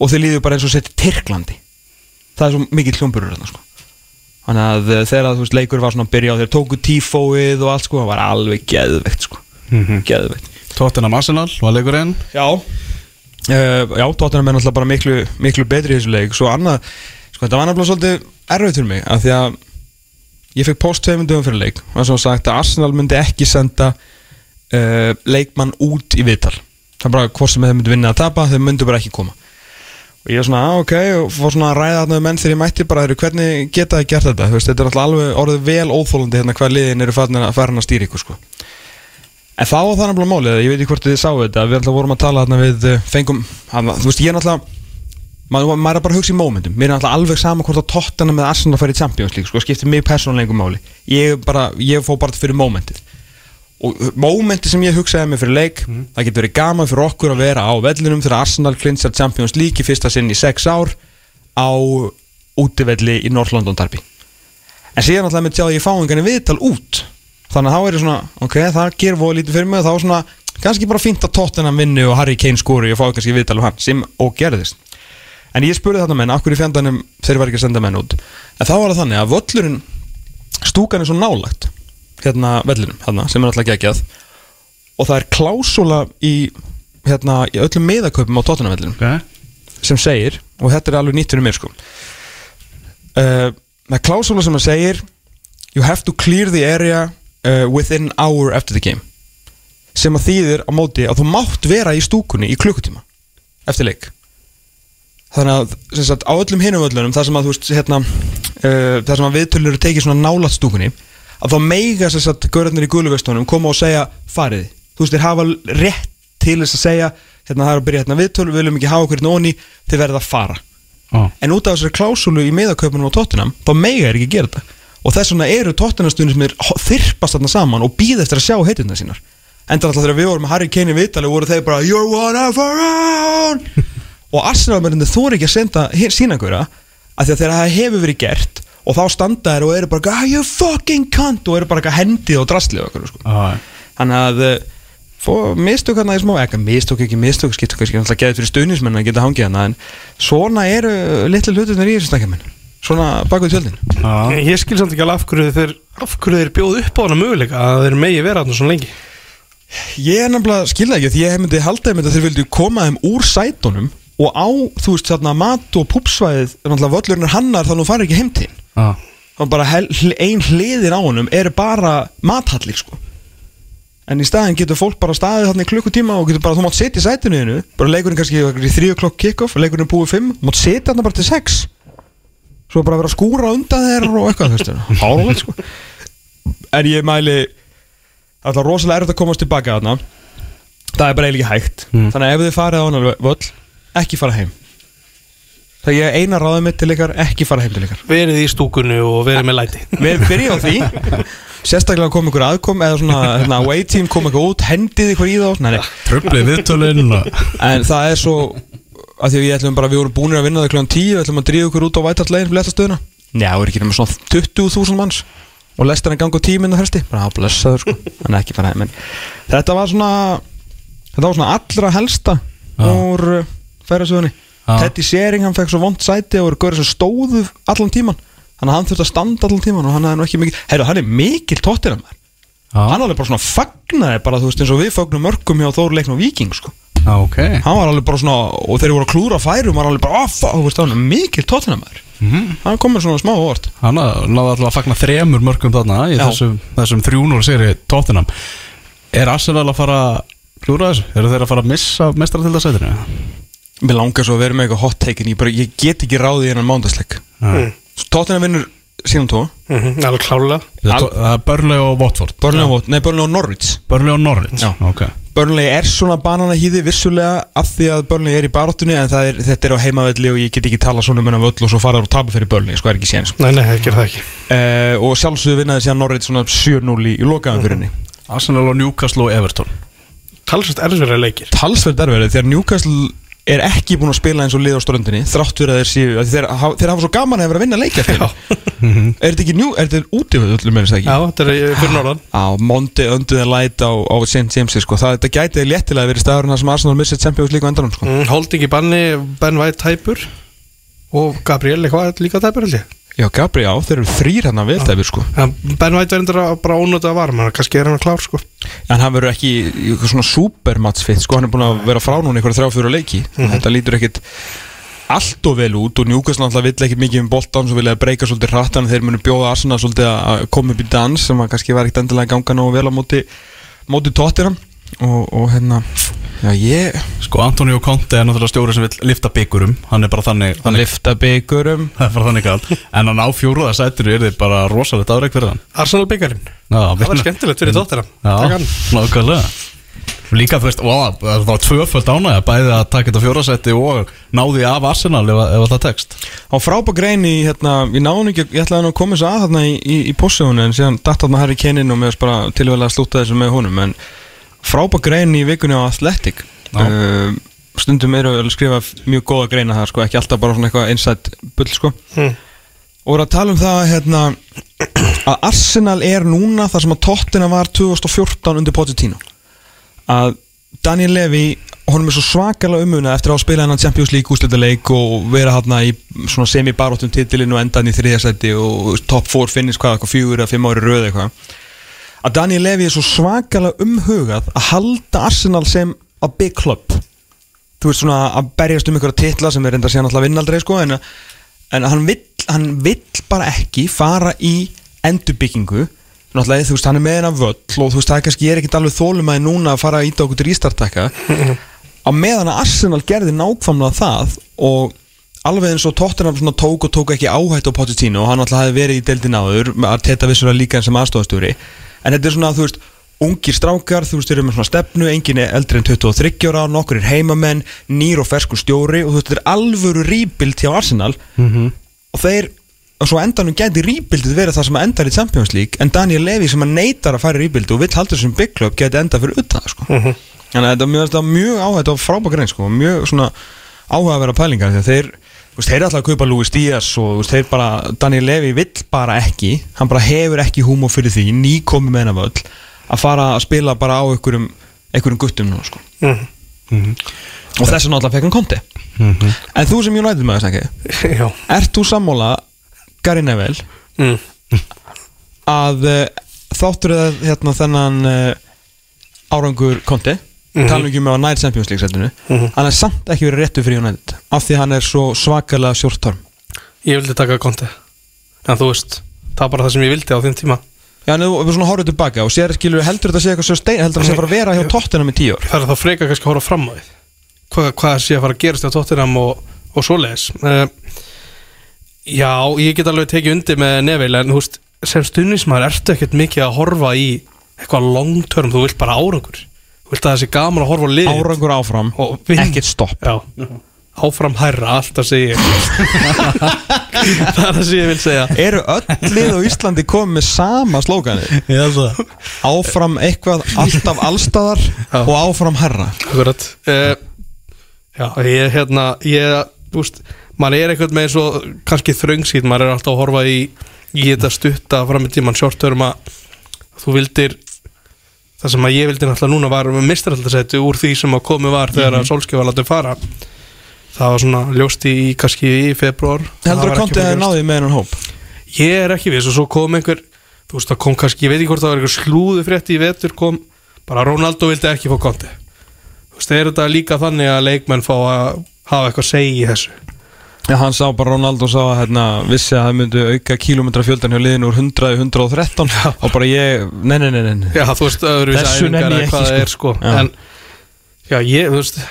S2: og þeir líður bara eins og sett Tyrklandi. Það er svo mikið hljómburur þarna sko þannig að uh, þegar þú veist leikur var svona að byrja og þeir tóku tífóið og allt sko það var alveg geðveikt sko. Geðveikt.
S1: Tottenham Arsenal var leikurinn?
S2: Já. Uh, Já, Tottenham er náttúrulega bara miklu, miklu betri í þessu leik. Svo annað, sko þetta var náttúrulega svolítið erfið fyrir mig af Því að ég fekk post tveimur dögum fyrir leik. Og svo sagt að Arsenal myndi ekki senda uh, leikmann út í viðtal. Það er bara hvort sem þeir myndi vinna að tapa þeir myndi bara ekki koma og ég er svona, ah, ok, og fór svona að ræða þarna við menn þegar ég mætti bara, "Heyrðu, hvernig geta þið gert þetta, þú veist, þetta er alltaf alveg orðið vel óþólandi hérna hvað liðin eru farin að, farin að stýra ykkur, sko. En þá var það náttúrulega málið, ég veit ekki hvort þið sáu þetta við alltaf vorum að tala þarna við eh, fengum, hana, þú veist, ég er náttúrulega maður, maður er bara að hugsa í mómentum. Mér er náttúrulega alveg sama hvort að tottana með Arsenal færi í Champions League, sko, skiptir mig persónulega einhver máli. Ég, bara, ég fó bara fyrir mómentið og mómenti sem ég hugsaði með fyrir leik það getur verið gaman fyrir okkur að vera á vellinum þegar Arsenal klinsar Champions League í fyrsta sinn í sex ár á útivelli í North London Derby. En síðan alltaf með tjáði ég fá engan viðtal út. Þannig að þá er ég svona, ok, það ger voða lítið fyrir mig og þá svona, kannski bara fínt að Tottenham vinni og Harry Kane skori og fá kannski viðtal um hann sem og gerðist. En ég spurði þarna menn, akkur í fjandanum þeir var ekki að senda menn út? En þá var það þannig að völlurinn stúkan er svo nálagt hérna vellinum, hérna, sem er alltaf geggjað. Og það er klásúla í hérna, í öllum meðaköpum á Tottenham vellinum
S1: Ok,
S2: sem segir, og þetta er alveg nýtt fyrir mér sko. Uh, það er klásúla sem að segir you have to clear the area uh, within an hour after the game. Sem að þýðir á móti að þú mátt vera í stúkunni í klukkutíma eftir leik. Þannig að sagt, á öllum hinum öllunum þar sem að veist hérna, uh, að viðtölur eru tekið svona nálat stúkunni að þá meiga sem sagt görðarnir í guluvestunum koma og segja fariði þú veist þeir hafa rétt til þess að segja hérna það er að byrja hérna viðtöl við viljum ekki hafa okkur hérna onni þeir verða að fara.
S1: Á,
S2: en út af þessari klásulu í miðaköpunum á Tottenham þá meiga er ekki að gera þetta. Og þess vegna eru Tottenham-stundir sem er þyrpast þarna saman og býða eftir að sjá heitirna sínar. Enda alltaf þegar við vorum með Harry Kane í viðtali voru þeir bara You're one of our own. Og Arsenal-mennir þóri ekki að senda sína einhverja af því að þegar það hefur verið gert og þá standa þeir og eru bara ah, You fucking cunt. Og eru bara eitthvað hendið og drastlið okkur sko.
S1: á,
S2: Þannig að eh, mistök hann í smá, ekki mistök ekki mistök, skiptu kannski náttúrulega geðið fyrir stuðnismenn að geta hangið hana en svona eru litlu hlutinir í þessu snakkjamin svona bakuð tjöldin.
S1: Á,
S3: Ég skil samt ekki alveg af hverju þeir af hverju þeir bjóðu upp á hana möguleika að þeir megi vera þarna svona lengi.
S2: Ég er nefnilega skilða ekki því ég hef myndið halda þeim að þeir vildu koma þeim úr sætunum og á, þú veist, þarna mat og púpsvæðið, náttúrulega völlurinn er hannar þannig að þú farir ekki heim til hinn.
S1: á,
S2: þá bara hel, ein hliðin á honum er bara mathallir sko. En í staðin getur fólk bara staðið þarna í klukkutíma og getur bara, þú mátt setja í sætinu þínu. Bara leikurinn kannski í þrjú klokk kick-off leikurinn er búið fimm, þú mátt setja þarna bara til sex. Svo bara vera skúra undan þér og eitthvað, þú veist, hárulegt sko. En ég mæli alltaf rosalega erfitt að komast tilbaka þarna. Það er bara eiginlega hægt. Þannig að ef þið farið á hann völl ekki fara heim. Það ég eina ráðið mitt til ykkar ekki fara heim til ykkar.
S3: Verið í stúkunni og verið með læti.
S2: Við byrjum á því. Sérstaklega kom ykkur aðkom Eða svona hérna, away team kom ykkur út Hendið ykkur í þá.
S1: Tröflið viðtölinn og
S2: En það er svo að Því að við ætlum bara Við vorum búinir að vinna það kljóðan 10 Við ætlum að drífa ykkur út á vætallegin Fyrir letastöðuna Já, það er ekki nema svona 20.000 manns. Og ganga á tíminna helsti Bara að blessaður sko. En ekki fara heim en Þetta var svona Þetta var svona allra helsta Úr ferðasögunni
S1: Já.
S2: Teddy Sheringham fekk svo vond sæti Og voru gaurið sem stóðu allan tíman Þannig að hann þurfti að standa allan tíman Og hann er nú ekki mikil Herru, hann er mikil tóttir hann alveg bara svona fagnaði bara þú veist eins og við fagnum mörgum hjá Þór Leikn og Viking sko
S1: á, ok
S2: hann var alveg bara svona og þeir voru að klúra færum var alveg bara þú veist hann er mikil tóttinamæður
S1: Mhm.
S2: hann komur svona smá orð
S1: Hann náði alltaf að fagna þremur mörgum þarna í
S2: Já.
S1: þessum, þessum 3-0 seri tóttinam Er Arsenal að fara klúra þessu? Eru þeir að fara að missa mestratildasætinu?
S2: Mér langar svo að vera með eitthvað hot take en ég, bara, ég get ekki ráðið í hennan mándagsleik
S1: Mm.
S2: tóttinam vinnur síðan tó
S3: Mhm, alveg klálega
S1: Það er Burnley og Watford.
S2: Burnley og, nei, Burnley og Norwich.
S1: Burnley og Norwich
S2: Já.
S1: ok.
S2: Burnley er svona bananahýði vissulega af því að Burnley er í baráttunni en það er, þetta er á heimavelli og ég get ekki tala svona um hennar völl og svo fara og tapa fyrir Burnley sko er ekki séns.
S3: Nei, nei, það gerir það ekki.
S2: Uh, og sjálfsögðu vinnaði síðan Norwich svona 7-0 í, í lokaðan fyrir henni
S1: Arsenal og Newcastle og Everton.
S3: Talsvægt erfiðra leikir.
S2: Talsverð erfið þegar Newcastle er ekki búin að spila eins og lið á ströndinni þrátt fyrir að þeir séu að þeir, hafa- þeir hafa svo gaman að vera að vinna leikja fyrir er þetta ekki njú, er þetta útífið öllum með þess að
S3: Já,
S2: ekki
S3: þetta er fyrir norðan
S2: á Monday Unduð and Light á, á St. James sko. það þetta gæti léttilega verið staðurinn þar sem Arsenal missið Champions League á endanum sko.
S3: mm, Holding í banni, Ben White tæpur Og Gabriel eitthvað líka tæpur held ég
S2: já Gabri á, þeir eru þrýr hann að veltæfur sko.
S3: Ben White er endur bara ónötu að varma Kannski er hann klár sko
S2: en hann verður ekki í svona supermatsfitt sko. hann er búin að vera frá núna einhverja þrjá fjóra leiki þetta lítur ekkit allt og vel út og Newcastle alltaf vill ekkit mikið um boltan svo vilja breyka svolítið hrattan þeir munu bjóða Arsenal svolítið að koma upp í dans sem að kannski var ekkit endilega að ganga nógu vel á móti móti tóttina og, og hérna Já, ég
S1: Sko, Antonio Conte er náttúrulega stjóri sem vil lifta byggurum Hann er bara þannig, þannig
S2: Lifta byggurum
S1: Það er bara þannig kall En að ná fjóruða sætinu er þið bara rosalegt afreg fyrir hann?
S3: Arsenal byggarinn
S1: Já,
S3: Það var skemmtilegt fyrir tóttina
S1: Já, nákvæmlega. Líka þú veist, ó, það var tvöföld ánægja Bæði að taka þetta fjórasætti og náði af Arsenal ef, að- ef að það tekst.
S2: Á frábæk grein í, hérna, ég náðum ekki, ég ætlaði að koma þessu að þarna í, í, í frábæk grein í vikunni á Athletic. Uh, stundum eru að skrifa mjög góða greina það sko, ekki alltaf bara svona eitthvað inside bull sko.
S3: Mm.
S2: og voru að tala um það hérna, að Arsenal er núna þar sem að Tottenham var 2014 undir Pochettino. Að Daniel Levy honum er svo svakalega umuna eftir að hafa spilað hennan Champions League úrslitaleik og vera hérna í svona semi-baróttum titilinn og endan í þriðasætti og top 4 finnist hvað, eitthvað fjögur eða fimm ári röð eitthvað að Daniel Levy er svo svakalega umhugað að halda Arsenal sem a big club. Þú veist svona að berjast um einhverja titla sem er enda síðan alltaf vinnaldrei sko en, en hann, vill, hann vill bara ekki fara í endurbyggingu. Náttúrulega þú veist hann er með hennar völl og þú veist það er kannski ég er ekkert alveg þólum að núna að fara að íta okkur til rístartakka á meðan að Arsenal gerði nákvæmlega það og alveg eins og Tottenham svona tók og tók ekki áhætt á Pochettino og hann alltaf hefði verið í deildin áður að teta vissulega líka eins sem aðstofastjóri en þetta er svona þú veist ungir strákar, þú veist, þeir eru með svona stefnu enginn er eldri en 23 ára, nokkur er heimamenn nýr og ferskur stjóri og þú veist, þetta er alvöru rýbild hjá Arsenal. Og þeir og svo endanum gæti rýbildið verið það sem endar í Champions League en Daniel Levy sem að neytar að fara í rýbildið og vill halda þessum big club gæti enda fyrir utan það sko. þannig að þetta er mjög, áhætt og frábæk reyn sko, mjög svona áhuga að vera pælingar að þeir þeir er alltaf að kaupa Luis Díaz og þeir bara, Daniel Levy vill bara ekki hann bara hefur ekki húmó fyrir því nýkomi með hennar völl að fara að spila bara á einhverjum, einhverjum guttum nú sko.
S3: Mhm.
S2: og þess að náttúrulega fekk hann konti en þú sem United maður snakki
S3: Já
S2: ert þú sammála Gary Neville
S3: mm.
S2: að uh, þáttur að hérna þennan uh, árangur konti
S3: Mhm.
S2: tala ekki um að nær Champions League setinu. Hann er samt ekki verið réttu fyrir United af því hann er svo svakalega sjórtorm
S3: Ég vildi taka konti En þú veist, það var bara það sem ég vildi á þeim tíma.
S2: Já, en þú við svona horfum tilbaka og sér skilur heldur þetta sé eitthvað svo stein heldur þetta sé að fara að vera hjá tóttina með tíu ár?
S3: Það er þá freka kannski að horfa fram á því Hvað, hvað sé að fara að gerast á Tottenham og, og svoleiðis. Uh, Já, ég get alveg tekið undir með Neville En þú veist, sem stundismæður ertu ekkert mikið að horfa í eitthvað long term Þú vilt bara árangur vilt að það sé gaman að horfa á lið
S2: árangur áfram,
S3: Og
S2: ekkert stopp.
S3: Já, áfram hærra, alltaf segi ég Það er það sem ég vil segja.
S2: Eru öll lið á Íslandi komið með sama slókani
S1: Já, það
S2: áfram eitthvað alltaf allstaðar
S3: Já.
S2: og áfram herra
S3: Akkurat. Uh, Já, ég hérna ég, þú veist, maður er eitthvað með svo kannski þröngsýt, maður er alltaf að horfa í í þetta stutta fram í tíman short-term að þú vildir það sem að ég vildi náttúrulega núna var með mistaraldarsæti úr því sem að komið var þegar að Solskjöf var látið fara. Það var svona ljóst í kannski í februar
S2: heldur að kontið hefði náðið með hennan hóp?
S3: Ég er ekki viss og svo kom einhver Þú veist það kom kannski, ég veit ekki hvort það var einhver slúðu frétti í vetur kom bara Ronaldo vildi ekki fá konti Þú veist, er þetta líka þannig að leikmenn fá að hafa eitthvað að segja í þessu
S2: Já, hann sá bara Ronaldo sá að hérna, vissi að það myndi auka kilometra fjöldan hjá liðinu úr 100 í 113 og bara ég, nei, nei, nei, nei.
S3: Já, þú veist, öðru
S2: Þessu nenni ég ekki,
S3: hvað það
S2: sko.
S3: er sko
S2: Já.
S3: En, já, ég, þú veist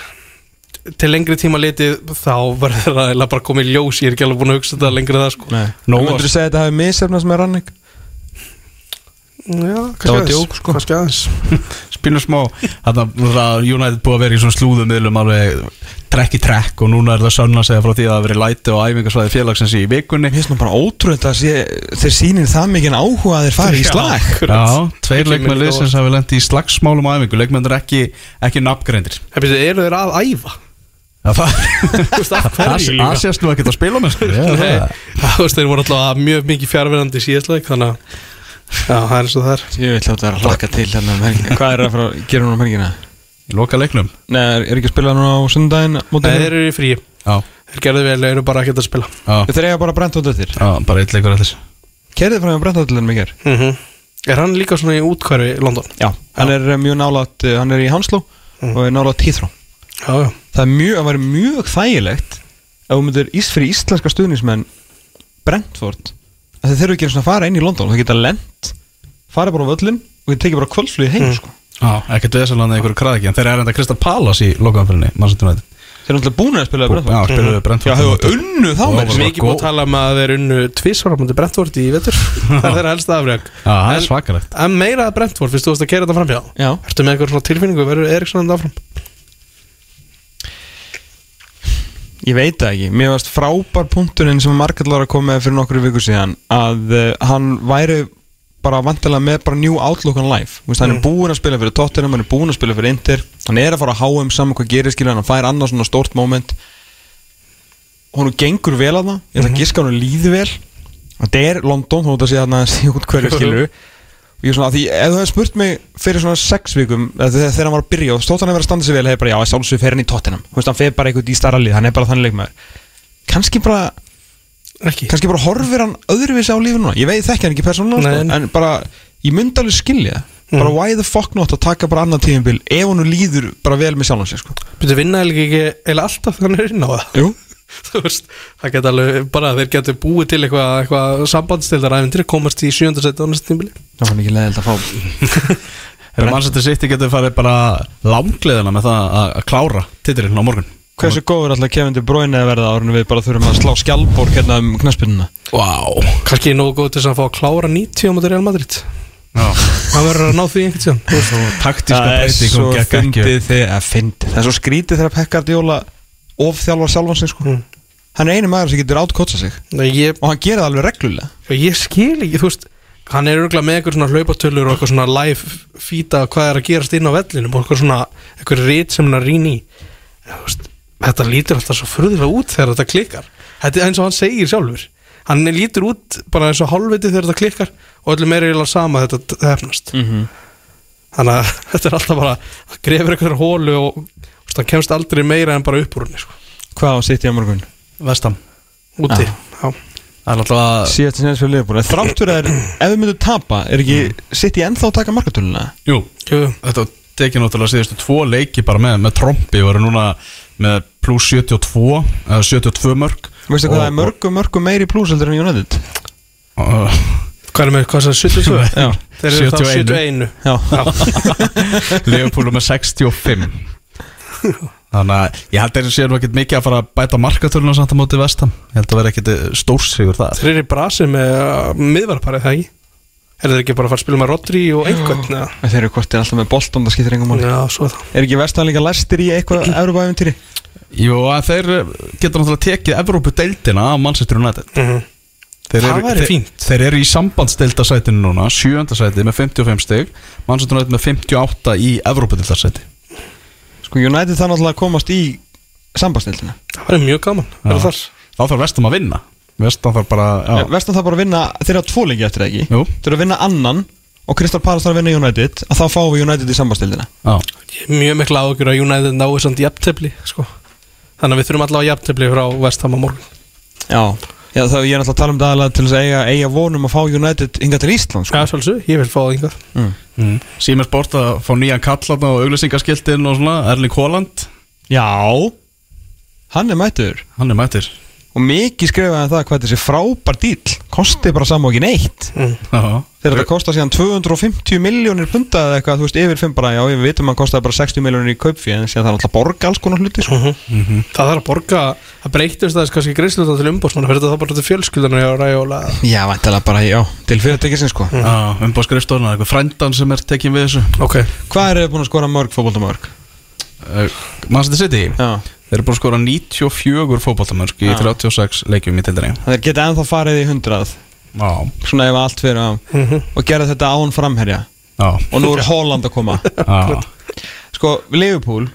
S3: til lengri tíma litið þá verður það bara komið ljós ég er ekki alveg búin að hugsa þetta lengri það sko
S2: nei. Nú myndir þú segja að þetta hafi misefnast með Rannik
S3: Já,
S2: Það var djók, sko.
S3: Kannski aðeins
S1: Spilum smá Þannig að United búið að vera í svona slúðum miðlum alveg trekk í trekk og núna er það sönn að segja frá því að það hafi verið læti og æfingarsvæði félagsins í vikunni
S2: Mér finnst nú bara ótrúið að þeir sýnir það mikið áhuga að þeir fari í slag.
S1: Já, tveir leikmenn liðsins hafi lendi í slagsmálum æfingu leikmenn er ekki, ekki
S3: byrju, eru þeir að æfa?
S1: Það? Það sést nú ekkert að spila með það-
S3: þeir voru alltaf mjög mikið fjárverandi síðastleik þannig að já, það er það er.
S2: Ég vil hljóta að hlaka til hérna um helgina. Hvað er það að fara að gera núna um helgina?
S1: Loka leiknum?
S2: Nei, er, er ekki að spila núna á sundaginn
S3: Nei, þeir eru í frí.
S1: Já,
S3: Þeir gerðu vel, þeir eru bara ekkert að spila.
S1: Já,
S2: Þeir eiga bara brent út eftir.
S1: Já bara eitt leikur allir
S2: Kerðið frá brent út eftir mér
S3: mm Er hann líka svona í útkværi í London?
S2: Já, hann er eh, mjög nálægt, eh, hann er í Hanslo og er nálægt Heathrow.
S3: Já, já.
S2: Það er mjög, það væri mjög þægilegt ef þú myndir ís fyrir íslenska stuðnismenn Brentford að þeir þurfu ekki að fara inn í London það geta lent, fara bara á völlin og geta tekið bara kvöldflugið heim
S3: Mm.
S2: sko.
S1: Já, ekkert veðsalandi einhverju kraðiki En þeir eru enda Kristal Palace í United.
S2: Þeir eru náttúrulega búin að spila
S1: Já,
S2: Brentford Já, hefur unnu þá
S3: Mikið búið að tala um að þeir unnu tvísvaramöndi Brentford í vetur. Það er þeirra helsta afreg
S1: Já, það er svakalegt.
S3: En meira að Brentford, fyrst þú að kera þetta framhjá?
S2: Já.
S3: Ertu með eitthvað svona tilfinningu, verður Eriksson enda áfram?
S2: Ég veit það ekki, mér varst frábær punkturinn sem Markallar að koma með fyrir nokkru viku síðan að uh, hann væri bara vantilega með bara new outlook on life. Vist, hann er búinn að spila fyrir Tottenham, hann er búinn að spila fyrir Inter hann er að fara að háum saman hvað gerir skilur hann fær annars svona stórt moment. Hún gengur vel að það ég ætla að giska hann líði vel. Þetta er London, þú veit að sé hann að sé út hverju skilur og ég er svona að því ef þú hefði spurt mig fyrir svona sex vikum þegar hann var að byrja og stótt hann hefur að standa sig vel hefði bara já, sjálfsög fer hann í Tottenham. Þú veist hann fer bara eitthvað í starra lið, hann er bara þannig leikmaður. Kannski bara,
S3: Ekki.
S2: kannski bara horfir hann öðruvísi á lífið núna, ég veit þekki hann ekki persónulega sko, en bara, ég myndi alveg skilja.
S3: Mm.
S2: bara why the fuck not að taka bara annan tíðinbil ef hann líður bara vel með sjálfan sig sko.
S3: Veist, það geta alveg bara þeir getur búið til eitthvað, eitthvað sambandstildar komast í sjöndarsæti á næsta tímbili
S2: það var ekki leðild að fá
S1: Þegar Manchester City getur farið bara langleðina með það að klára titilinn á morgun.
S2: Hversu góður alltaf Kevin De Bruyne að verða árunum við bara þurfum að slá skjálbór hérna um knaspinuna
S1: Vá.
S3: Kannski nógu góð til þess að fá að klára 90 á móti Real Madrid.
S1: Já.
S3: Það verður að ná því einhvern tíðan
S1: Taktíska
S2: Það er
S1: breyting
S2: Það er svo skrítið þegar Pekka Djóla ofþjálfar sjálfan sig sko.
S3: Mm.
S2: Hann er einu maður sem getur átkotsa sig.
S3: Nei, ég,
S2: og hann gerir það alveg reglulega.
S3: Ég skil ekki, þú veist Hann er örgulega með eitthvað svona hlaupatölur og eitthvað svona live fýta hvað er að gerast inn á vellinum og eitthvað svona, eitthvað rít sem hann rýn í. Veist, Þetta lítur alltaf svo furðulega út þegar þetta klikkar. Þetta er eins og hann segir sjálfur. Hann lítur út bara eins og hálfviti þegar þetta klikkar og öllum er eiginlega sama þetta hefnast.
S2: Mm
S3: Þannig að þetta er alltaf bara að grefur eitthvað hólu og hann kemst aldrei meira en bara upp úr henni sko.
S2: Hvað á sitt í á morgun?
S1: Vestam
S3: úti.
S1: Það er að
S2: Síðast sinni fyrir liðbúin Þráttur er, ef við myndum tapa Er ekki sitt í ennþá að taka markatöluna?
S1: Jú,
S3: Jú.
S1: þetta tekið náttúrulega síðustu tvo leiki bara með, með trombi og eru núna með pluss 72 eða 72 mörg
S2: Veistu hvað það er mörgum mörgum meiri pluss heldur en United?
S1: og-
S3: Hvað er með, hvað er það, 72?
S2: Já,
S3: Þeir eru þá 71
S2: já
S3: Já.
S1: Leopold er með 65 Þannig að ég held að þeir séu nú ekkert mikið að fara að bæta markatöluna samt að móti vestam Ég held að vera ekkert stórsigur þar
S3: Þeir eru í brasi með uh, miðvarparið það ekki Er þeir ekki bara að fara að spila með Rodri og einhvern?
S2: Þeir eru er alltaf með bolton, það skiptir engum máli
S3: Já, svo er það
S2: Er ekki vestan líka læstir í eitthvað Európa-æventýri?
S1: Jú, þeir geta náttúrulega tekið Evrópu-deildina af Manchester United
S3: Mhm.
S1: Þeir
S3: Það
S1: eru-
S3: væri
S1: þeir-
S3: fínt.
S1: Þeir eru í sambandsdeildasætinu núna Sjöndasæti með 55 stig Manchester United með 58 í Evrópu-deildasæti
S2: Sko United þarf náttúrulega að komast í sambandstildina
S3: Það væri mjög gaman Það er
S1: Þá þarf vestam að vinna Vestam þarf bara já.
S2: Vestan þarf bara að vinna þeirra tvo leiki eftir það ekki
S1: Jú.
S2: Þeir eru að vinna annan og Kristal Palas þarf að vinna United að þá fáum við United í sambandstildina
S1: Já.
S3: Ég er mjög mikla áhugjur að United náu samt jafntefli sko. Þannig að við þurfum allavega jafntefli frá Vestham á morgun
S2: Já Já, það ég er náttúrulega að tala um það aðalega til þess að eiga, eiga vonum að fá United inga til Ísland sko.
S3: Já, svolítið, ég vil fá það yngvar
S2: mm.
S1: mm. Sýmur Sport að fá nýjan kallarna og auglýsingaskiltin og svona Erling Haaland
S2: Já Hann er mættur
S1: Hann er mættir
S2: Og mikið skrifaði það hvað þessi frábær dýl Kosti bara saman og ekki neitt.
S1: Já.
S2: Þegar þetta kostar síðan 250 miljónir punta eða eitthvað, þú veist, yfir 5 bara Já, við vitum að hann kostaði bara 60 miljónir í kaupfí En síðan það er alltaf að borga alls konar hluti sko.
S3: Það þarf að borga Það breytist það kannski greiðsluta til umbósmann Fyrir þetta þá bara til fjölskyldunar hjá Ræjóla
S2: Já, væntalega bara, já, til fyrirtækisins sko.
S1: Já, umbá skrifstofuna, eitthvað frændan sem er tekin við þessu.
S3: Ok,
S2: Hvað er að
S1: Þeir eru búin að skora 94 fótboltamörk í
S2: Já.
S1: 36 leikjum í tildinni
S2: Þeir geta ennþá farið í 100
S1: Já,
S2: Svona ef allt fyrir á. Og gera þetta án framherja.
S1: Já,
S2: Og nú er Holland að koma.
S1: Já.
S2: Sko, Liverpool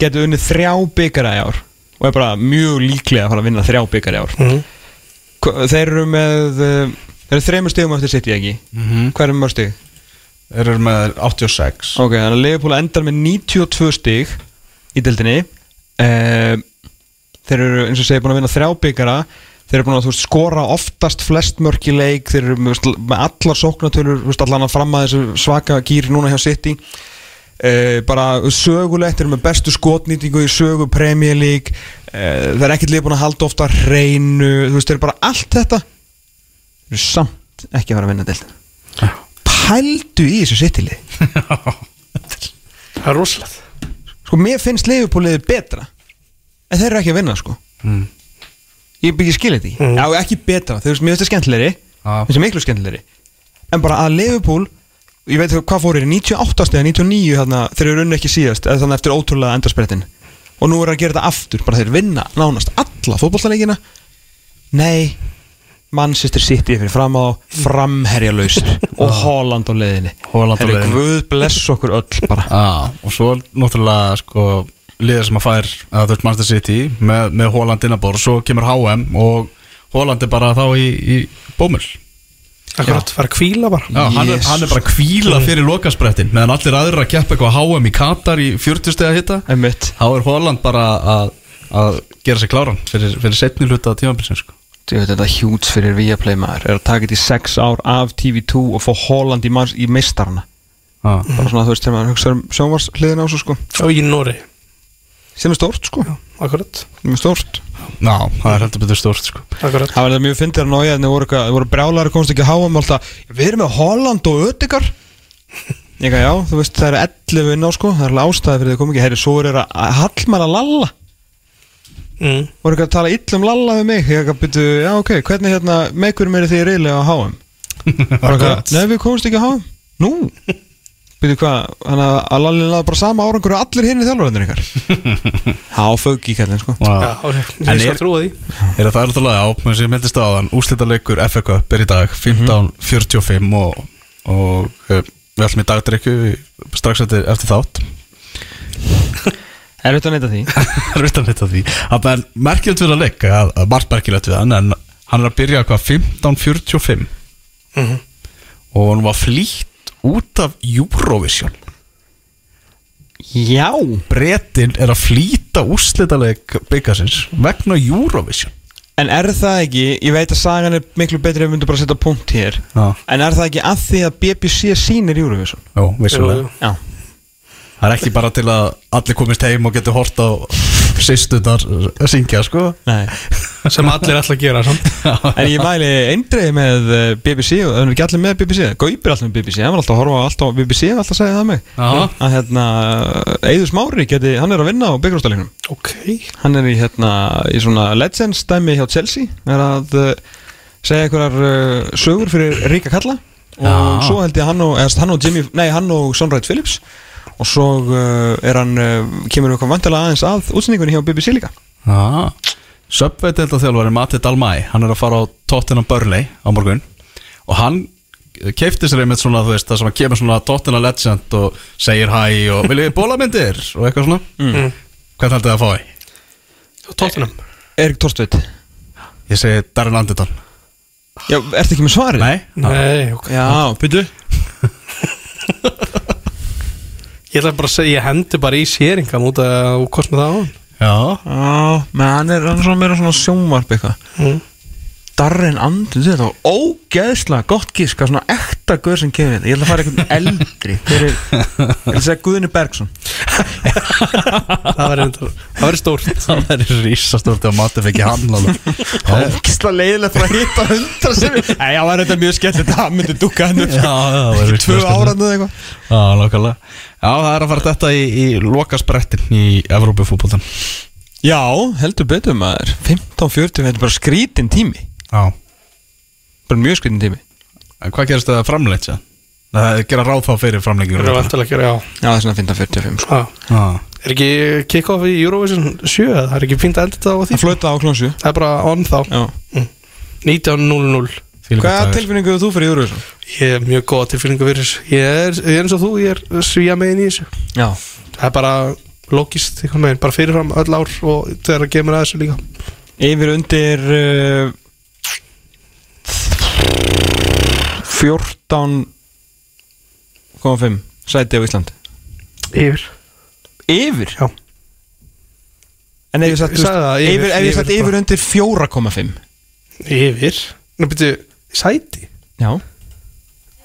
S2: getur unnið þrjá byggara í ár Og er bara mjög líklega að fara að vinna þrjá byggara í ár.
S3: Mhm.
S2: Hva- Þeir eru með uh, Þeir eru þreymur stigum eftir City ekki?
S1: Mhm.
S2: Hver er mörg stig?
S1: Þeir eru með 86
S2: Ok, þannig að Liverpool endar með 92 stig Í dildinni uh, Þeir eru eins og segja búin að vinna þrjá byggara Þeir eru búin að veist, skora oftast flest mörk í leik. Þeir eru með, með allar sóknatölur veist, Allan að fram að þessu svaka gýr núna hjá City. Uh, bara sögulegt, þeir eru með bestu skotnýtingu í sögu League. Uh, það er ekkert lið búin að halda ofta hreinu, þú veist, þeir eru bara allt þetta. Þeir eru samt ekki að fara að vinna deildina. Pældu í þessu sittilið
S3: Það er rosalegt
S2: Sko, mér finnst Liverpool-liðið betra. En þeir eru ekki að vinna, sko. Ég byrja skil þetta í Já, ekki betra, þeir finnst það skemmtilegri. Finnst það miklu skemmtilegri. En bara að Liverpool Ég veit hvað fór er 98 stegar, 99 þarna Þeir eru unni ekki síðast, eða þannig eftir ótrúlega endarsprettin Og nú er að gera þetta aftur. Bara þeir vinna nánast alla fótbollaleikina Nei Manchester City fyrir fram á framherja lausir og Holland á leiðinni
S1: Haaland á leiðinni.
S2: Guð bless okkur öll bara
S1: Já, og svo náttúrulega sko liðið sem að fær að veist Manchester City með, með Holland innabor svo kemur HM og Holland er bara þá í, í bómul
S3: Akkurat, fara að kvíla bara
S1: Já, hann, er,
S2: Jesus.
S1: hann er bara að kvíla fyrir lokasprettin meðan allir aðrir að keppa eitthvað HM í Katar í 40 steg að hitta
S2: Einmitt.
S1: þá er Holland bara að, að gera sig kláran fyrir, fyrir setni hluta tímabilsin sko.
S2: Ég veit þetta hjúts fyrir Viaplay maður. Er að taka þetta í 6 ár af TV2 og fá Holland í, í meistarana.
S1: Já,
S2: bara svona þú veist þegar maður hugsa um sjónvars hliðin á svo sko.
S3: Og í Nóri
S2: sem er stórt sko.
S3: Akkurat,
S2: sem er stórt.
S1: Já, það er heldur betur stórt sko.
S3: akkurat.
S2: Það var þetta mjög fyndið að nája en það voru, voru brjálæri komst ekki að háa um alltaf við erum með Holland og Ödikar ég ekki já þú veist það eru 11 inn á sko. Það er alveg ástæði fyrir því að koma ekki. Herri svo er það að Hallmann að lalla
S3: mm.
S2: voru ekki að tala ill um lalla við mig? Ég byrja já ok hvernig hérna meikurum er því reyðlega á háum
S1: Akkurat.
S2: Nei, við komumst ekki að hafa Nú? Byrju hvað, hann að að Lalli laði bara sama árangur og allir hinn í þjálfurðanir ykkar? Há fögg í kallin sko.
S3: Já,
S1: Já.
S3: ok,
S1: En er-
S3: trúa því.
S1: Er það er náttúrulega á, eins og ég myndist á þann úslitaleikur FA Cup er í dag 15.45 og, og uh, við ætlum í dagdrykju strax eftir, eftir þátt
S2: Er þetta að neyta því?
S1: Er vitt að vita því Það er merkilegt við að leika að, að margt merkilegt við hann en hann er að byrja hvað 15.45
S3: Mhm.
S1: og hann var flýtt út af Eurovision
S2: Já
S1: Bretin er að flýta úrslitaleik byggasins vegna Eurovision
S2: En er það ekki, ég veit að sagan er miklu betri ef við myndum bara setja punkt hér
S1: Já.
S2: En er það ekki að því að BBC sýnir Eurovision?
S1: Jó, vissulega.
S2: Já
S1: Það er ekki bara til að allir komist heim og getur hort á sýstunar að syngja sko.
S2: Nei.
S3: Sem allir ætla að gera samt.
S2: En ég mæli eindreið með eh, BBC og það er ekki allir með BBC Gaupir alltaf með BBC, hann var alltaf að horfa á alltaf á BBC alltaf að segja það mig
S1: Já.
S2: að hérna, Eiður Smári geti, hann er að vinna á byggjumstælingunum
S3: Ok.
S2: Hann er í, hérna, í svona legends dæmi hjá Chelsea. Er að uh, segja einhverjar uh, sögur fyrir ríka kalla. Og
S1: Já.
S2: svo held ég að hann og, eða, hann og Jimmy, nei hann og Sonrætt Phillips og svo uh, er hann uh, kemur eitthvað vantilega aðeins að útsendingunni hjá BBC líka?
S1: Já. Söpveit þetta þjálfari Matti Dalmæ hann er að fara á Tottenham Burley á morgun. Og hann keifti sér einmitt svona, þú veist, það sem að kemur svona Tottenham legend og segir hæ og viljið bólamyndir og eitthvað svona. Mm. Hvað heldur það að fá því?
S3: Tottenham.
S2: Erik Torstveit
S1: Ég segi Darren Anderton.
S2: Já, ertu ekki með svarið?
S1: Nei?
S3: Nei, ok.
S2: Já, byrju
S3: Ég ætla bara að segja, ég hendi bara í séringan út að og kostum það á hann
S1: Já
S2: Já, menn hann er, hann er svona meira svona sjónvarp eitthvað
S3: mm.
S2: Darren Andri, þetta var ógeðslega gott gíska, svona ekta guður sem kemur þetta Ég ætla að fara einhvern eldri. Hver er, ég ætla að segja Guðni Bergson.
S3: Það verður það stórt.
S1: Það verður rísastort ef Matti fekk hann alveg.
S2: Ógeðslega leiðilegt frá að hitta hundra sem Nei, já, var þetta mjög skemmt þetta myndi dukka hann upp
S1: Já, það verður
S2: Tvö árandi eða eitthvað.
S1: Já, nákvæmlega. Já, það er að fara þetta í, í lokasprettin í Evrópufútboltan
S2: Já, heldur betur maður. 15.40, þetta er bara skrítin tími
S1: Já.
S2: Bara mjög skrítin tími.
S1: En hvað gerist það framleitt sér? Það er gera ráð þá fyrir framlengjur
S3: Það er vantilega að gera, já.
S2: Já, það er svona 15.45 sko.
S3: Já.
S1: Já.
S3: Er ekki kick-off í Eurovision 7? Það er ekki fínt að enda þetta á því?
S2: Það flöta á klónsu
S3: Það er bara on þá.
S2: Já.
S3: 19.00
S2: Hvaða tilfinningu hefur þú fyrir Eurovision?
S3: Ég er mjög góða tilfinningu fyrir þessu. Ég er, ég er eins og þú, ég er svíja megin í þessu.
S2: Já.
S3: Það er bara logist einhvern veginn, bara fyrirfram öll ár og þegar það kemur að þessu líka.
S2: Yfir undir uh, 14,5 sæti á Ísland
S3: Yfir
S2: Yfir?
S3: Já.
S2: En ef ég satt,
S3: yfir,
S2: yfir,
S3: yfir
S2: undir 4,5
S3: Yfir? Nú byrju, sæti?
S2: Já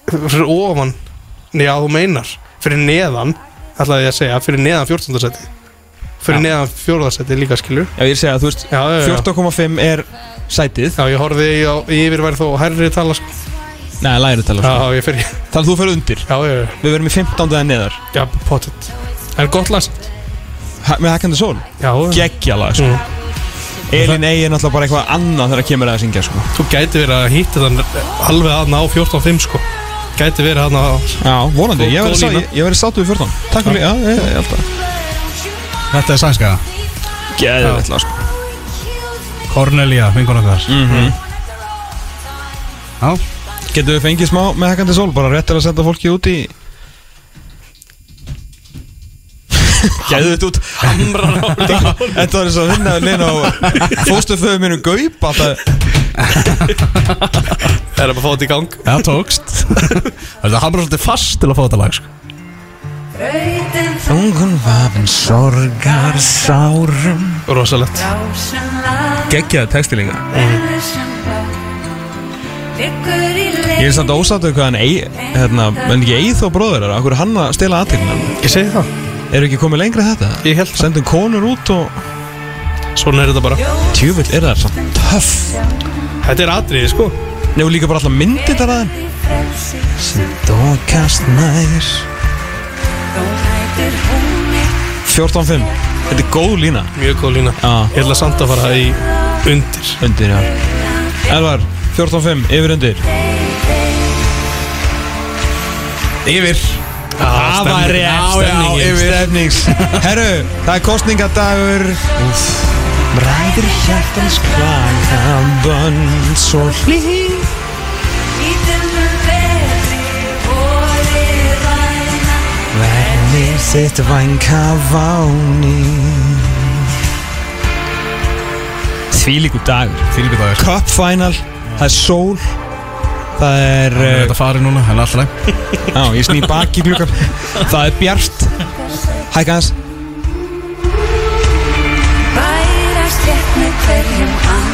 S3: Fyrir ofan já, þú meinar Fyrir neðan, ætlaði ég að segja Fyrir neðan 14. sæti Fyrir
S2: Já.
S3: neðan 4. sæti líka skilur
S2: Já, ég segja þú veist
S3: Já, já, já
S2: 14,5 er sætið
S3: Já, ég horfði í, á, í yfir væri þó hærri tala sko.
S2: Nei, læri tala
S3: Já,
S2: sko.
S3: ég fyrir
S2: Þannig að þú fyrir undir?
S3: Já, já, já,
S2: Við verum í 15. eða neðar.
S3: Já, pottet. En gott lag
S2: Ha- Með Hackandi Sól
S3: Já,
S2: Gekkja lag sko. Elin Ey er náttúrulega bara eitthvað annað þegar kemur að syngja sko.
S3: þú gæti verið að hýtti þann alveg aðna á 14.5 sko. Gæti verið aðna á
S2: Já, vonandi, ég verði sá- ég- ég verði sátu við 14 Takk fyrir, já, ég, ég held að
S1: Þetta er sænska
S2: Geðvett lag sko.
S1: Cornelia, vingun okkar.
S2: Mhm.
S1: Já,
S2: Getur við fengið smá með Hackandi Sól? Bara rétt til að senda fólki út í Gæðu þetta út. Hamrar á Þetta var eins og að vinna Leina á fóstuföðu mínu Gaup Alltaf?
S3: Það er bara að fá þetta í gang.
S1: Það tókst. Það er hamra svolítið fast til að fá þetta lag sko.
S2: Þungun vafin sorgar sárum.
S3: Rosalegt. Geggjaði textilinga
S2: Ég er samt ósáttu hvað hann ei, hérna, en ekki Eið og bróður er Akkur er hann að stela aðtegnum
S3: Ég segi það.
S2: Eru ekki komið lengra þetta?
S3: Ég held það.
S2: Sendum konur út og
S3: Svona er þetta bara.
S2: Tjúvill er það svo töff?
S3: Þetta er atriði sko.
S2: Nefnir líka bara alltaf myndir þar að þeim. Sem dókast nær. 14.5 Þetta er góð lína.
S3: Mjög góð lína.
S2: Já,
S3: Ég ætla samt að fara í undir.
S2: Undir, já. Elvar, 14.5, yfir undir
S1: Yfir.
S3: Stemningin,
S2: Stefnings Herru, það er kostningadagur Bræður hjartans klaka Bönd svo hlý. Verðir þitt vænka váni. Þvílíku dagur
S1: Fyrir við það
S2: Cup final Það er sól Það er
S1: er
S2: uh,
S1: Þetta farið núna, en alltaf
S2: Já, ég sný baki glukkan Það er bjart. Hækka hans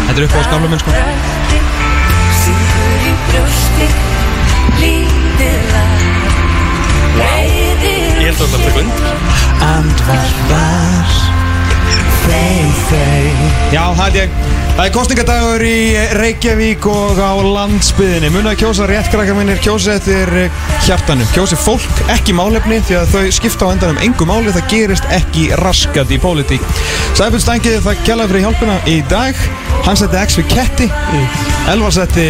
S2: Þetta er upp á skála minn sko.
S3: Ég held að þetta er undir.
S2: Andvarpar Þeim, þeim Já, það er ég Það er kostningadagur í Reykjavík og á landsbyðinni Munið að kjósa rétt krakkar minnir Kjósa eftir eh, hjartanu. Kjósi fólk, ekki málefni Því að þau skipta á endanum engu máli. Það gerist ekki raskat í pólitík. Sæfell Stangið það kjallaði fyrir hjálpina í dag. Hann setti X við ketti. Elvar setti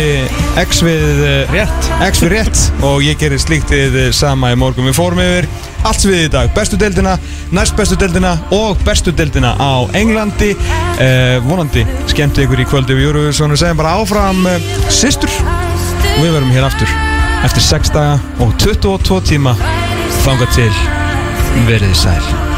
S2: X við eh,
S3: Rétt.
S2: X við rétt. Og ég gerir slíkt við sama í morgun. Við fórum yfir allt við í dag. Bestu deildina, næst bestu deildina og bestu deildina á Englandi. Eh, Vonandi skemmti ykkur í kvöldi við Júruvísson og segjum bara áfram eh, systur. Og við verum hér aftur eftir 6 daga og 22 tíma þangað til. Verið þið sæl